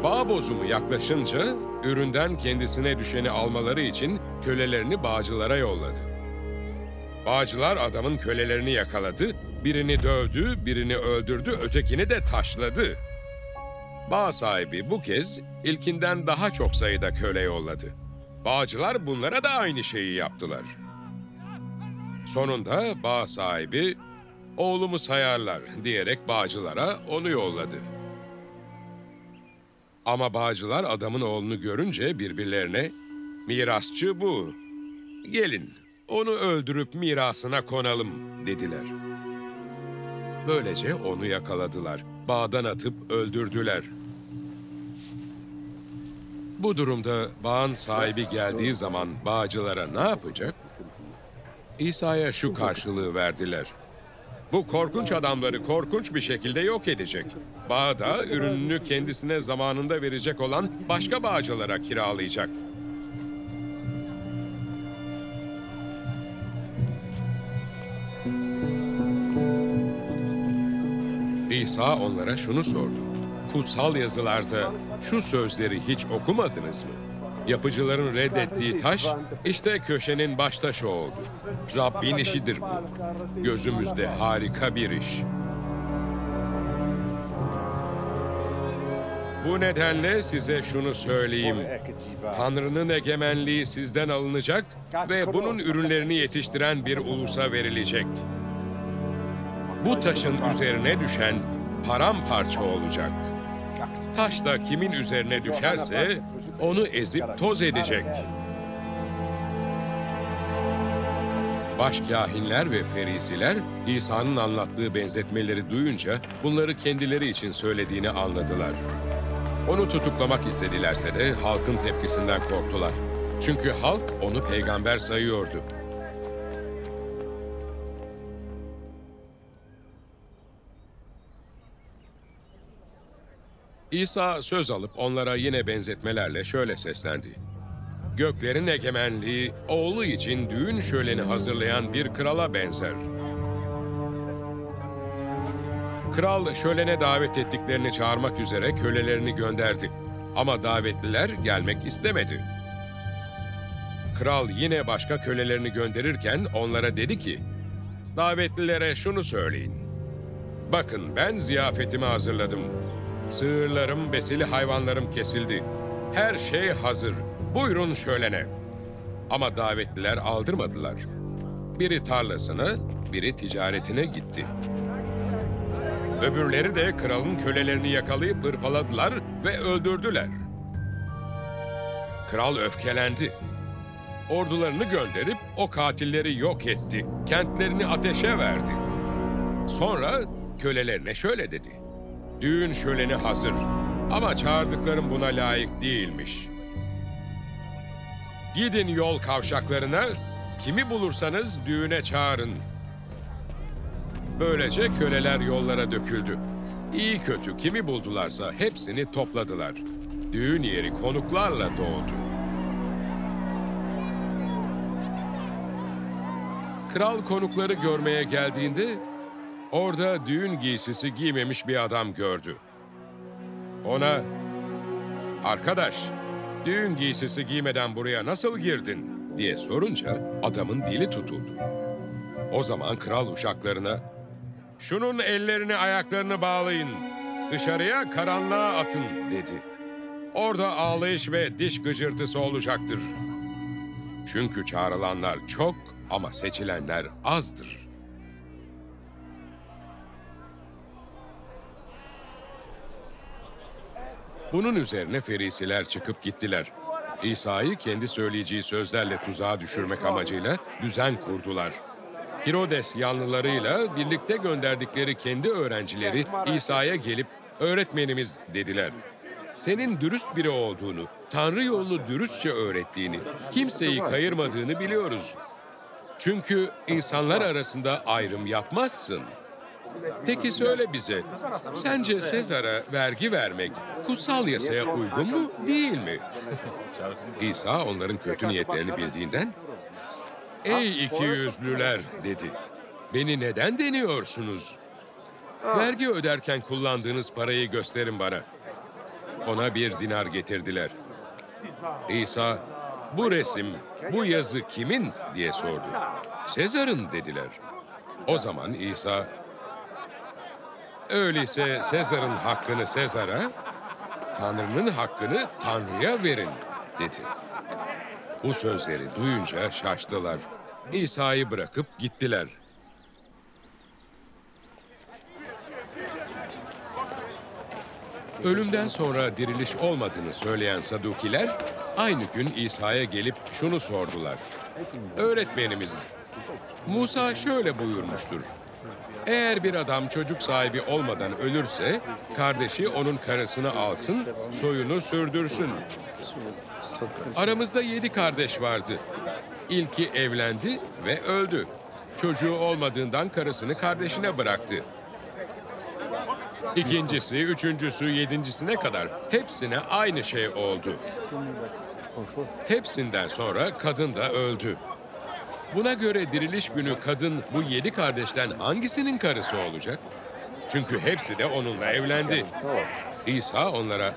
Bağ bozumu yaklaşınca üründen kendisine düşeni almaları için kölelerini bağcılara yolladı. Bağcılar adamın kölelerini yakaladı, birini dövdü, birini öldürdü, ötekini de taşladı. Bağ sahibi bu kez ilkinden daha çok sayıda köle yolladı. Bağcılar bunlara da aynı şeyi yaptılar. Sonunda bağ sahibi oğlumu sayarlar diyerek bağcılara onu yolladı. Ama bağcılar adamın oğlunu görünce birbirlerine mirasçı bu. Gelin onu öldürüp mirasına konalım dediler. Böylece onu yakaladılar. Bağdan atıp öldürdüler. Bu durumda bağın sahibi geldiği zaman bağcılara ne yapacak? İsa'ya şu karşılığı verdiler. Bu korkunç adamları korkunç bir şekilde yok edecek. Bağda ürününü kendisine zamanında verecek olan başka bağcılara kiralayacak. İsa onlara şunu sordu. Kutsal yazılarda şu sözleri hiç okumadınız mı? Yapıcıların reddettiği taş, işte köşenin baş taşı oldu. Rabbin işidir bu. Gözümüzde harika bir iş. Bu nedenle size şunu söyleyeyim. Tanrı'nın egemenliği sizden alınacak ve bunun ürünlerini yetiştiren bir ulusa verilecek. Bu taşın üzerine düşen paramparça olacak. Taş da kimin üzerine düşerse onu ezip toz edecek. Başkahinler ve ferisiler İsa'nın anlattığı benzetmeleri duyunca bunları kendileri için söylediğini anladılar. Onu tutuklamak istedilerse de halkın tepkisinden korktular. Çünkü halk onu peygamber sayıyordu. İsa söz alıp onlara yine benzetmelerle şöyle seslendi. Göklerin egemenliği oğlu için düğün şöleni hazırlayan bir krala benzer. Kral şölene davet ettiklerini çağırmak üzere kölelerini gönderdi. Ama davetliler gelmek istemedi. Kral yine başka kölelerini gönderirken onlara dedi ki, davetlilere şunu söyleyin. Bakın ben ziyafetimi hazırladım. Sığırlarım, besili hayvanlarım kesildi. Her şey hazır. Buyurun şölene. Ama davetliler aldırmadılar. Biri tarlasına, biri ticaretine gitti. Öbürleri de kralın kölelerini yakalayıp hırpaladılar ve öldürdüler. Kral öfkelendi. Ordularını gönderip o katilleri yok etti. Kentlerini ateşe verdi. Sonra kölelerine şöyle dedi. Düğün şöleni hazır ama çağırdıklarım buna layık değilmiş. Gidin yol kavşaklarına, kimi bulursanız düğüne çağırın. Böylece köleler yollara döküldü. İyi kötü kimi buldularsa hepsini topladılar. Düğün yeri konuklarla doldu. Kral konukları görmeye geldiğinde orada düğün giysisi giymemiş bir adam gördü. Ona, "Arkadaş, düğün giysisi giymeden buraya nasıl girdin?" diye sorunca adamın dili tutuldu. O zaman kral uşaklarına, "Şunun ellerini ayaklarını bağlayın, dışarıya karanlığa atın." dedi. Orada ağlayış ve diş gıcırtısı olacaktır. Çünkü çağrılanlar çok ama seçilenler azdır. Bunun üzerine ferisiler çıkıp gittiler. İsa'yı kendi söyleyeceği sözlerle tuzağa düşürmek amacıyla düzen kurdular. Herodes yanlılarıyla birlikte gönderdikleri kendi öğrencileri İsa'ya gelip öğretmenimiz dediler. Senin dürüst biri olduğunu, Tanrı yolunu dürüstçe öğrettiğini, kimseyi kayırmadığını biliyoruz. Çünkü insanlar arasında ayrım yapmazsın. Peki söyle bize, sence Sezar'a vergi vermek kutsal yasaya uygun mu, değil mi? İsa onların kötü niyetlerini bildiğinden, Ey iki yüzlüler dedi. Beni neden deniyorsunuz? Vergi öderken kullandığınız parayı gösterin bana. Ona bir dinar getirdiler. İsa, bu resim, bu yazı kimin diye sordu. Sezar'ın dediler. O zaman İsa, öyleyse Sezar'ın hakkını Sezar'a, Tanrı'nın hakkını Tanrı'ya verin dedi. Bu sözleri duyunca şaştılar. İsa'yı bırakıp gittiler. Ölümden sonra diriliş olmadığını söyleyen Sadukiler aynı gün İsa'ya gelip şunu sordular. Öğretmenimiz, Musa şöyle buyurmuştur. Eğer bir adam çocuk sahibi olmadan ölürse, kardeşi onun karısını alsın, soyunu sürdürsün. Aramızda yedi kardeş vardı. İlki evlendi ve öldü. Çocuğu olmadığından karısını kardeşine bıraktı. İkincisi, üçüncüsü, yedincisine kadar hepsine aynı şey oldu. Hepsinden sonra kadın da öldü. Buna göre diriliş günü kadın bu yedi kardeşten hangisinin karısı olacak? Çünkü hepsi de onunla evlendi. İsa onlara,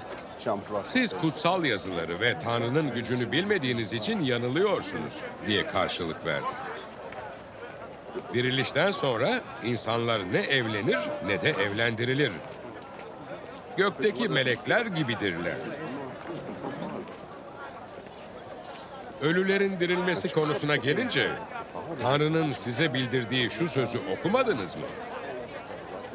siz kutsal yazıları ve Tanrı'nın gücünü bilmediğiniz için yanılıyorsunuz diye karşılık verdi. Dirilişten sonra insanlar ne evlenir ne de evlendirilir. Gökteki melekler gibidirler. Ölülerin dirilmesi konusuna gelince Tanrı'nın size bildirdiği şu sözü okumadınız mı?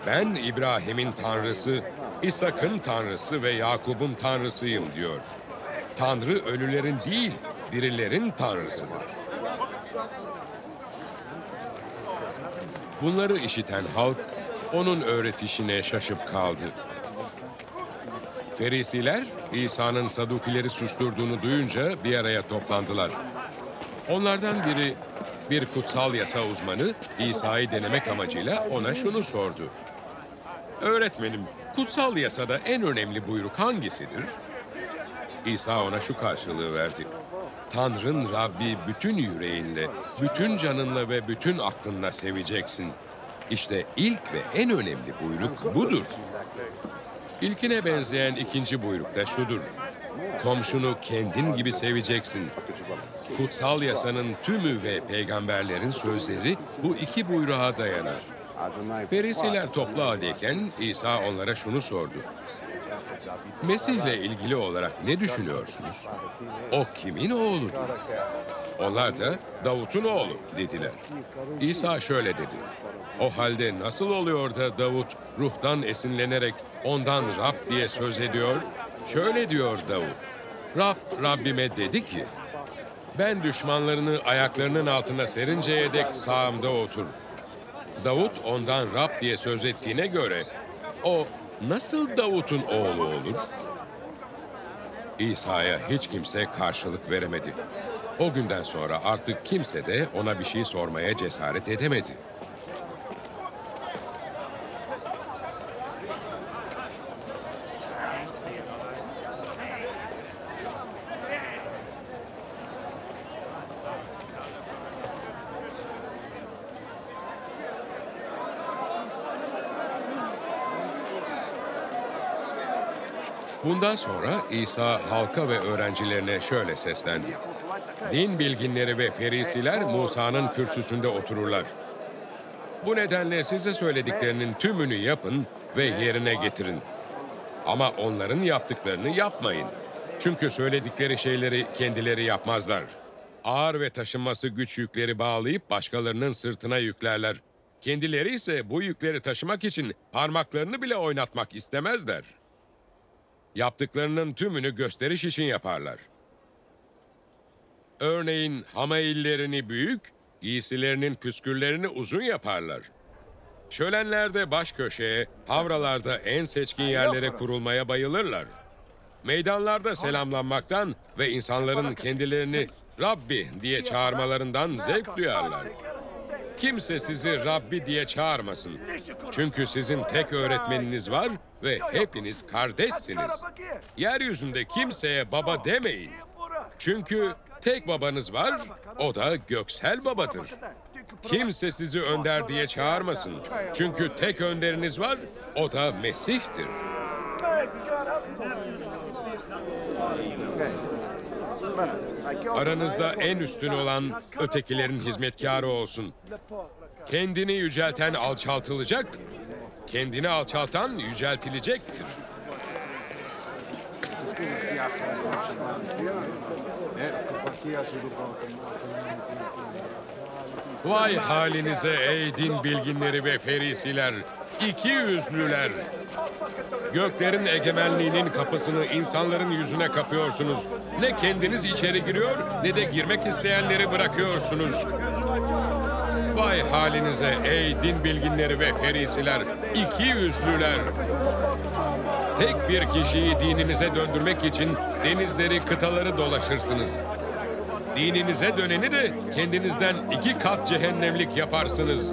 Ben İbrahim'in tanrısı, İshak'ın tanrısı ve Yakub'un tanrısıyım diyor. Tanrı ölülerin değil, dirilerin tanrısıdır. Bunları işiten halk onun öğretişine şaşıp kaldı. Ferisiler İsa'nın Sadukileri susturduğunu duyunca bir araya toplandılar. Onlardan biri bir kutsal yasa uzmanı İsa'yı denemek amacıyla ona şunu sordu. Öğretmenim, kutsal yasada en önemli buyruk hangisidir? İsa ona şu karşılığı verdi. Tanrın Rabbi bütün yüreğinle, bütün canınla ve bütün aklınla seveceksin. İşte ilk ve en önemli buyruk budur. İlkine benzeyen ikinci buyruk da şudur. Komşunu kendin gibi seveceksin. Kutsal yasanın tümü ve peygamberlerin sözleri bu iki buyruğa dayanır. Ferisiler toplu haldeyken İsa onlara şunu sordu. Mesih'le ilgili olarak ne düşünüyorsunuz? O kimin oğludur? Onlar da Davut'un oğlu dediler. İsa şöyle dedi. O halde nasıl oluyor da Davut ruhtan esinlenerek ondan Rab diye söz ediyor? Şöyle diyor Davut. Rab Rabbime dedi ki, ben düşmanlarını ayaklarının altına serinceye dek sağımda otur. Davut ondan Rab diye söz ettiğine göre o nasıl Davut'un oğlu olur? İsa'ya hiç kimse karşılık veremedi. O günden sonra artık kimse de ona bir şey sormaya cesaret edemedi. Bundan sonra İsa halka ve öğrencilerine şöyle seslendi. Din bilginleri ve ferisiler Musa'nın kürsüsünde otururlar. Bu nedenle size söylediklerinin tümünü yapın ve yerine getirin. Ama onların yaptıklarını yapmayın. Çünkü söyledikleri şeyleri kendileri yapmazlar. Ağır ve taşınması güç yükleri bağlayıp başkalarının sırtına yüklerler. Kendileri ise bu yükleri taşımak için parmaklarını bile oynatmak istemezler. Yaptıklarının tümünü gösteriş için yaparlar. Örneğin hamaillerini büyük, giysilerinin püsküllerini uzun yaparlar. Şölenlerde baş köşeye, havralarda en seçkin yerlere kurulmaya bayılırlar. Meydanlarda selamlanmaktan ve insanların kendilerini Rabbi diye çağırmalarından zevk duyarlar. Kimse sizi Rabbi diye çağırmasın. Çünkü sizin tek öğretmeniniz var ve hepiniz kardeşsiniz. Yeryüzünde kimseye baba demeyin. Çünkü Tek babanız var, o da Göksel babadır. Kimse sizi önder diye çağırmasın. Çünkü tek önderiniz var, o da Mesih'tir. Aranızda en üstün olan ötekilerin hizmetkarı olsun. Kendini yücelten alçaltılacak, kendini alçaltan yüceltilecektir. Vay halinize ey din bilginleri ve ferisiler, iki yüzlüler. Göklerin egemenliğinin kapısını insanların yüzüne kapıyorsunuz. Ne kendiniz içeri giriyor ne de girmek isteyenleri bırakıyorsunuz. Vay halinize ey din bilginleri ve ferisiler, iki yüzlüler. Tek bir kişiyi dininize döndürmek için denizleri, kıtaları dolaşırsınız. Dininize döneni de kendinizden iki kat cehennemlik yaparsınız.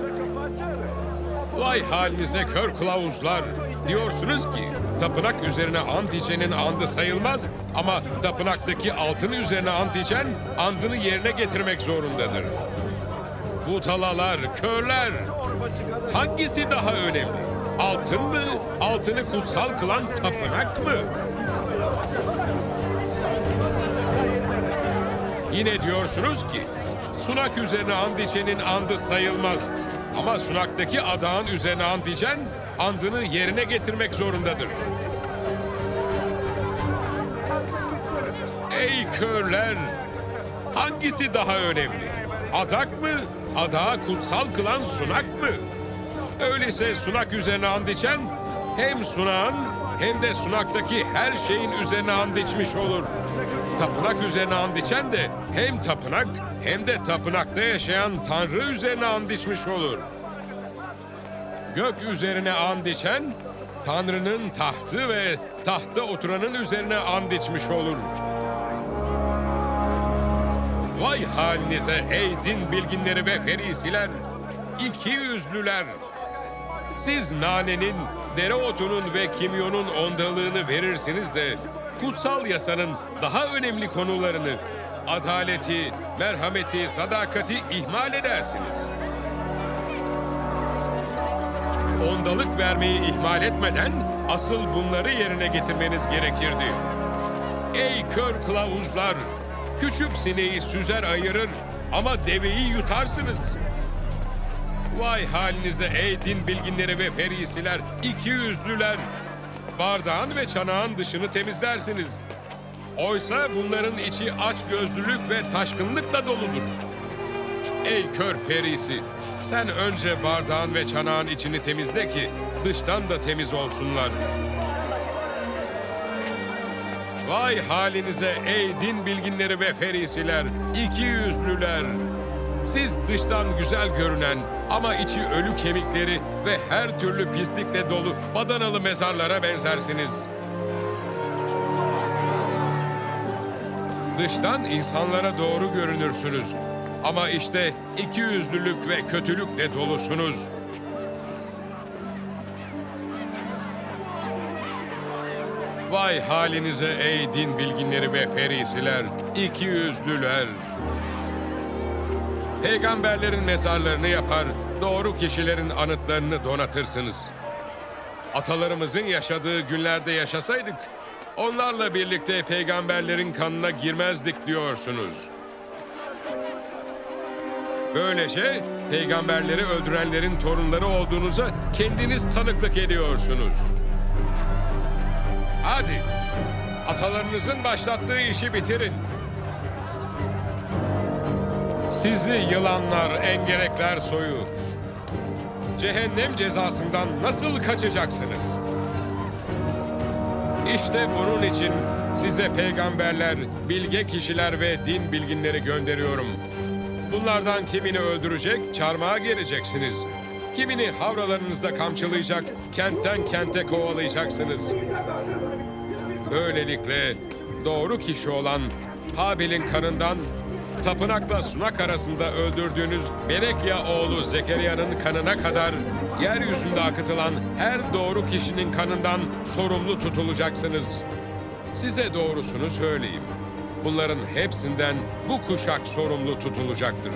Vay halinize kör kılavuzlar. Diyorsunuz ki tapınak üzerine ant içenin andı sayılmaz ama tapınaktaki altın üzerine ant içen andını yerine getirmek zorundadır. Butalalar, körler. Hangisi daha önemli? Altın mı? Altını kutsal kılan tapınak mı? Yine diyorsunuz ki sunak üzerine and içenin andı sayılmaz. Ama sunaktaki adağın üzerine and içen andını yerine getirmek zorundadır. Ey körler! Hangisi daha önemli? Adak mı? Adağı kutsal kılan sunak mı? Öyleyse sunak üzerine and içen hem sunağın hem de sunaktaki her şeyin üzerine and içmiş olur. Tapınak üzerine and içen de hem tapınak hem de tapınakta yaşayan Tanrı üzerine and içmiş olur. Gök üzerine and içen Tanrı'nın tahtı ve tahtta oturanın üzerine and içmiş olur. Vay halinize ey din bilginleri ve ferisiler, iki yüzlüler. Siz nanenin, dereotunun ve kimyonun ondalığını verirsiniz de kutsal yasanın daha önemli konularını, adaleti, merhameti, sadakati ihmal edersiniz. Ondalık vermeyi ihmal etmeden asıl bunları yerine getirmeniz gerekirdi. Ey kör kılavuzlar! Küçük sineği süzer ayırır ama deveyi yutarsınız. Vay halinize ey din bilginleri ve ferisiler, iki yüzlüler. Bardağın ve çanağın dışını temizlersiniz. Oysa bunların içi aç gözlülük ve taşkınlıkla doludur. Ey kör ferisi, sen önce bardağın ve çanağın içini temizle ki dıştan da temiz olsunlar. Vay halinize ey din bilginleri ve ferisiler, iki yüzlüler. Siz dıştan güzel görünen ama içi ölü kemikleri ve her türlü pislikle dolu badanalı mezarlara benzersiniz. Dıştan insanlara doğru görünürsünüz ama işte iki yüzlülük ve kötülükle dolusunuz. Vay halinize ey din bilginleri ve ferisiler, iki yüzlüler. Peygamberlerin mezarlarını yapar, doğru kişilerin anıtlarını donatırsınız. Atalarımızın yaşadığı günlerde yaşasaydık, onlarla birlikte peygamberlerin kanına girmezdik diyorsunuz. Böylece peygamberleri öldürenlerin torunları olduğunuza kendiniz tanıklık ediyorsunuz. Hadi, atalarınızın başlattığı işi bitirin. Sizi yılanlar, engerekler soyu. Cehennem cezasından nasıl kaçacaksınız? İşte bunun için size peygamberler, bilge kişiler ve din bilginleri gönderiyorum. Bunlardan kimini öldürecek, çarmıha gereceksiniz. Kimini havralarınızda kamçılayacak, kentten kente kovalayacaksınız. Böylelikle doğru kişi olan Habil'in kanından tapınakla sunak arasında öldürdüğünüz Berekya oğlu Zekeriya'nın kanına kadar yeryüzünde akıtılan her doğru kişinin kanından sorumlu tutulacaksınız. Size doğrusunu söyleyeyim. bunların hepsinden bu kuşak sorumlu tutulacaktır.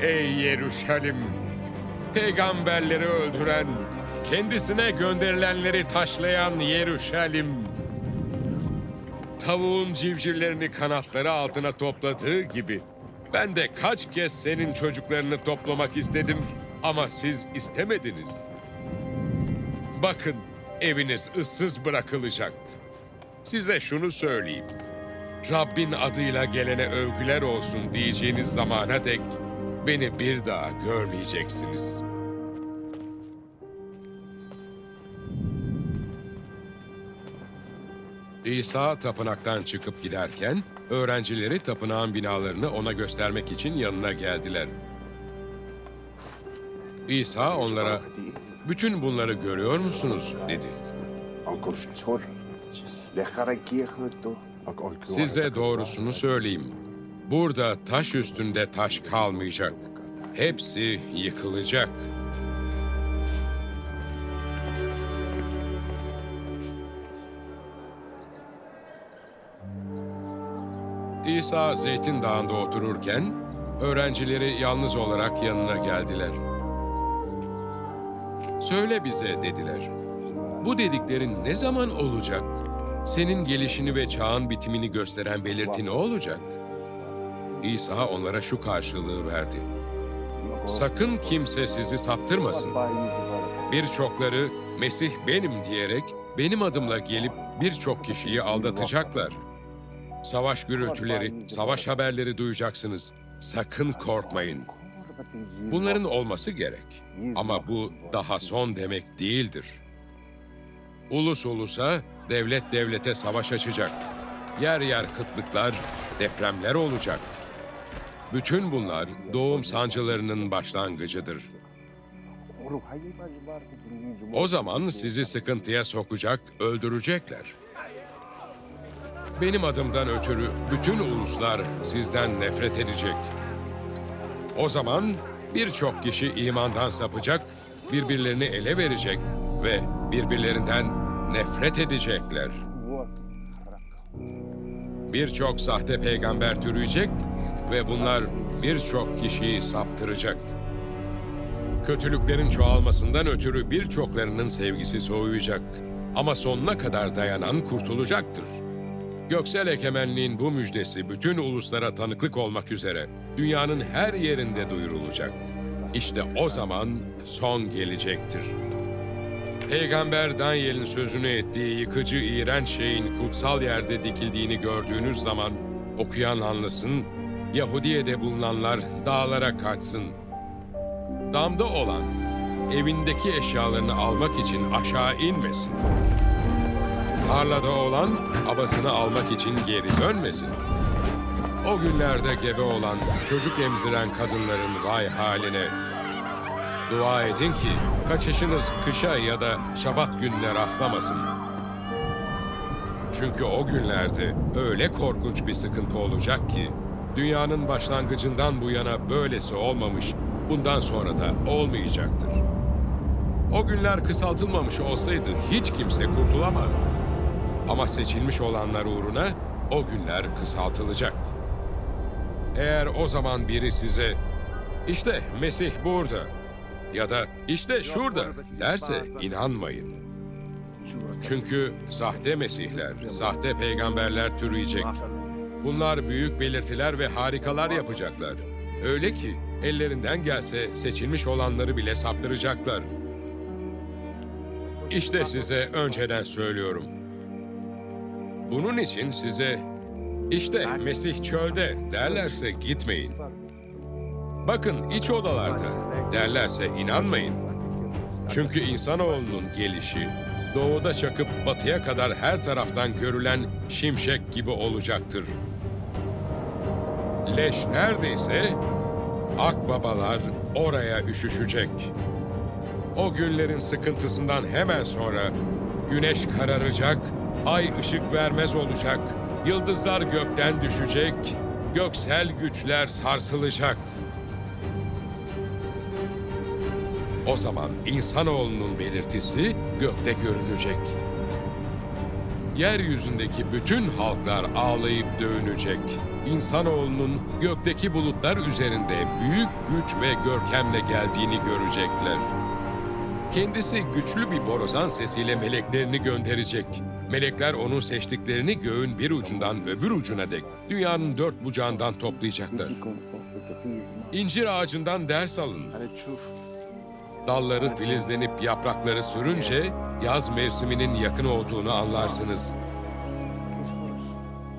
Ey Yeruşalim! Peygamberleri öldüren, kendisine gönderilenleri taşlayan Yeruşalim! Tavuğun civcivlerini kanatları altına topladığı gibi ben de kaç kez senin çocuklarını toplamak istedim ama siz istemediniz. Bakın eviniz ıssız bırakılacak. Size şunu söyleyeyim. Rabbin adıyla gelene övgüler olsun diyeceğiniz zamana dek beni bir daha görmeyeceksiniz. İsa tapınaktan çıkıp giderken öğrencileri tapınağın binalarını ona göstermek için yanına geldiler. İsa onlara bütün bunları görüyor musunuz dedi. Size doğrusunu söyleyeyim. Burada taş üstünde taş kalmayacak. Hepsi yıkılacak. İsa Zeytin Dağı'nda otururken öğrencileri yalnız olarak yanına geldiler. Söyle bize dediler. Bu dediklerin ne zaman olacak? Senin gelişini ve çağın bitimini gösteren belirti ne olacak? İsa onlara şu karşılığı verdi. Sakın kimse sizi saptırmasın. Birçokları Mesih benim diyerek benim adımla gelip birçok kişiyi aldatacaklar. Savaş gürültüleri, savaş haberleri duyacaksınız. Sakın korkmayın. Bunların olması gerek. Ama bu daha son demek değildir. Ulus ulusa, devlet devlete savaş açacak. Yer yer kıtlıklar, depremler olacak. Bütün bunlar doğum sancılarının başlangıcıdır. O zaman sizi sıkıntıya sokacak, öldürecekler. Benim adımdan ötürü bütün uluslar sizden nefret edecek. O zaman birçok kişi imandan sapacak, birbirlerini ele verecek ve birbirlerinden nefret edecekler. Birçok sahte peygamber türüyecek ve bunlar birçok kişiyi saptıracak. Kötülüklerin çoğalmasından ötürü birçoklarının sevgisi soğuyacak. Ama sonuna kadar dayanan kurtulacaktır. Göksel Ekemenliğin bu müjdesi bütün uluslara tanıklık olmak üzere dünyanın her yerinde duyurulacak. İşte o zaman son gelecektir. Peygamber Daniel'in sözünü ettiği yıkıcı iğrenç şeyin kutsal yerde dikildiğini gördüğünüz zaman okuyan anlasın, Yahudiye'de bulunanlar dağlara kaçsın. Damda olan evindeki eşyalarını almak için aşağı inmesin. Tarlada olan abasını almak için geri dönmesin. O günlerde gebe olan, çocuk emziren kadınların vay haline. Dua edin ki kaçışınız kışa ya da şabat gününe rastlamasın. Çünkü o günlerde öyle korkunç bir sıkıntı olacak ki dünyanın başlangıcından bu yana böylesi olmamış, bundan sonra da olmayacaktır. O günler kısaltılmamış olsaydı hiç kimse kurtulamazdı. Ama seçilmiş olanlar uğruna o günler kısaltılacak. Eğer o zaman biri size işte Mesih burada ya da işte şurada derse inanmayın. Çünkü sahte mesihler, sahte peygamberler türüyecek. Bunlar büyük belirtiler ve harikalar yapacaklar. Öyle ki ellerinden gelse seçilmiş olanları bile saptıracaklar. İşte size önceden söylüyorum. Bunun için size işte Mesih çölde derlerse gitmeyin. Bakın iç odalarda derlerse inanmayın. Çünkü insanoğlunun gelişi doğuda çakıp batıya kadar her taraftan görülen şimşek gibi olacaktır. Leş neredeyse akbabalar oraya üşüşecek. O günlerin sıkıntısından hemen sonra güneş kararacak, ay ışık vermez olacak, yıldızlar gökten düşecek, göksel güçler sarsılacak. O zaman insanoğlunun belirtisi gökte görünecek. yeryüzündeki bütün halklar ağlayıp dövünecek. İnsanoğlunun gökteki bulutlar üzerinde büyük güç ve görkemle geldiğini görecekler. Kendisi güçlü bir borazan sesiyle meleklerini gönderecek. Melekler onun seçtiklerini göğün bir ucundan öbür ucuna dek dünyanın dört bucağından toplayacaklar. İncir ağacından ders alın. Dalları filizlenip yaprakları sürünce yaz mevsiminin yakın olduğunu anlarsınız.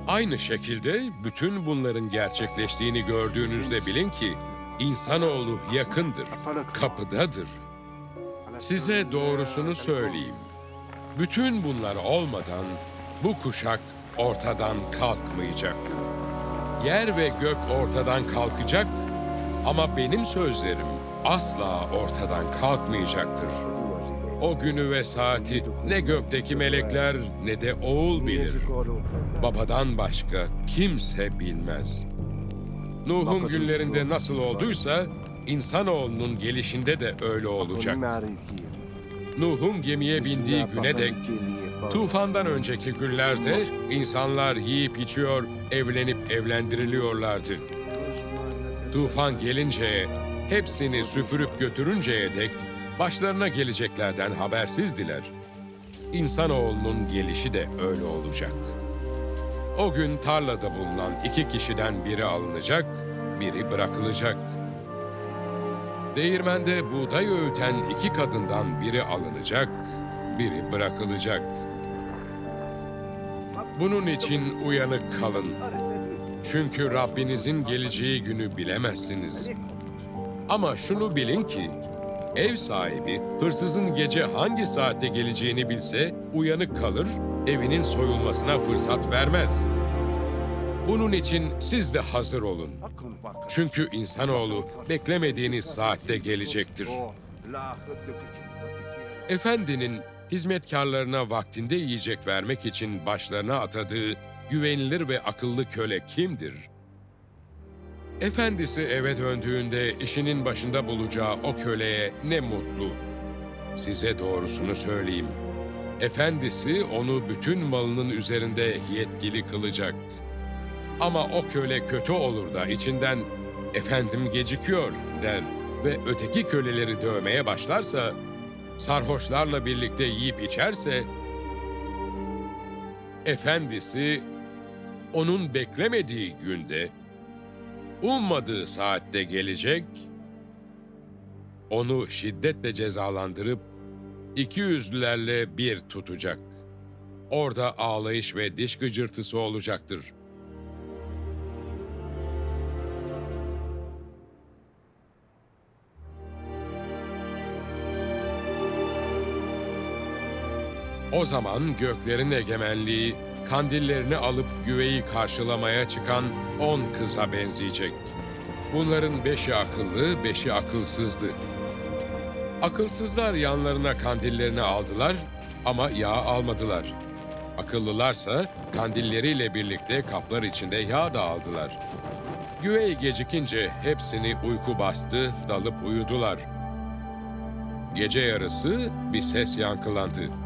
Aynı şekilde bütün bunların gerçekleştiğini gördüğünüzde bilin ki insanoğlu yakındır, kapıdadır. Size doğrusunu söyleyeyim. Bütün bunlar olmadan bu kuşak ortadan kalkmayacak. Yer ve gök ortadan kalkacak ama benim sözlerim asla ortadan kalkmayacaktır. O günü ve saati ne gökteki melekler ne de oğul bilir. Babadan başka kimse bilmez. Nuh'un günlerinde nasıl olduysa insanoğlunun gelişinde de öyle olacak. Nuh'un gemiye bindiği güne dek tufandan önceki günlerde insanlar yiyip içiyor, evlenip evlendiriliyorlardı. Tufan gelince, hepsini süpürüp götürünceye dek başlarına geleceklerden habersizdiler. İnsanoğlunun gelişi de öyle olacak. O gün tarlada bulunan iki kişiden biri alınacak, biri bırakılacak. Değirmende buğday öğüten iki kadından biri alınacak, biri bırakılacak. Bunun için uyanık kalın. Çünkü Rabbinizin geleceği günü bilemezsiniz. Ama şunu bilin ki, ev sahibi hırsızın gece hangi saatte geleceğini bilse uyanık kalır, evinin soyulmasına fırsat vermez. Bunun için siz de hazır olun. Çünkü insanoğlu beklemediğiniz saatte gelecektir. Efendinin hizmetkarlarına vaktinde yiyecek vermek için başlarına atadığı güvenilir ve akıllı köle kimdir? Efendisi eve döndüğünde işinin başında bulacağı o köleye ne mutlu. Size doğrusunu söyleyeyim. Efendisi onu bütün malının üzerinde yetkili kılacak. Ama o köle kötü olur da içinden efendim gecikiyor der ve öteki köleleri dövmeye başlarsa, sarhoşlarla birlikte yiyip içerse, efendisi onun beklemediği günde, ummadığı saatte gelecek, onu şiddetle cezalandırıp iki yüzlülerle bir tutacak. Orada ağlayış ve diş gıcırtısı olacaktır. O zaman göklerin egemenliği kandillerini alıp güveyi karşılamaya çıkan on kıza benzeyecek. Bunların beşi akıllı, beşi akılsızdı. Akılsızlar yanlarına kandillerini aldılar ama yağ almadılar. Akıllılarsa kandilleriyle birlikte kaplar içinde yağ da aldılar. Güvey gecikince hepsini uyku bastı, dalıp uyudular. Gece yarısı bir ses yankılandı.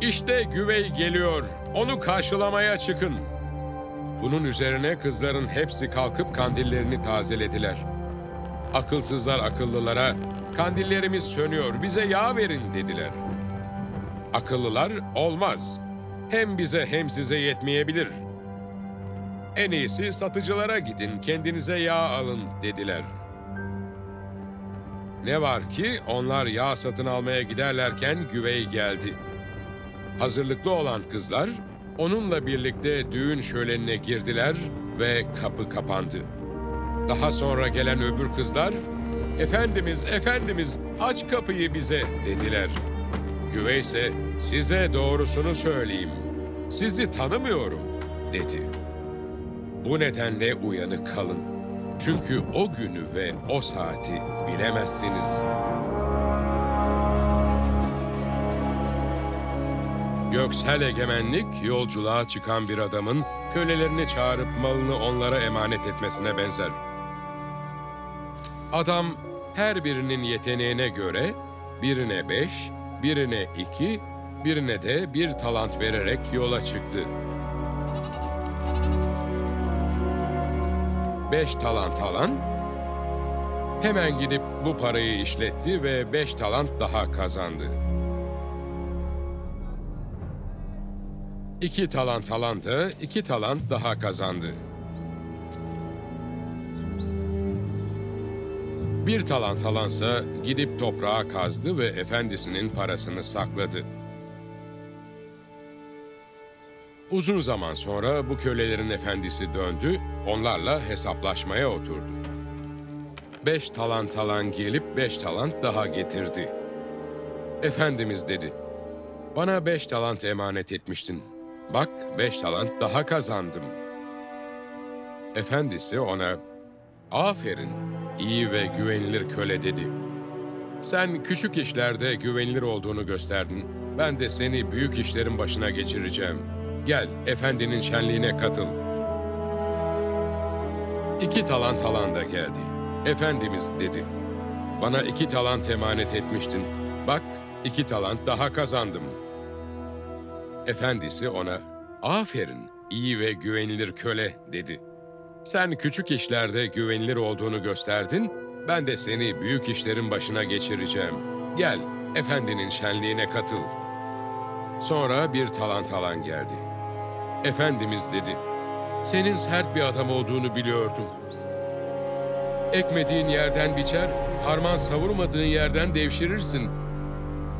İşte güvey geliyor, onu karşılamaya çıkın. Bunun üzerine kızların hepsi kalkıp kandillerini tazelediler. Akılsızlar akıllılara, kandillerimiz sönüyor, bize yağ verin dediler. Akıllılar, olmaz. Hem bize hem size yetmeyebilir. En iyisi satıcılara gidin, kendinize yağ alın dediler. Ne var ki onlar yağ satın almaya giderlerken güvey geldi. Hazırlıklı olan kızlar onunla birlikte düğün şölenine girdiler ve kapı kapandı. Daha sonra gelen öbür kızlar, "Efendimiz, efendimiz aç kapıyı bize." dediler. Güvey ise, "Size doğrusunu söyleyeyim. Sizi tanımıyorum." dedi. Bu nedenle uyanık kalın. Çünkü o günü ve o saati bilemezsiniz. Göksel egemenlik yolculuğa çıkan bir adamın kölelerini çağırıp malını onlara emanet etmesine benzer. Adam her birinin yeteneğine göre birine beş, birine iki, Birine de bir talant vererek yola çıktı. Beş talant alan hemen gidip bu parayı işletti ve beş talant daha kazandı. İki talant alan da iki talant daha kazandı. Bir talant alansa gidip toprağa kazdı ve efendisinin parasını sakladı. Uzun zaman sonra bu kölelerin efendisi döndü, onlarla hesaplaşmaya oturdu. Beş talant alan gelip beş talant daha getirdi. Efendimiz dedi, bana beş talant emanet etmiştin. Bak beş talant daha kazandım. Efendisi ona, aferin, iyi ve güvenilir köle dedi. Sen küçük işlerde güvenilir olduğunu gösterdin. Ben de seni büyük işlerin başına geçireceğim. Gel, efendinin şenliğine katıl. İki talant alan da geldi. Efendimiz dedi. Bana iki talant emanet etmiştin. Bak, iki talant daha kazandım. Efendisi ona, aferin, iyi ve güvenilir köle dedi. Sen küçük işlerde güvenilir olduğunu gösterdin, ben de seni büyük işlerin başına geçireceğim. Gel, efendinin şenliğine katıl. Sonra bir talant alan geldi. Efendimiz dedi, senin sert bir adam olduğunu biliyordum. Ekmediğin yerden biçer, harman savurmadığın yerden devşirirsin.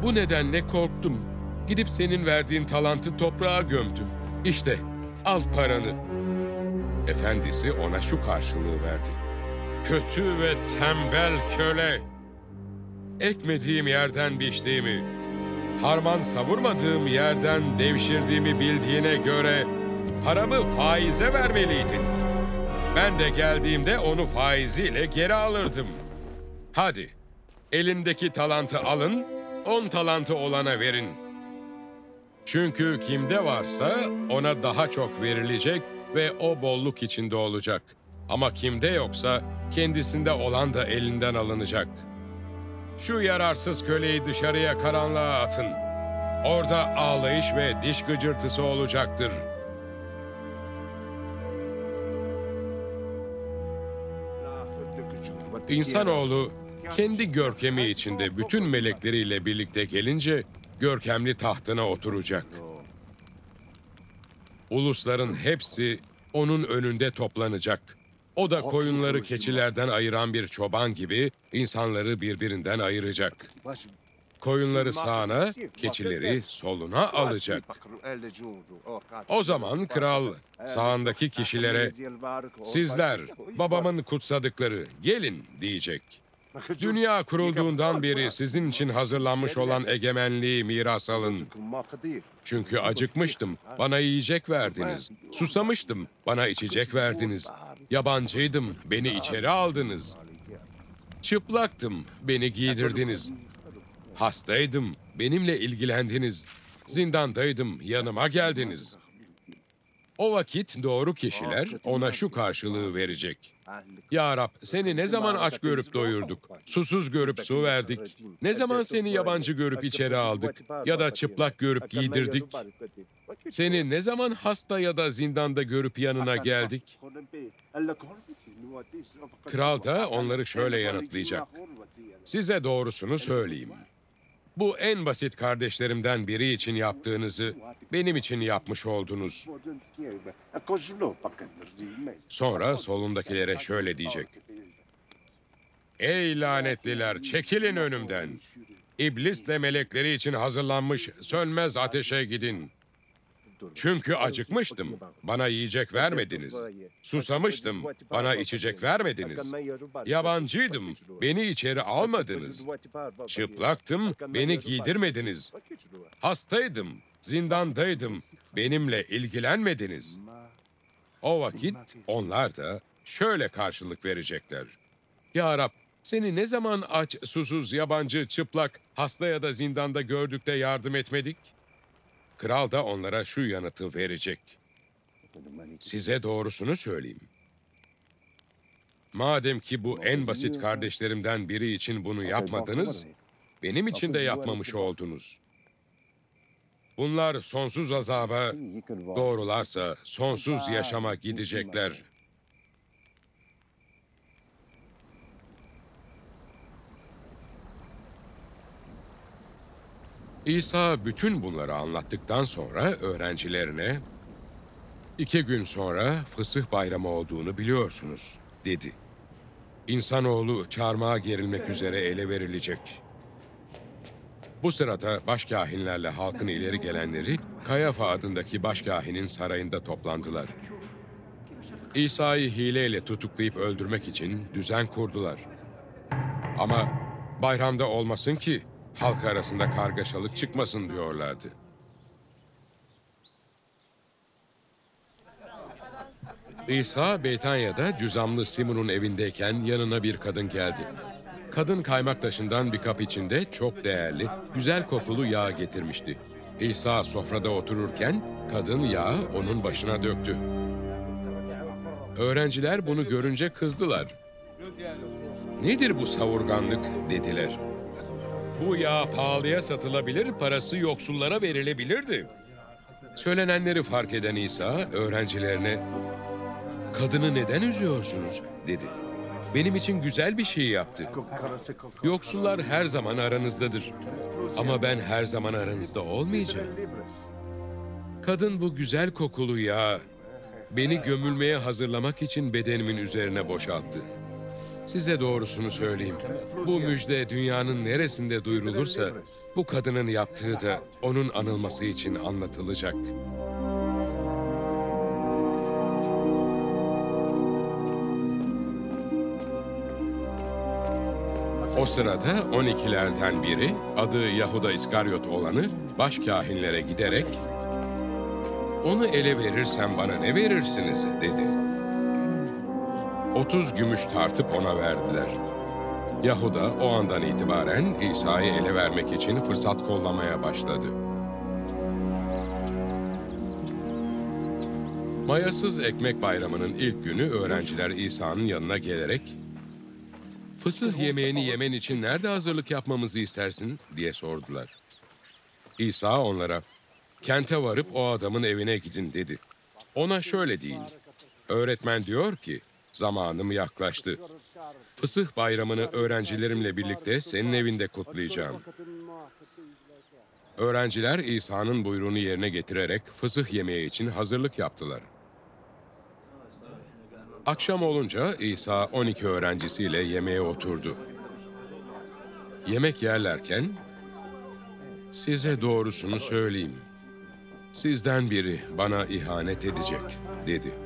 Bu nedenle korktum. Gidip senin verdiğin talantı toprağa gömdüm. İşte, al paranı. Efendisi ona şu karşılığı verdi. Kötü ve tembel köle. Ekmediğim yerden biçtiğimi, harman savurmadığım yerden devşirdiğimi bildiğine göre paramı faize vermeliydin. Ben de geldiğimde onu faiziyle geri alırdım. Hadi, elimdeki talantı alın, on talantı olana verin. Çünkü kimde varsa ona daha çok verilecek ve o bolluk içinde olacak. Ama kimde yoksa kendisinde olan da elinden alınacak. Şu yararsız köleyi dışarıya karanlığa atın. Orada ağlayış ve diş gıcırtısı olacaktır. İnsanoğlu kendi görkemi içinde bütün melekleriyle birlikte gelince görkemli tahtına oturacak. Ulusların hepsi onun önünde toplanacak. O da koyunları keçilerden ayıran bir çoban gibi insanları birbirinden ayıracak. Koyunları sağına, keçileri soluna alacak. O zaman kral sağındaki kişilere sizler babamın kutsadıkları gelin diyecek. Dünya kurulduğundan beri sizin için hazırlanmış olan egemenliği miras alın. Çünkü acıkmıştım, bana yiyecek verdiniz. Susamıştım, bana içecek verdiniz. Yabancıydım, beni içeri aldınız. Çıplaktım, beni giydirdiniz. Hastaydım, benimle ilgilendiniz. Zindandaydım, yanıma geldiniz. O vakit doğru kişiler ona şu karşılığı verecek. Ya Rab seni ne zaman aç görüp doyurduk, susuz görüp su verdik, ne zaman seni yabancı görüp içeri aldık ya da çıplak görüp giydirdik, seni ne zaman hasta ya da zindanda görüp yanına geldik. Kral da onları şöyle yanıtlayacak. Size doğrusunu söyleyeyim. Bu en basit kardeşlerimden biri için yaptığınızı benim için yapmış oldunuz. Sonra solundakilere şöyle diyecek. Ey lanetliler çekilin önümden. İblisle melekleri için hazırlanmış sönmez ateşe gidin. Çünkü acıkmıştım, bana yiyecek vermediniz. Susamıştım, bana içecek vermediniz. Yabancıydım, beni içeri almadınız. Çıplaktım, beni giydirmediniz. Hastaydım, zindandaydım, benimle ilgilenmediniz. O vakit onlar da şöyle karşılık verecekler. Ya Rab, seni ne zaman aç, susuz, yabancı, çıplak, hasta ya da zindanda gördük de yardım etmedik? Kral da onlara şu yanıtı verecek. Size doğrusunu söyleyeyim. Madem ki bu en basit kardeşlerimden biri için bunu yapmadınız, benim için de yapmamış oldunuz. Bunlar sonsuz azaba, doğrularsa sonsuz yaşama gidecekler. İsa bütün bunları anlattıktan sonra öğrencilerine iki gün sonra fısıh bayramı olduğunu biliyorsunuz dedi. İnsanoğlu çarmıha gerilmek üzere ele verilecek. Bu sırada başkahinlerle halkın ileri gelenleri Kayafa adındaki başkahinin sarayında toplandılar. İsa'yı hileyle tutuklayıp öldürmek için düzen kurdular. Ama bayramda olmasın ki halk arasında kargaşalık çıkmasın diyorlardı. İsa Beytanya'da cüzamlı Simon'un evindeyken yanına bir kadın geldi. Kadın kaymak taşından bir kap içinde çok değerli, güzel kokulu yağ getirmişti. İsa sofrada otururken kadın yağı onun başına döktü. Öğrenciler bunu görünce kızdılar. Nedir bu savurganlık dediler. Bu yağ pahalıya satılabilir, parası yoksullara verilebilirdi. Söylenenleri fark eden İsa öğrencilerine Kadını neden üzüyorsunuz dedi. Benim için güzel bir şey yaptı. Yoksullar her zaman aranızdadır. Ama ben her zaman aranızda olmayacağım. Kadın bu güzel kokulu yağı beni gömülmeye hazırlamak için bedenimin üzerine boşalttı. Size doğrusunu söyleyeyim. Bu müjde dünyanın neresinde duyurulursa bu kadının yaptığı da onun anılması için anlatılacak. O sırada 12'lerden biri adı Yahuda İskaryot olanı başkahinlere giderek onu ele verirsem bana ne verirsiniz dedi. 30 gümüş tartıp ona verdiler. Yahuda o andan itibaren İsa'yı ele vermek için fırsat kollamaya başladı. Mayasız Ekmek Bayramı'nın ilk günü öğrenciler İsa'nın yanına gelerek Fısıh yemeğini yemen için nerede hazırlık yapmamızı istersin diye sordular. İsa onlara, kente varıp o adamın evine gidin dedi. Ona şöyle deyin, öğretmen diyor ki, zamanım yaklaştı. Fısıh bayramını öğrencilerimle birlikte senin evinde kutlayacağım. Öğrenciler İsa'nın buyruğunu yerine getirerek fısıh yemeği için hazırlık yaptılar. Akşam olunca İsa 12 öğrencisiyle yemeğe oturdu. Yemek yerlerken, size doğrusunu söyleyeyim. Sizden biri bana ihanet edecek, dedi.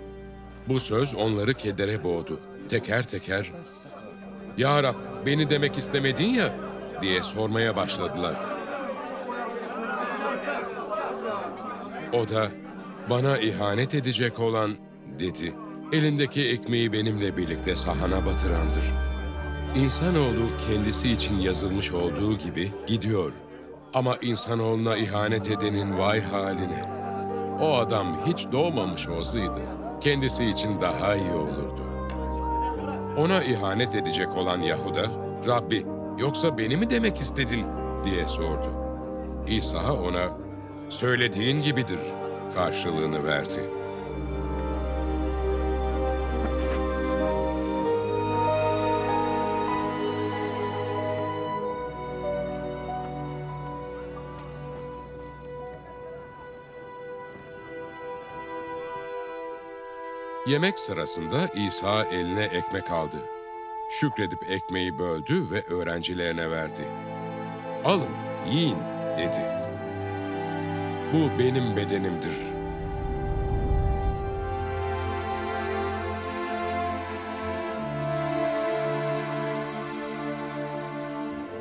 Bu söz onları kedere boğdu. Teker teker, Ya Rab beni demek istemedin ya, diye sormaya başladılar. O da, bana ihanet edecek olan, dedi. Elindeki ekmeği benimle birlikte sahana batırandır. İnsanoğlu kendisi için yazılmış olduğu gibi gidiyor. Ama insanoğluna ihanet edenin vay haline. O adam hiç doğmamış olsaydı kendisi için daha iyi olurdu. Ona ihanet edecek olan Yahuda, Rabbi yoksa beni mi demek istedin diye sordu. İsa ona, söylediğin gibidir karşılığını verdi. Yemek sırasında İsa eline ekmek aldı. Şükredip ekmeği böldü ve öğrencilerine verdi. Alın, yiyin dedi. Bu benim bedenimdir.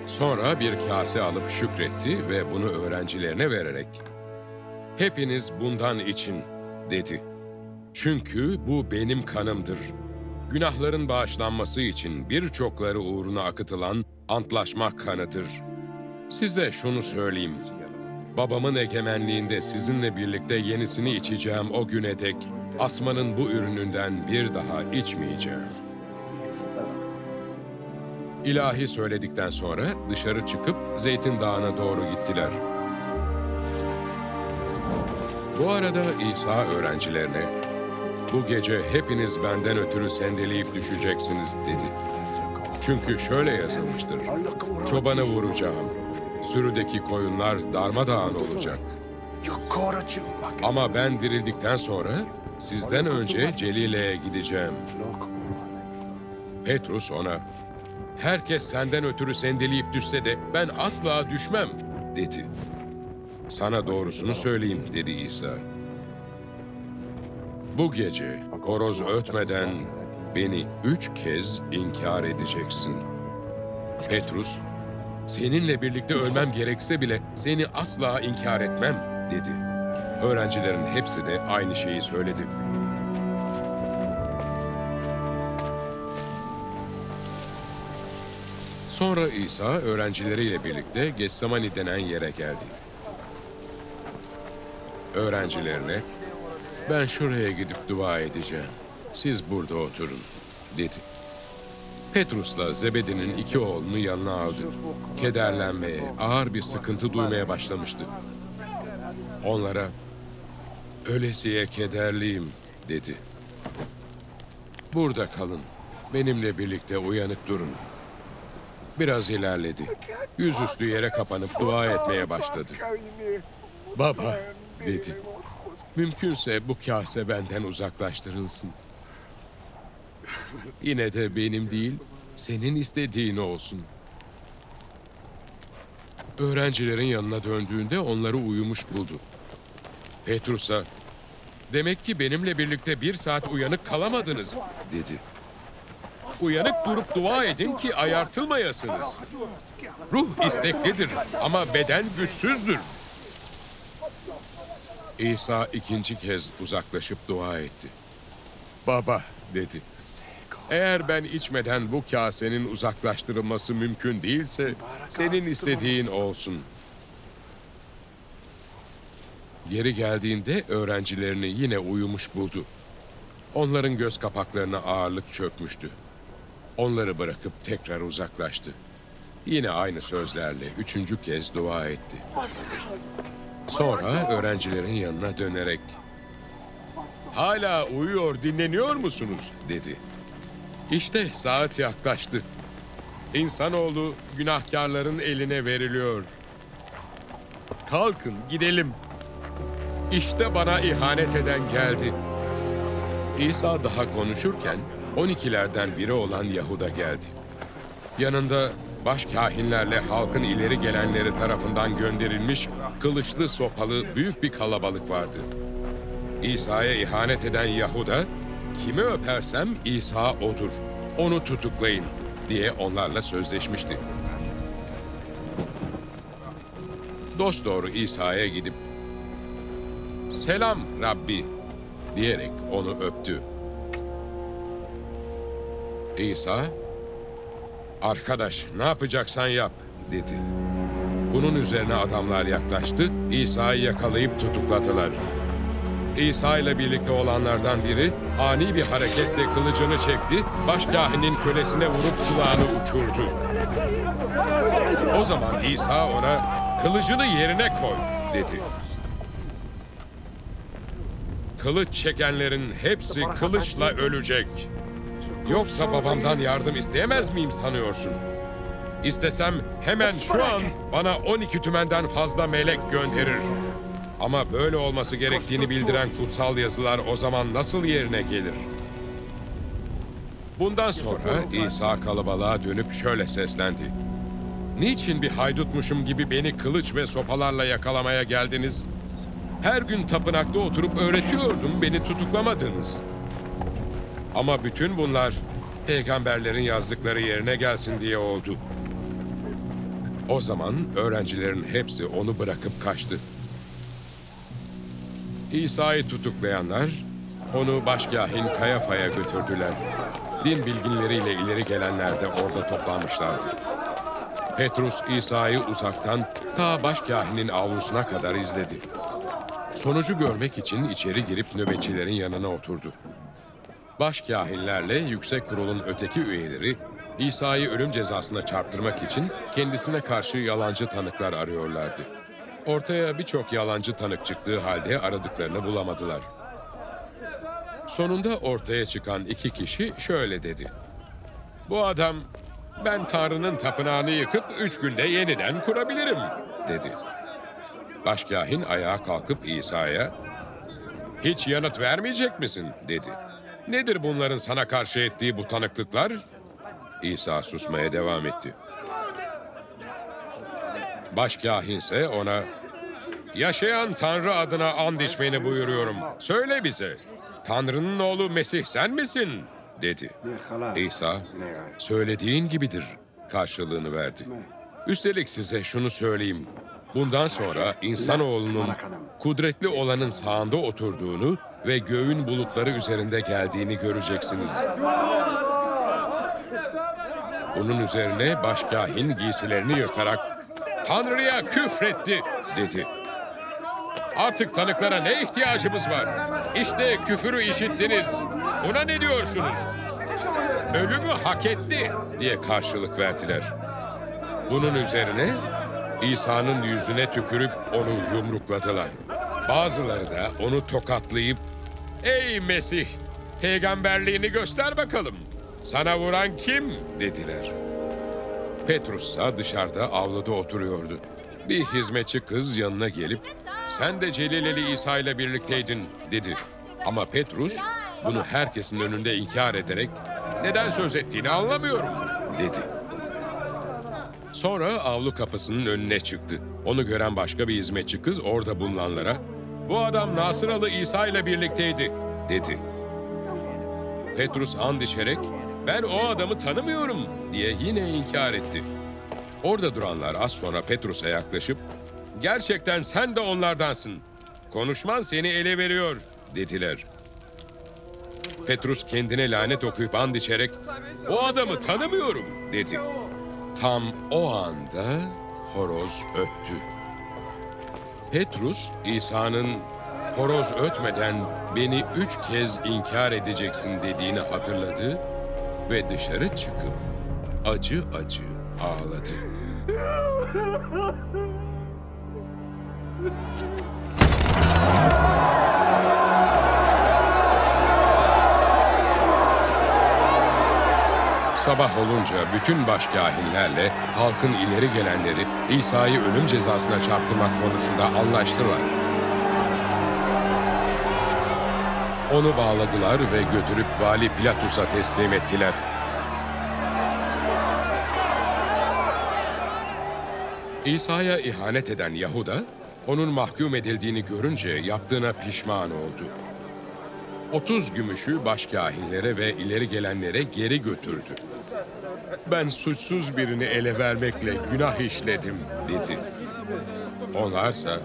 Sonra bir kase alıp şükretti ve bunu öğrencilerine vererek Hepiniz bundan için dedi. Çünkü bu benim kanımdır. Günahların bağışlanması için birçokları uğruna akıtılan antlaşma kanıdır. Size şunu söyleyeyim. Babamın egemenliğinde sizinle birlikte yenisini içeceğim o güne dek asmanın bu ürününden bir daha içmeyeceğim. İlahi söyledikten sonra dışarı çıkıp Zeytin Dağı'na doğru gittiler. Bu arada İsa öğrencilerine, bu gece hepiniz benden ötürü sendeleyip düşeceksiniz dedi. Çünkü şöyle yazılmıştır. Çobanı vuracağım. Sürüdeki koyunlar darmadağın olacak. Ama ben dirildikten sonra sizden önce Celile'ye gideceğim. Petrus ona, herkes senden ötürü sendeleyip düşse de ben asla düşmem dedi. Sana doğrusunu söyleyeyim dedi İsa. Bu gece horoz ötmeden beni üç kez inkar edeceksin. Petrus, seninle birlikte ölmem gerekse bile seni asla inkar etmem dedi. Öğrencilerin hepsi de aynı şeyi söyledi. Sonra İsa öğrencileriyle birlikte Getsemani denen yere geldi. Öğrencilerine, ben şuraya gidip dua edeceğim. Siz burada oturun, dedi. Petrus'la Zebedi'nin iki oğlunu yanına aldı. Kederlenmeye, ağır bir sıkıntı duymaya başlamıştı. Onlara, ölesiye kederliyim, dedi. Burada kalın, benimle birlikte uyanık durun. Biraz ilerledi. Yüzüstü yere kapanıp dua etmeye başladı. Baba, dedi. Mümkünse bu kase benden uzaklaştırılsın. Yine de benim değil, senin istediğin olsun. Öğrencilerin yanına döndüğünde onları uyumuş buldu. Petrus'a, demek ki benimle birlikte bir saat uyanık kalamadınız, dedi. Uyanık durup dua edin ki ayartılmayasınız. Ruh isteklidir ama beden güçsüzdür. İsa ikinci kez uzaklaşıp dua etti. Baba dedi. Eğer ben içmeden bu kasenin uzaklaştırılması mümkün değilse senin istediğin olsun. Geri geldiğinde öğrencilerini yine uyumuş buldu. Onların göz kapaklarına ağırlık çökmüştü. Onları bırakıp tekrar uzaklaştı. Yine aynı sözlerle üçüncü kez dua etti. Sonra öğrencilerin yanına dönerek "Hala uyuyor, dinleniyor musunuz?" dedi. İşte saat yaklaştı. İnsanoğlu günahkarların eline veriliyor. Kalkın gidelim. İşte bana ihanet eden geldi. İsa daha konuşurken 12'lerden biri olan Yahuda geldi. Yanında başkahinlerle halkın ileri gelenleri tarafından gönderilmiş kılıçlı sopalı büyük bir kalabalık vardı. İsa'ya ihanet eden Yahuda, kimi öpersem İsa odur, onu tutuklayın diye onlarla sözleşmişti. Dosdoğru İsa'ya gidip, Selam Rabbi diyerek onu öptü. İsa, arkadaş ne yapacaksan yap dedi. Bunun üzerine adamlar yaklaştı, İsa'yı yakalayıp tutukladılar. İsa ile birlikte olanlardan biri ani bir hareketle kılıcını çekti, başkahinin kölesine vurup kulağını uçurdu. O zaman İsa ona kılıcını yerine koy dedi. Kılıç çekenlerin hepsi kılıçla ölecek. Yoksa babamdan yardım isteyemez miyim sanıyorsun? İstesem hemen şu an bana 12 tümenden fazla melek gönderir. Ama böyle olması gerektiğini bildiren kutsal yazılar o zaman nasıl yerine gelir? Bundan sonra İsa kalabalığa dönüp şöyle seslendi. Niçin bir haydutmuşum gibi beni kılıç ve sopalarla yakalamaya geldiniz? Her gün tapınakta oturup öğretiyordum, beni tutuklamadınız. Ama bütün bunlar peygamberlerin yazdıkları yerine gelsin diye oldu. O zaman öğrencilerin hepsi onu bırakıp kaçtı. İsa'yı tutuklayanlar onu başkahin Kayafa'ya götürdüler. Din bilginleriyle ileri gelenler de orada toplanmışlardı. Petrus İsa'yı uzaktan ta başkahinin avlusuna kadar izledi. Sonucu görmek için içeri girip nöbetçilerin yanına oturdu. Başkahinlerle yüksek kurulun öteki üyeleri İsa'yı ölüm cezasına çarptırmak için kendisine karşı yalancı tanıklar arıyorlardı. Ortaya birçok yalancı tanık çıktığı halde aradıklarını bulamadılar. Sonunda ortaya çıkan iki kişi şöyle dedi. Bu adam ben Tanrı'nın tapınağını yıkıp üç günde yeniden kurabilirim dedi. Başkahin ayağa kalkıp İsa'ya hiç yanıt vermeyecek misin dedi. Nedir bunların sana karşı ettiği bu tanıklıklar? İsa susmaya devam etti. Başkahinse ona Yaşayan Tanrı adına and içmeni buyuruyorum. Söyle bize. Tanrı'nın oğlu Mesih sen misin? dedi. İsa, söylediğin gibidir karşılığını verdi. Üstelik size şunu söyleyeyim. Bundan sonra insanoğlunun kudretli olanın sağında oturduğunu ve göğün bulutları üzerinde geldiğini göreceksiniz. Bunun üzerine başkahin giysilerini yırtarak Tanrı'ya küfretti dedi. Artık tanıklara ne ihtiyacımız var? İşte küfürü işittiniz. Buna ne diyorsunuz? Ölümü hak etti diye karşılık verdiler. Bunun üzerine İsa'nın yüzüne tükürüp onu yumrukladılar. Bazıları da onu tokatlayıp "Ey Mesih, peygamberliğini göster bakalım. Sana vuran kim?" dediler. Petrus ise dışarıda avluda oturuyordu. Bir hizmetçi kız yanına gelip sen de Celileli İsa ile birlikteydin dedi. Ama Petrus bunu herkesin önünde inkar ederek neden söz ettiğini anlamıyorum dedi. Sonra avlu kapısının önüne çıktı. Onu gören başka bir hizmetçi kız orada bulunanlara bu adam Nasıralı İsa ile birlikteydi dedi. Petrus and içerek ben o adamı tanımıyorum diye yine inkar etti. Orada duranlar az sonra Petrus'a yaklaşıp gerçekten sen de onlardansın. Konuşman seni ele veriyor dediler. Petrus kendine lanet okuyup and içerek o adamı tanımıyorum dedi. Tam o anda horoz öttü. Petrus İsa'nın horoz ötmeden beni üç kez inkar edeceksin dediğini hatırladı ve dışarı çıkıp acı acı ağladı. Sabah olunca bütün başkahinlerle halkın ileri gelenleri İsa'yı ölüm cezasına çarptırmak konusunda anlaştılar. Onu bağladılar ve götürüp Vali Pilatus'a teslim ettiler. İsa'ya ihanet eden Yahuda, onun mahkum edildiğini görünce yaptığına pişman oldu. 30 gümüşü başkahinlere ve ileri gelenlere geri götürdü. Ben suçsuz birini ele vermekle günah işledim dedi. Onlarsa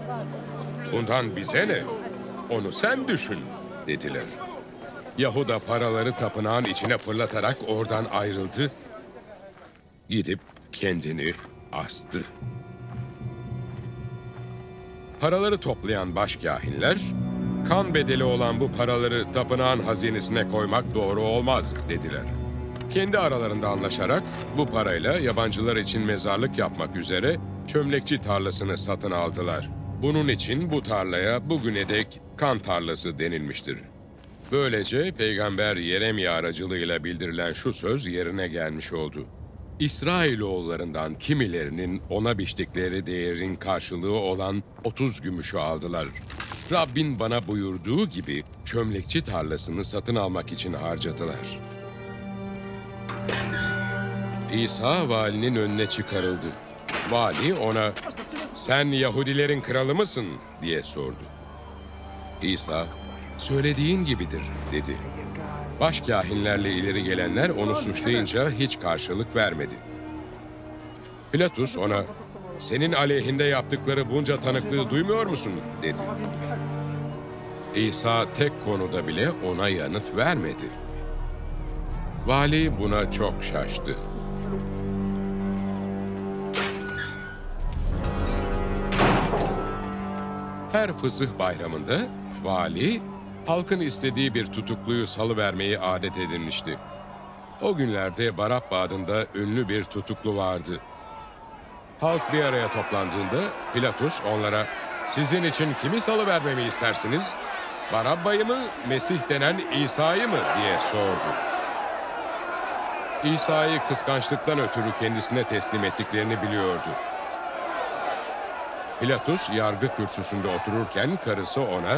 bundan bize ne? Onu sen düşün dediler. Yahuda paraları tapınağın içine fırlatarak oradan ayrıldı. Gidip kendini astı. Paraları toplayan başkahinler, kan bedeli olan bu paraları tapınağın hazinesine koymak doğru olmaz dediler. Kendi aralarında anlaşarak bu parayla yabancılar için mezarlık yapmak üzere çömlekçi tarlasını satın aldılar. Bunun için bu tarlaya bugüne dek kan tarlası denilmiştir. Böylece Peygamber Yeremya aracılığıyla bildirilen şu söz yerine gelmiş oldu. İsrailoğullarından kimilerinin ona biçtikleri değerin karşılığı olan 30 gümüşü aldılar. Rabbin bana buyurduğu gibi çömlekçi tarlasını satın almak için harcadılar. İsa valinin önüne çıkarıldı. Vali ona sen Yahudilerin kralı mısın diye sordu. İsa söylediğin gibidir dedi. Başkahinlerle ileri gelenler onu suçlayınca hiç karşılık vermedi. Pilatus ona senin aleyhinde yaptıkları bunca tanıklığı duymuyor musun dedi. İsa tek konuda bile ona yanıt vermedi. Vali buna çok şaştı. Her fısıh bayramında vali halkın istediği bir tutukluyu salıvermeyi adet edinmişti. O günlerde Barab Bağı'nda ünlü bir tutuklu vardı. Halk bir araya toplandığında Pilatus onlara sizin için kimi salıvermemi istersiniz? Barabba'yı mı, Mesih denen İsa'yı mı diye sordu. İsa'yı kıskançlıktan ötürü kendisine teslim ettiklerini biliyordu. Pilatus yargı kürsüsünde otururken karısı ona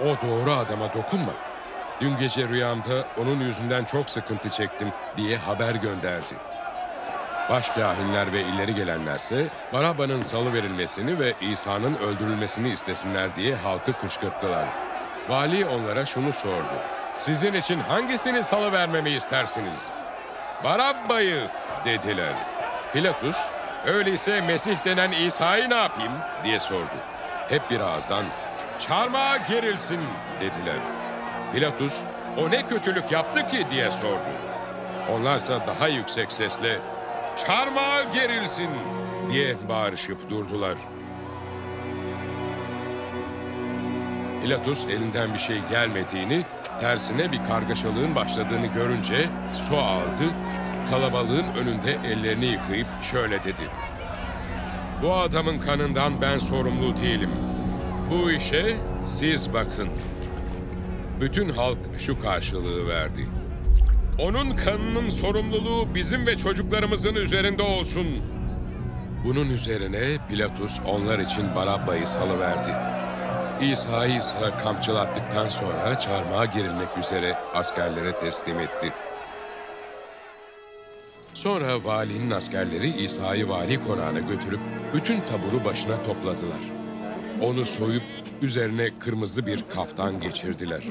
o doğru adama dokunma. Dün gece rüyamda onun yüzünden çok sıkıntı çektim diye haber gönderdi. Başkahinler ve ileri gelenlerse Barabba'nın salı verilmesini ve İsa'nın öldürülmesini istesinler diye halkı kışkırttılar. Vali onlara şunu sordu. Sizin için hangisini salı vermemi istersiniz? Barabba'yı dediler. Pilatus, öyleyse Mesih denen İsa'yı ne yapayım diye sordu. Hep bir ağızdan çarmıha gerilsin dediler. Pilatus, o ne kötülük yaptı ki diye sordu. Onlarsa daha yüksek sesle çarmıha gerilsin diye bağırışıp durdular. Pilatus elinden bir şey gelmediğini, tersine bir kargaşalığın başladığını görünce su aldı, kalabalığın önünde ellerini yıkayıp şöyle dedi. Bu adamın kanından ben sorumlu değilim. Bu işe siz bakın. Bütün halk şu karşılığı verdi. Onun kanının sorumluluğu bizim ve çocuklarımızın üzerinde olsun. Bunun üzerine Pilatus onlar için Barabba'yı salıverdi. İsa'yı ise kamçılattıktan sonra çarmıha gerilmek üzere askerlere teslim etti. Sonra valinin askerleri İsa'yı vali konağına götürüp bütün taburu başına topladılar. Onu soyup üzerine kırmızı bir kaftan geçirdiler.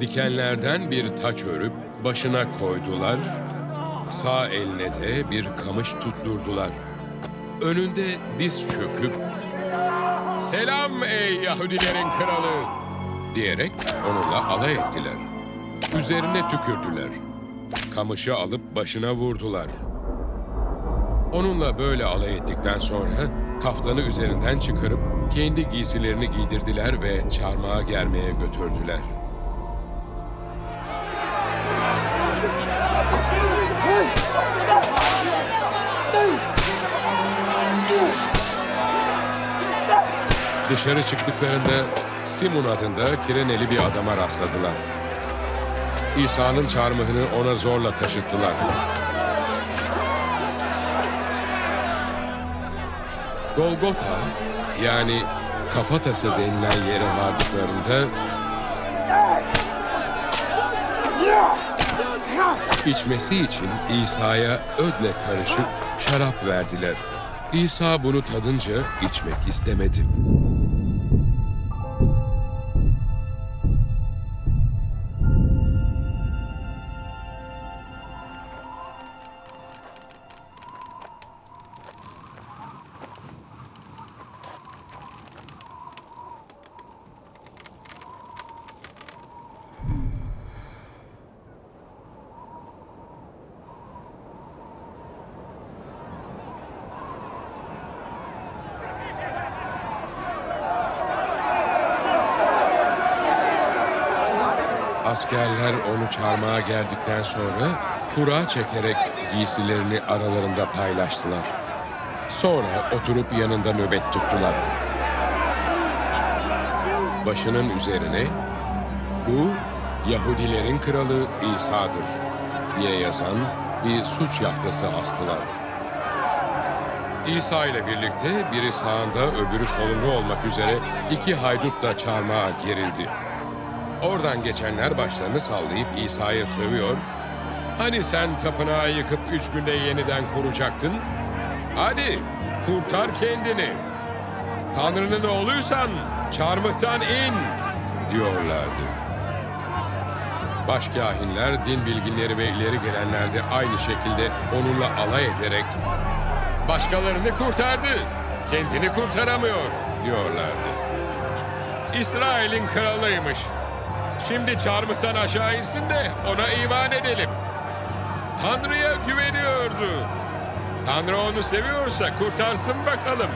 Dikenlerden bir taç örüp başına koydular. Sağ eline de bir kamış tutturdular. Önünde diz çöküp Selam ey Yahudilerin kralı diyerek onunla alay ettiler. Üzerine tükürdüler. Kamışı alıp başına vurdular. Onunla böyle alay ettikten sonra kaftanı üzerinden çıkarıp kendi giysilerini giydirdiler ve çarmıha germeye götürdüler. Dışarı çıktıklarında Simon adında Kireneli bir adama rastladılar. İsa'nın çarmıhını ona zorla taşıttılar. Golgota yani kafatası denilen yere vardıklarında içmesi için İsa'ya ödle karışık şarap verdiler. İsa bunu tadınca içmek istemedi. Askerler onu çarmıha gerdikten sonra kura çekerek giysilerini aralarında paylaştılar. Sonra oturup yanında nöbet tuttular. Başının üzerine bu Yahudilerin kralı İsa'dır diye yazan bir suç yaftası astılar. İsa ile birlikte biri sağında öbürü solunda olmak üzere iki haydut da çarmıha gerildi. Oradan geçenler başlarını sallayıp İsa'ya sövüyor. Hani sen tapınağı yıkıp üç günde yeniden kuracaktın? Hadi kurtar kendini. Tanrı'nın oğluysan çarmıhtan in diyorlardı. Başkahinler, din bilginleri ve ileri gelenler de aynı şekilde onunla alay ederek başkalarını kurtardı, kendini kurtaramıyor diyorlardı. İsrail'in kralıymış. Şimdi çarmıhtan aşağı insin de ona iman edelim. Tanrı'ya güveniyordu. Tanrı onu seviyorsa kurtarsın bakalım.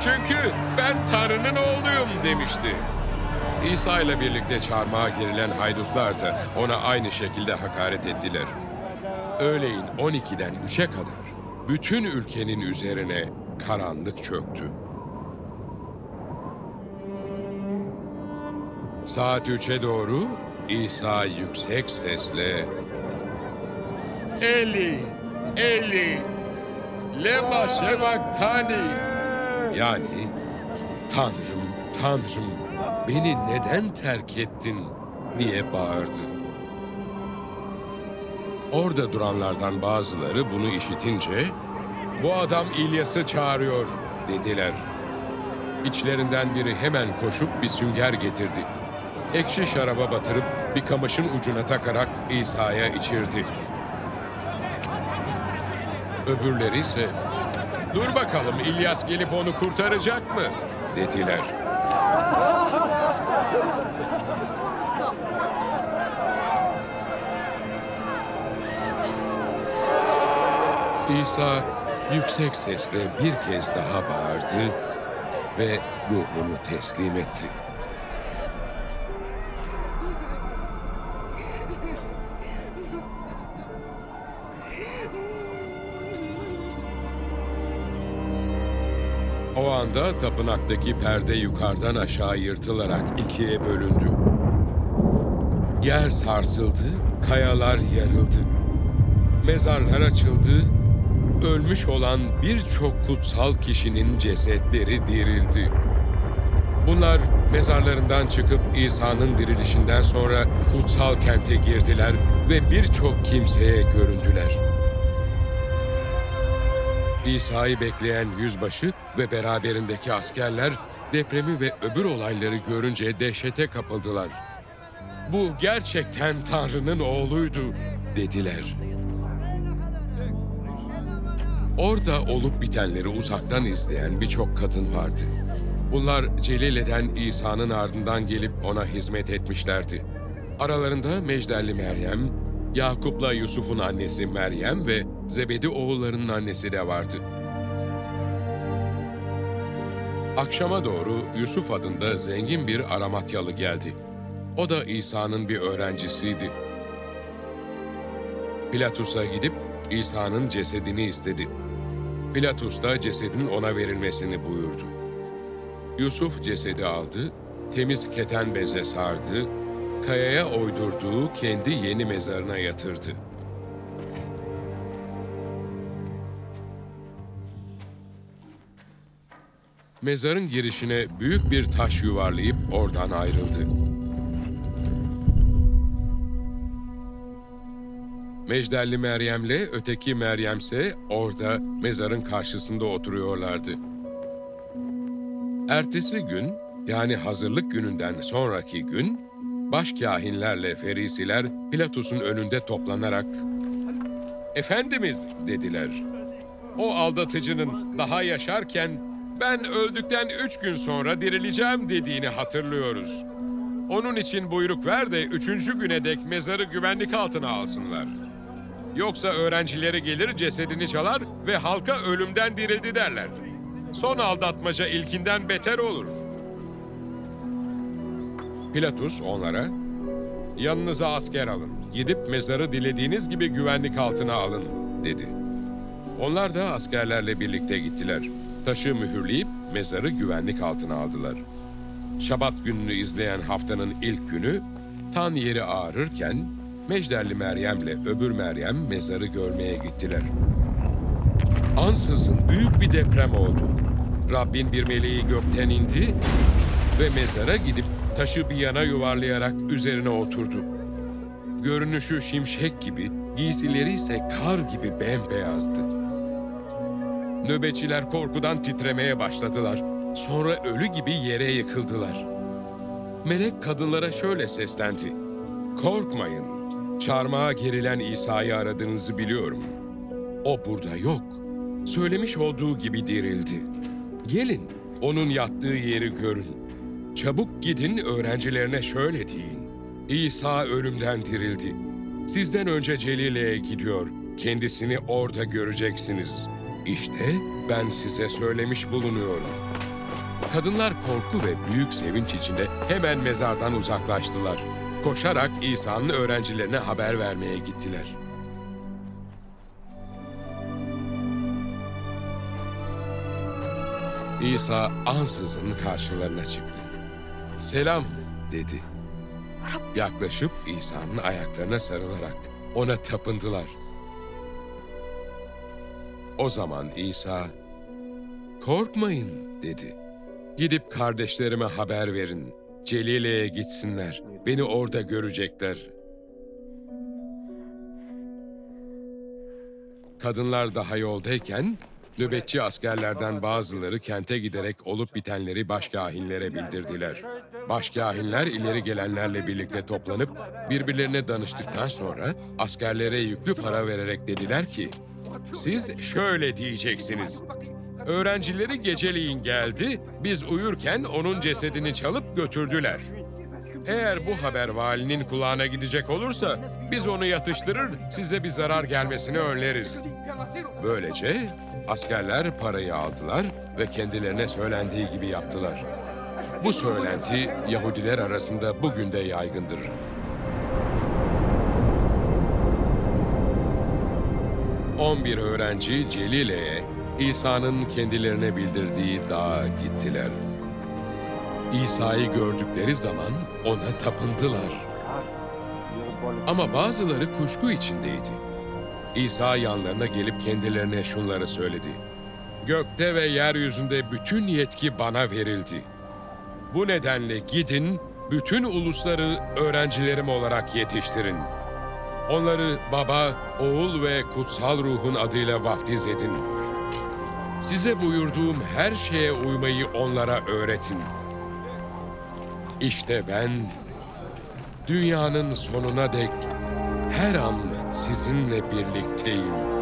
Çünkü ben Tanrı'nın oğluyum demişti. İsa ile birlikte çarmıha girilen haydutlar da ona aynı şekilde hakaret ettiler. Öğleyin 12'den 3'e kadar bütün ülkenin üzerine karanlık çöktü. Saat üçe doğru İsa yüksek sesle Eli, Eli, lema sevaktani yani Tanrım, Tanrım beni neden terk ettin diye bağırdı. Orada duranlardan bazıları bunu işitince bu adam İlyas'ı çağırıyor dediler. İçlerinden biri hemen koşup bir sünger getirdi. Ekşi şaraba batırıp bir kamışın ucuna takarak İsa'ya içirdi. Öbürleri ise dur bakalım İlyas gelip onu kurtaracak mı dediler. İsa yüksek sesle bir kez daha bağırdı ve ruhunu teslim etti. Tapınaktaki perde yukarıdan aşağı yırtılarak ikiye bölündü. Yer sarsıldı, kayalar yarıldı. Mezarlar açıldı, ölmüş olan birçok kutsal kişinin cesetleri dirildi. Bunlar mezarlarından çıkıp İsa'nın dirilişinden sonra kutsal kente girdiler ve birçok kimseye göründüler. İsa'yı bekleyen yüzbaşı ve beraberindeki askerler depremi ve öbür olayları görünce dehşete kapıldılar. Bu gerçekten Tanrı'nın oğluydu dediler. Orada olup bitenleri uzaktan izleyen birçok kadın vardı. Bunlar Celile'den İsa'nın ardından gelip ona hizmet etmişlerdi. Aralarında Mecdelli Meryem, Yakup'la Yusuf'un annesi Meryem ve Zebedi oğullarının annesi de vardı. Akşama doğru Yusuf adında zengin bir Aramatyalı geldi. O da İsa'nın bir öğrencisiydi. Pilatus'a gidip İsa'nın cesedini istedi. Pilatus da cesedin ona verilmesini buyurdu. Yusuf cesedi aldı, temiz keten beze sardı, kayaya oydurduğu kendi yeni mezarına yatırdı. Mezarın girişine büyük bir taş yuvarlayıp oradan ayrıldı. Mecdelli Meryem'le öteki Meryem'se orada mezarın karşısında oturuyorlardı. Ertesi gün, yani hazırlık gününden sonraki gün, başkâhinlerle ferisiler Pilatus'un önünde toplanarak "Efendimiz," dediler. "O aldatıcının daha yaşarken ben öldükten üç gün sonra dirileceğim dediğini hatırlıyoruz. Onun için buyruk ver de üçüncü güne dek mezarı güvenlik altına alsınlar. Yoksa öğrencileri gelir cesedini çalar ve halka ölümden dirildi derler. Son aldatmaca ilkinden beter olur. Pilatus onlara, yanınıza asker alın, gidip mezarı dilediğiniz gibi güvenlik altına alın, dedi. Onlar da askerlerle birlikte gittiler. Taşı mühürleyip mezarı güvenlik altına aldılar. Şabat gününü izleyen haftanın ilk günü, tan yeri ağrırken Mecderli Meryem'le öbür Meryem mezarı görmeye gittiler. Ansızın büyük bir deprem oldu. Rabbin bir meleği gökten indi ve mezara gidip taşı bir yana yuvarlayarak üzerine oturdu. Görünüşü şimşek gibi, giysileri ise kar gibi bembeyazdı. Nöbetçiler korkudan titremeye başladılar. Sonra ölü gibi yere yıkıldılar. Melek kadınlara şöyle seslendi. Korkmayın. Çarmıha gerilen İsa'yı aradığınızı biliyorum. O burada yok. Söylemiş olduğu gibi dirildi. Gelin, onun yattığı yeri görün. Çabuk gidin öğrencilerine şöyle deyin. İsa ölümden dirildi. Sizden önce Celile'ye gidiyor. Kendisini orada göreceksiniz. İşte ben size söylemiş bulunuyorum. Kadınlar korku ve büyük sevinç içinde hemen mezardan uzaklaştılar. Koşarak İsa'nın öğrencilerine haber vermeye gittiler. İsa ansızın karşılarına çıktı. Selam dedi. Yaklaşıp İsa'nın ayaklarına sarılarak ona tapındılar. O zaman İsa, korkmayın dedi. Gidip kardeşlerime haber verin. Celile'ye gitsinler. Beni orada görecekler. Kadınlar daha yoldayken nöbetçi askerlerden bazıları kente giderek olup bitenleri başkahinlere bildirdiler. Başkahinler ileri gelenlerle birlikte toplanıp birbirlerine danıştıktan sonra askerlere yüklü para vererek dediler ki siz şöyle diyeceksiniz. Öğrencileri geceliğin geldi, biz uyurken onun cesedini çalıp götürdüler. Eğer bu haber valinin kulağına gidecek olursa biz onu yatıştırır, size bir zarar gelmesini önleriz. Böylece askerler parayı aldılar ve kendilerine söylendiği gibi yaptılar. Bu söylenti Yahudiler arasında bugün de yaygındır. On bir öğrenci Celile'ye İsa'nın kendilerine bildirdiği dağa gittiler. İsa'yı gördükleri zaman ona tapındılar. Ama bazıları kuşku içindeydi. İsa yanlarına gelip kendilerine şunları söyledi. Gökte ve yeryüzünde bütün yetki bana verildi. Bu nedenle gidin, bütün ulusları öğrencilerim olarak yetiştirin. Onları Baba, Oğul ve Kutsal Ruh'un adıyla vaftiz edin. Size buyurduğum her şeye uymayı onlara öğretin. İşte ben dünyanın sonuna dek her an sizinle birlikteyim.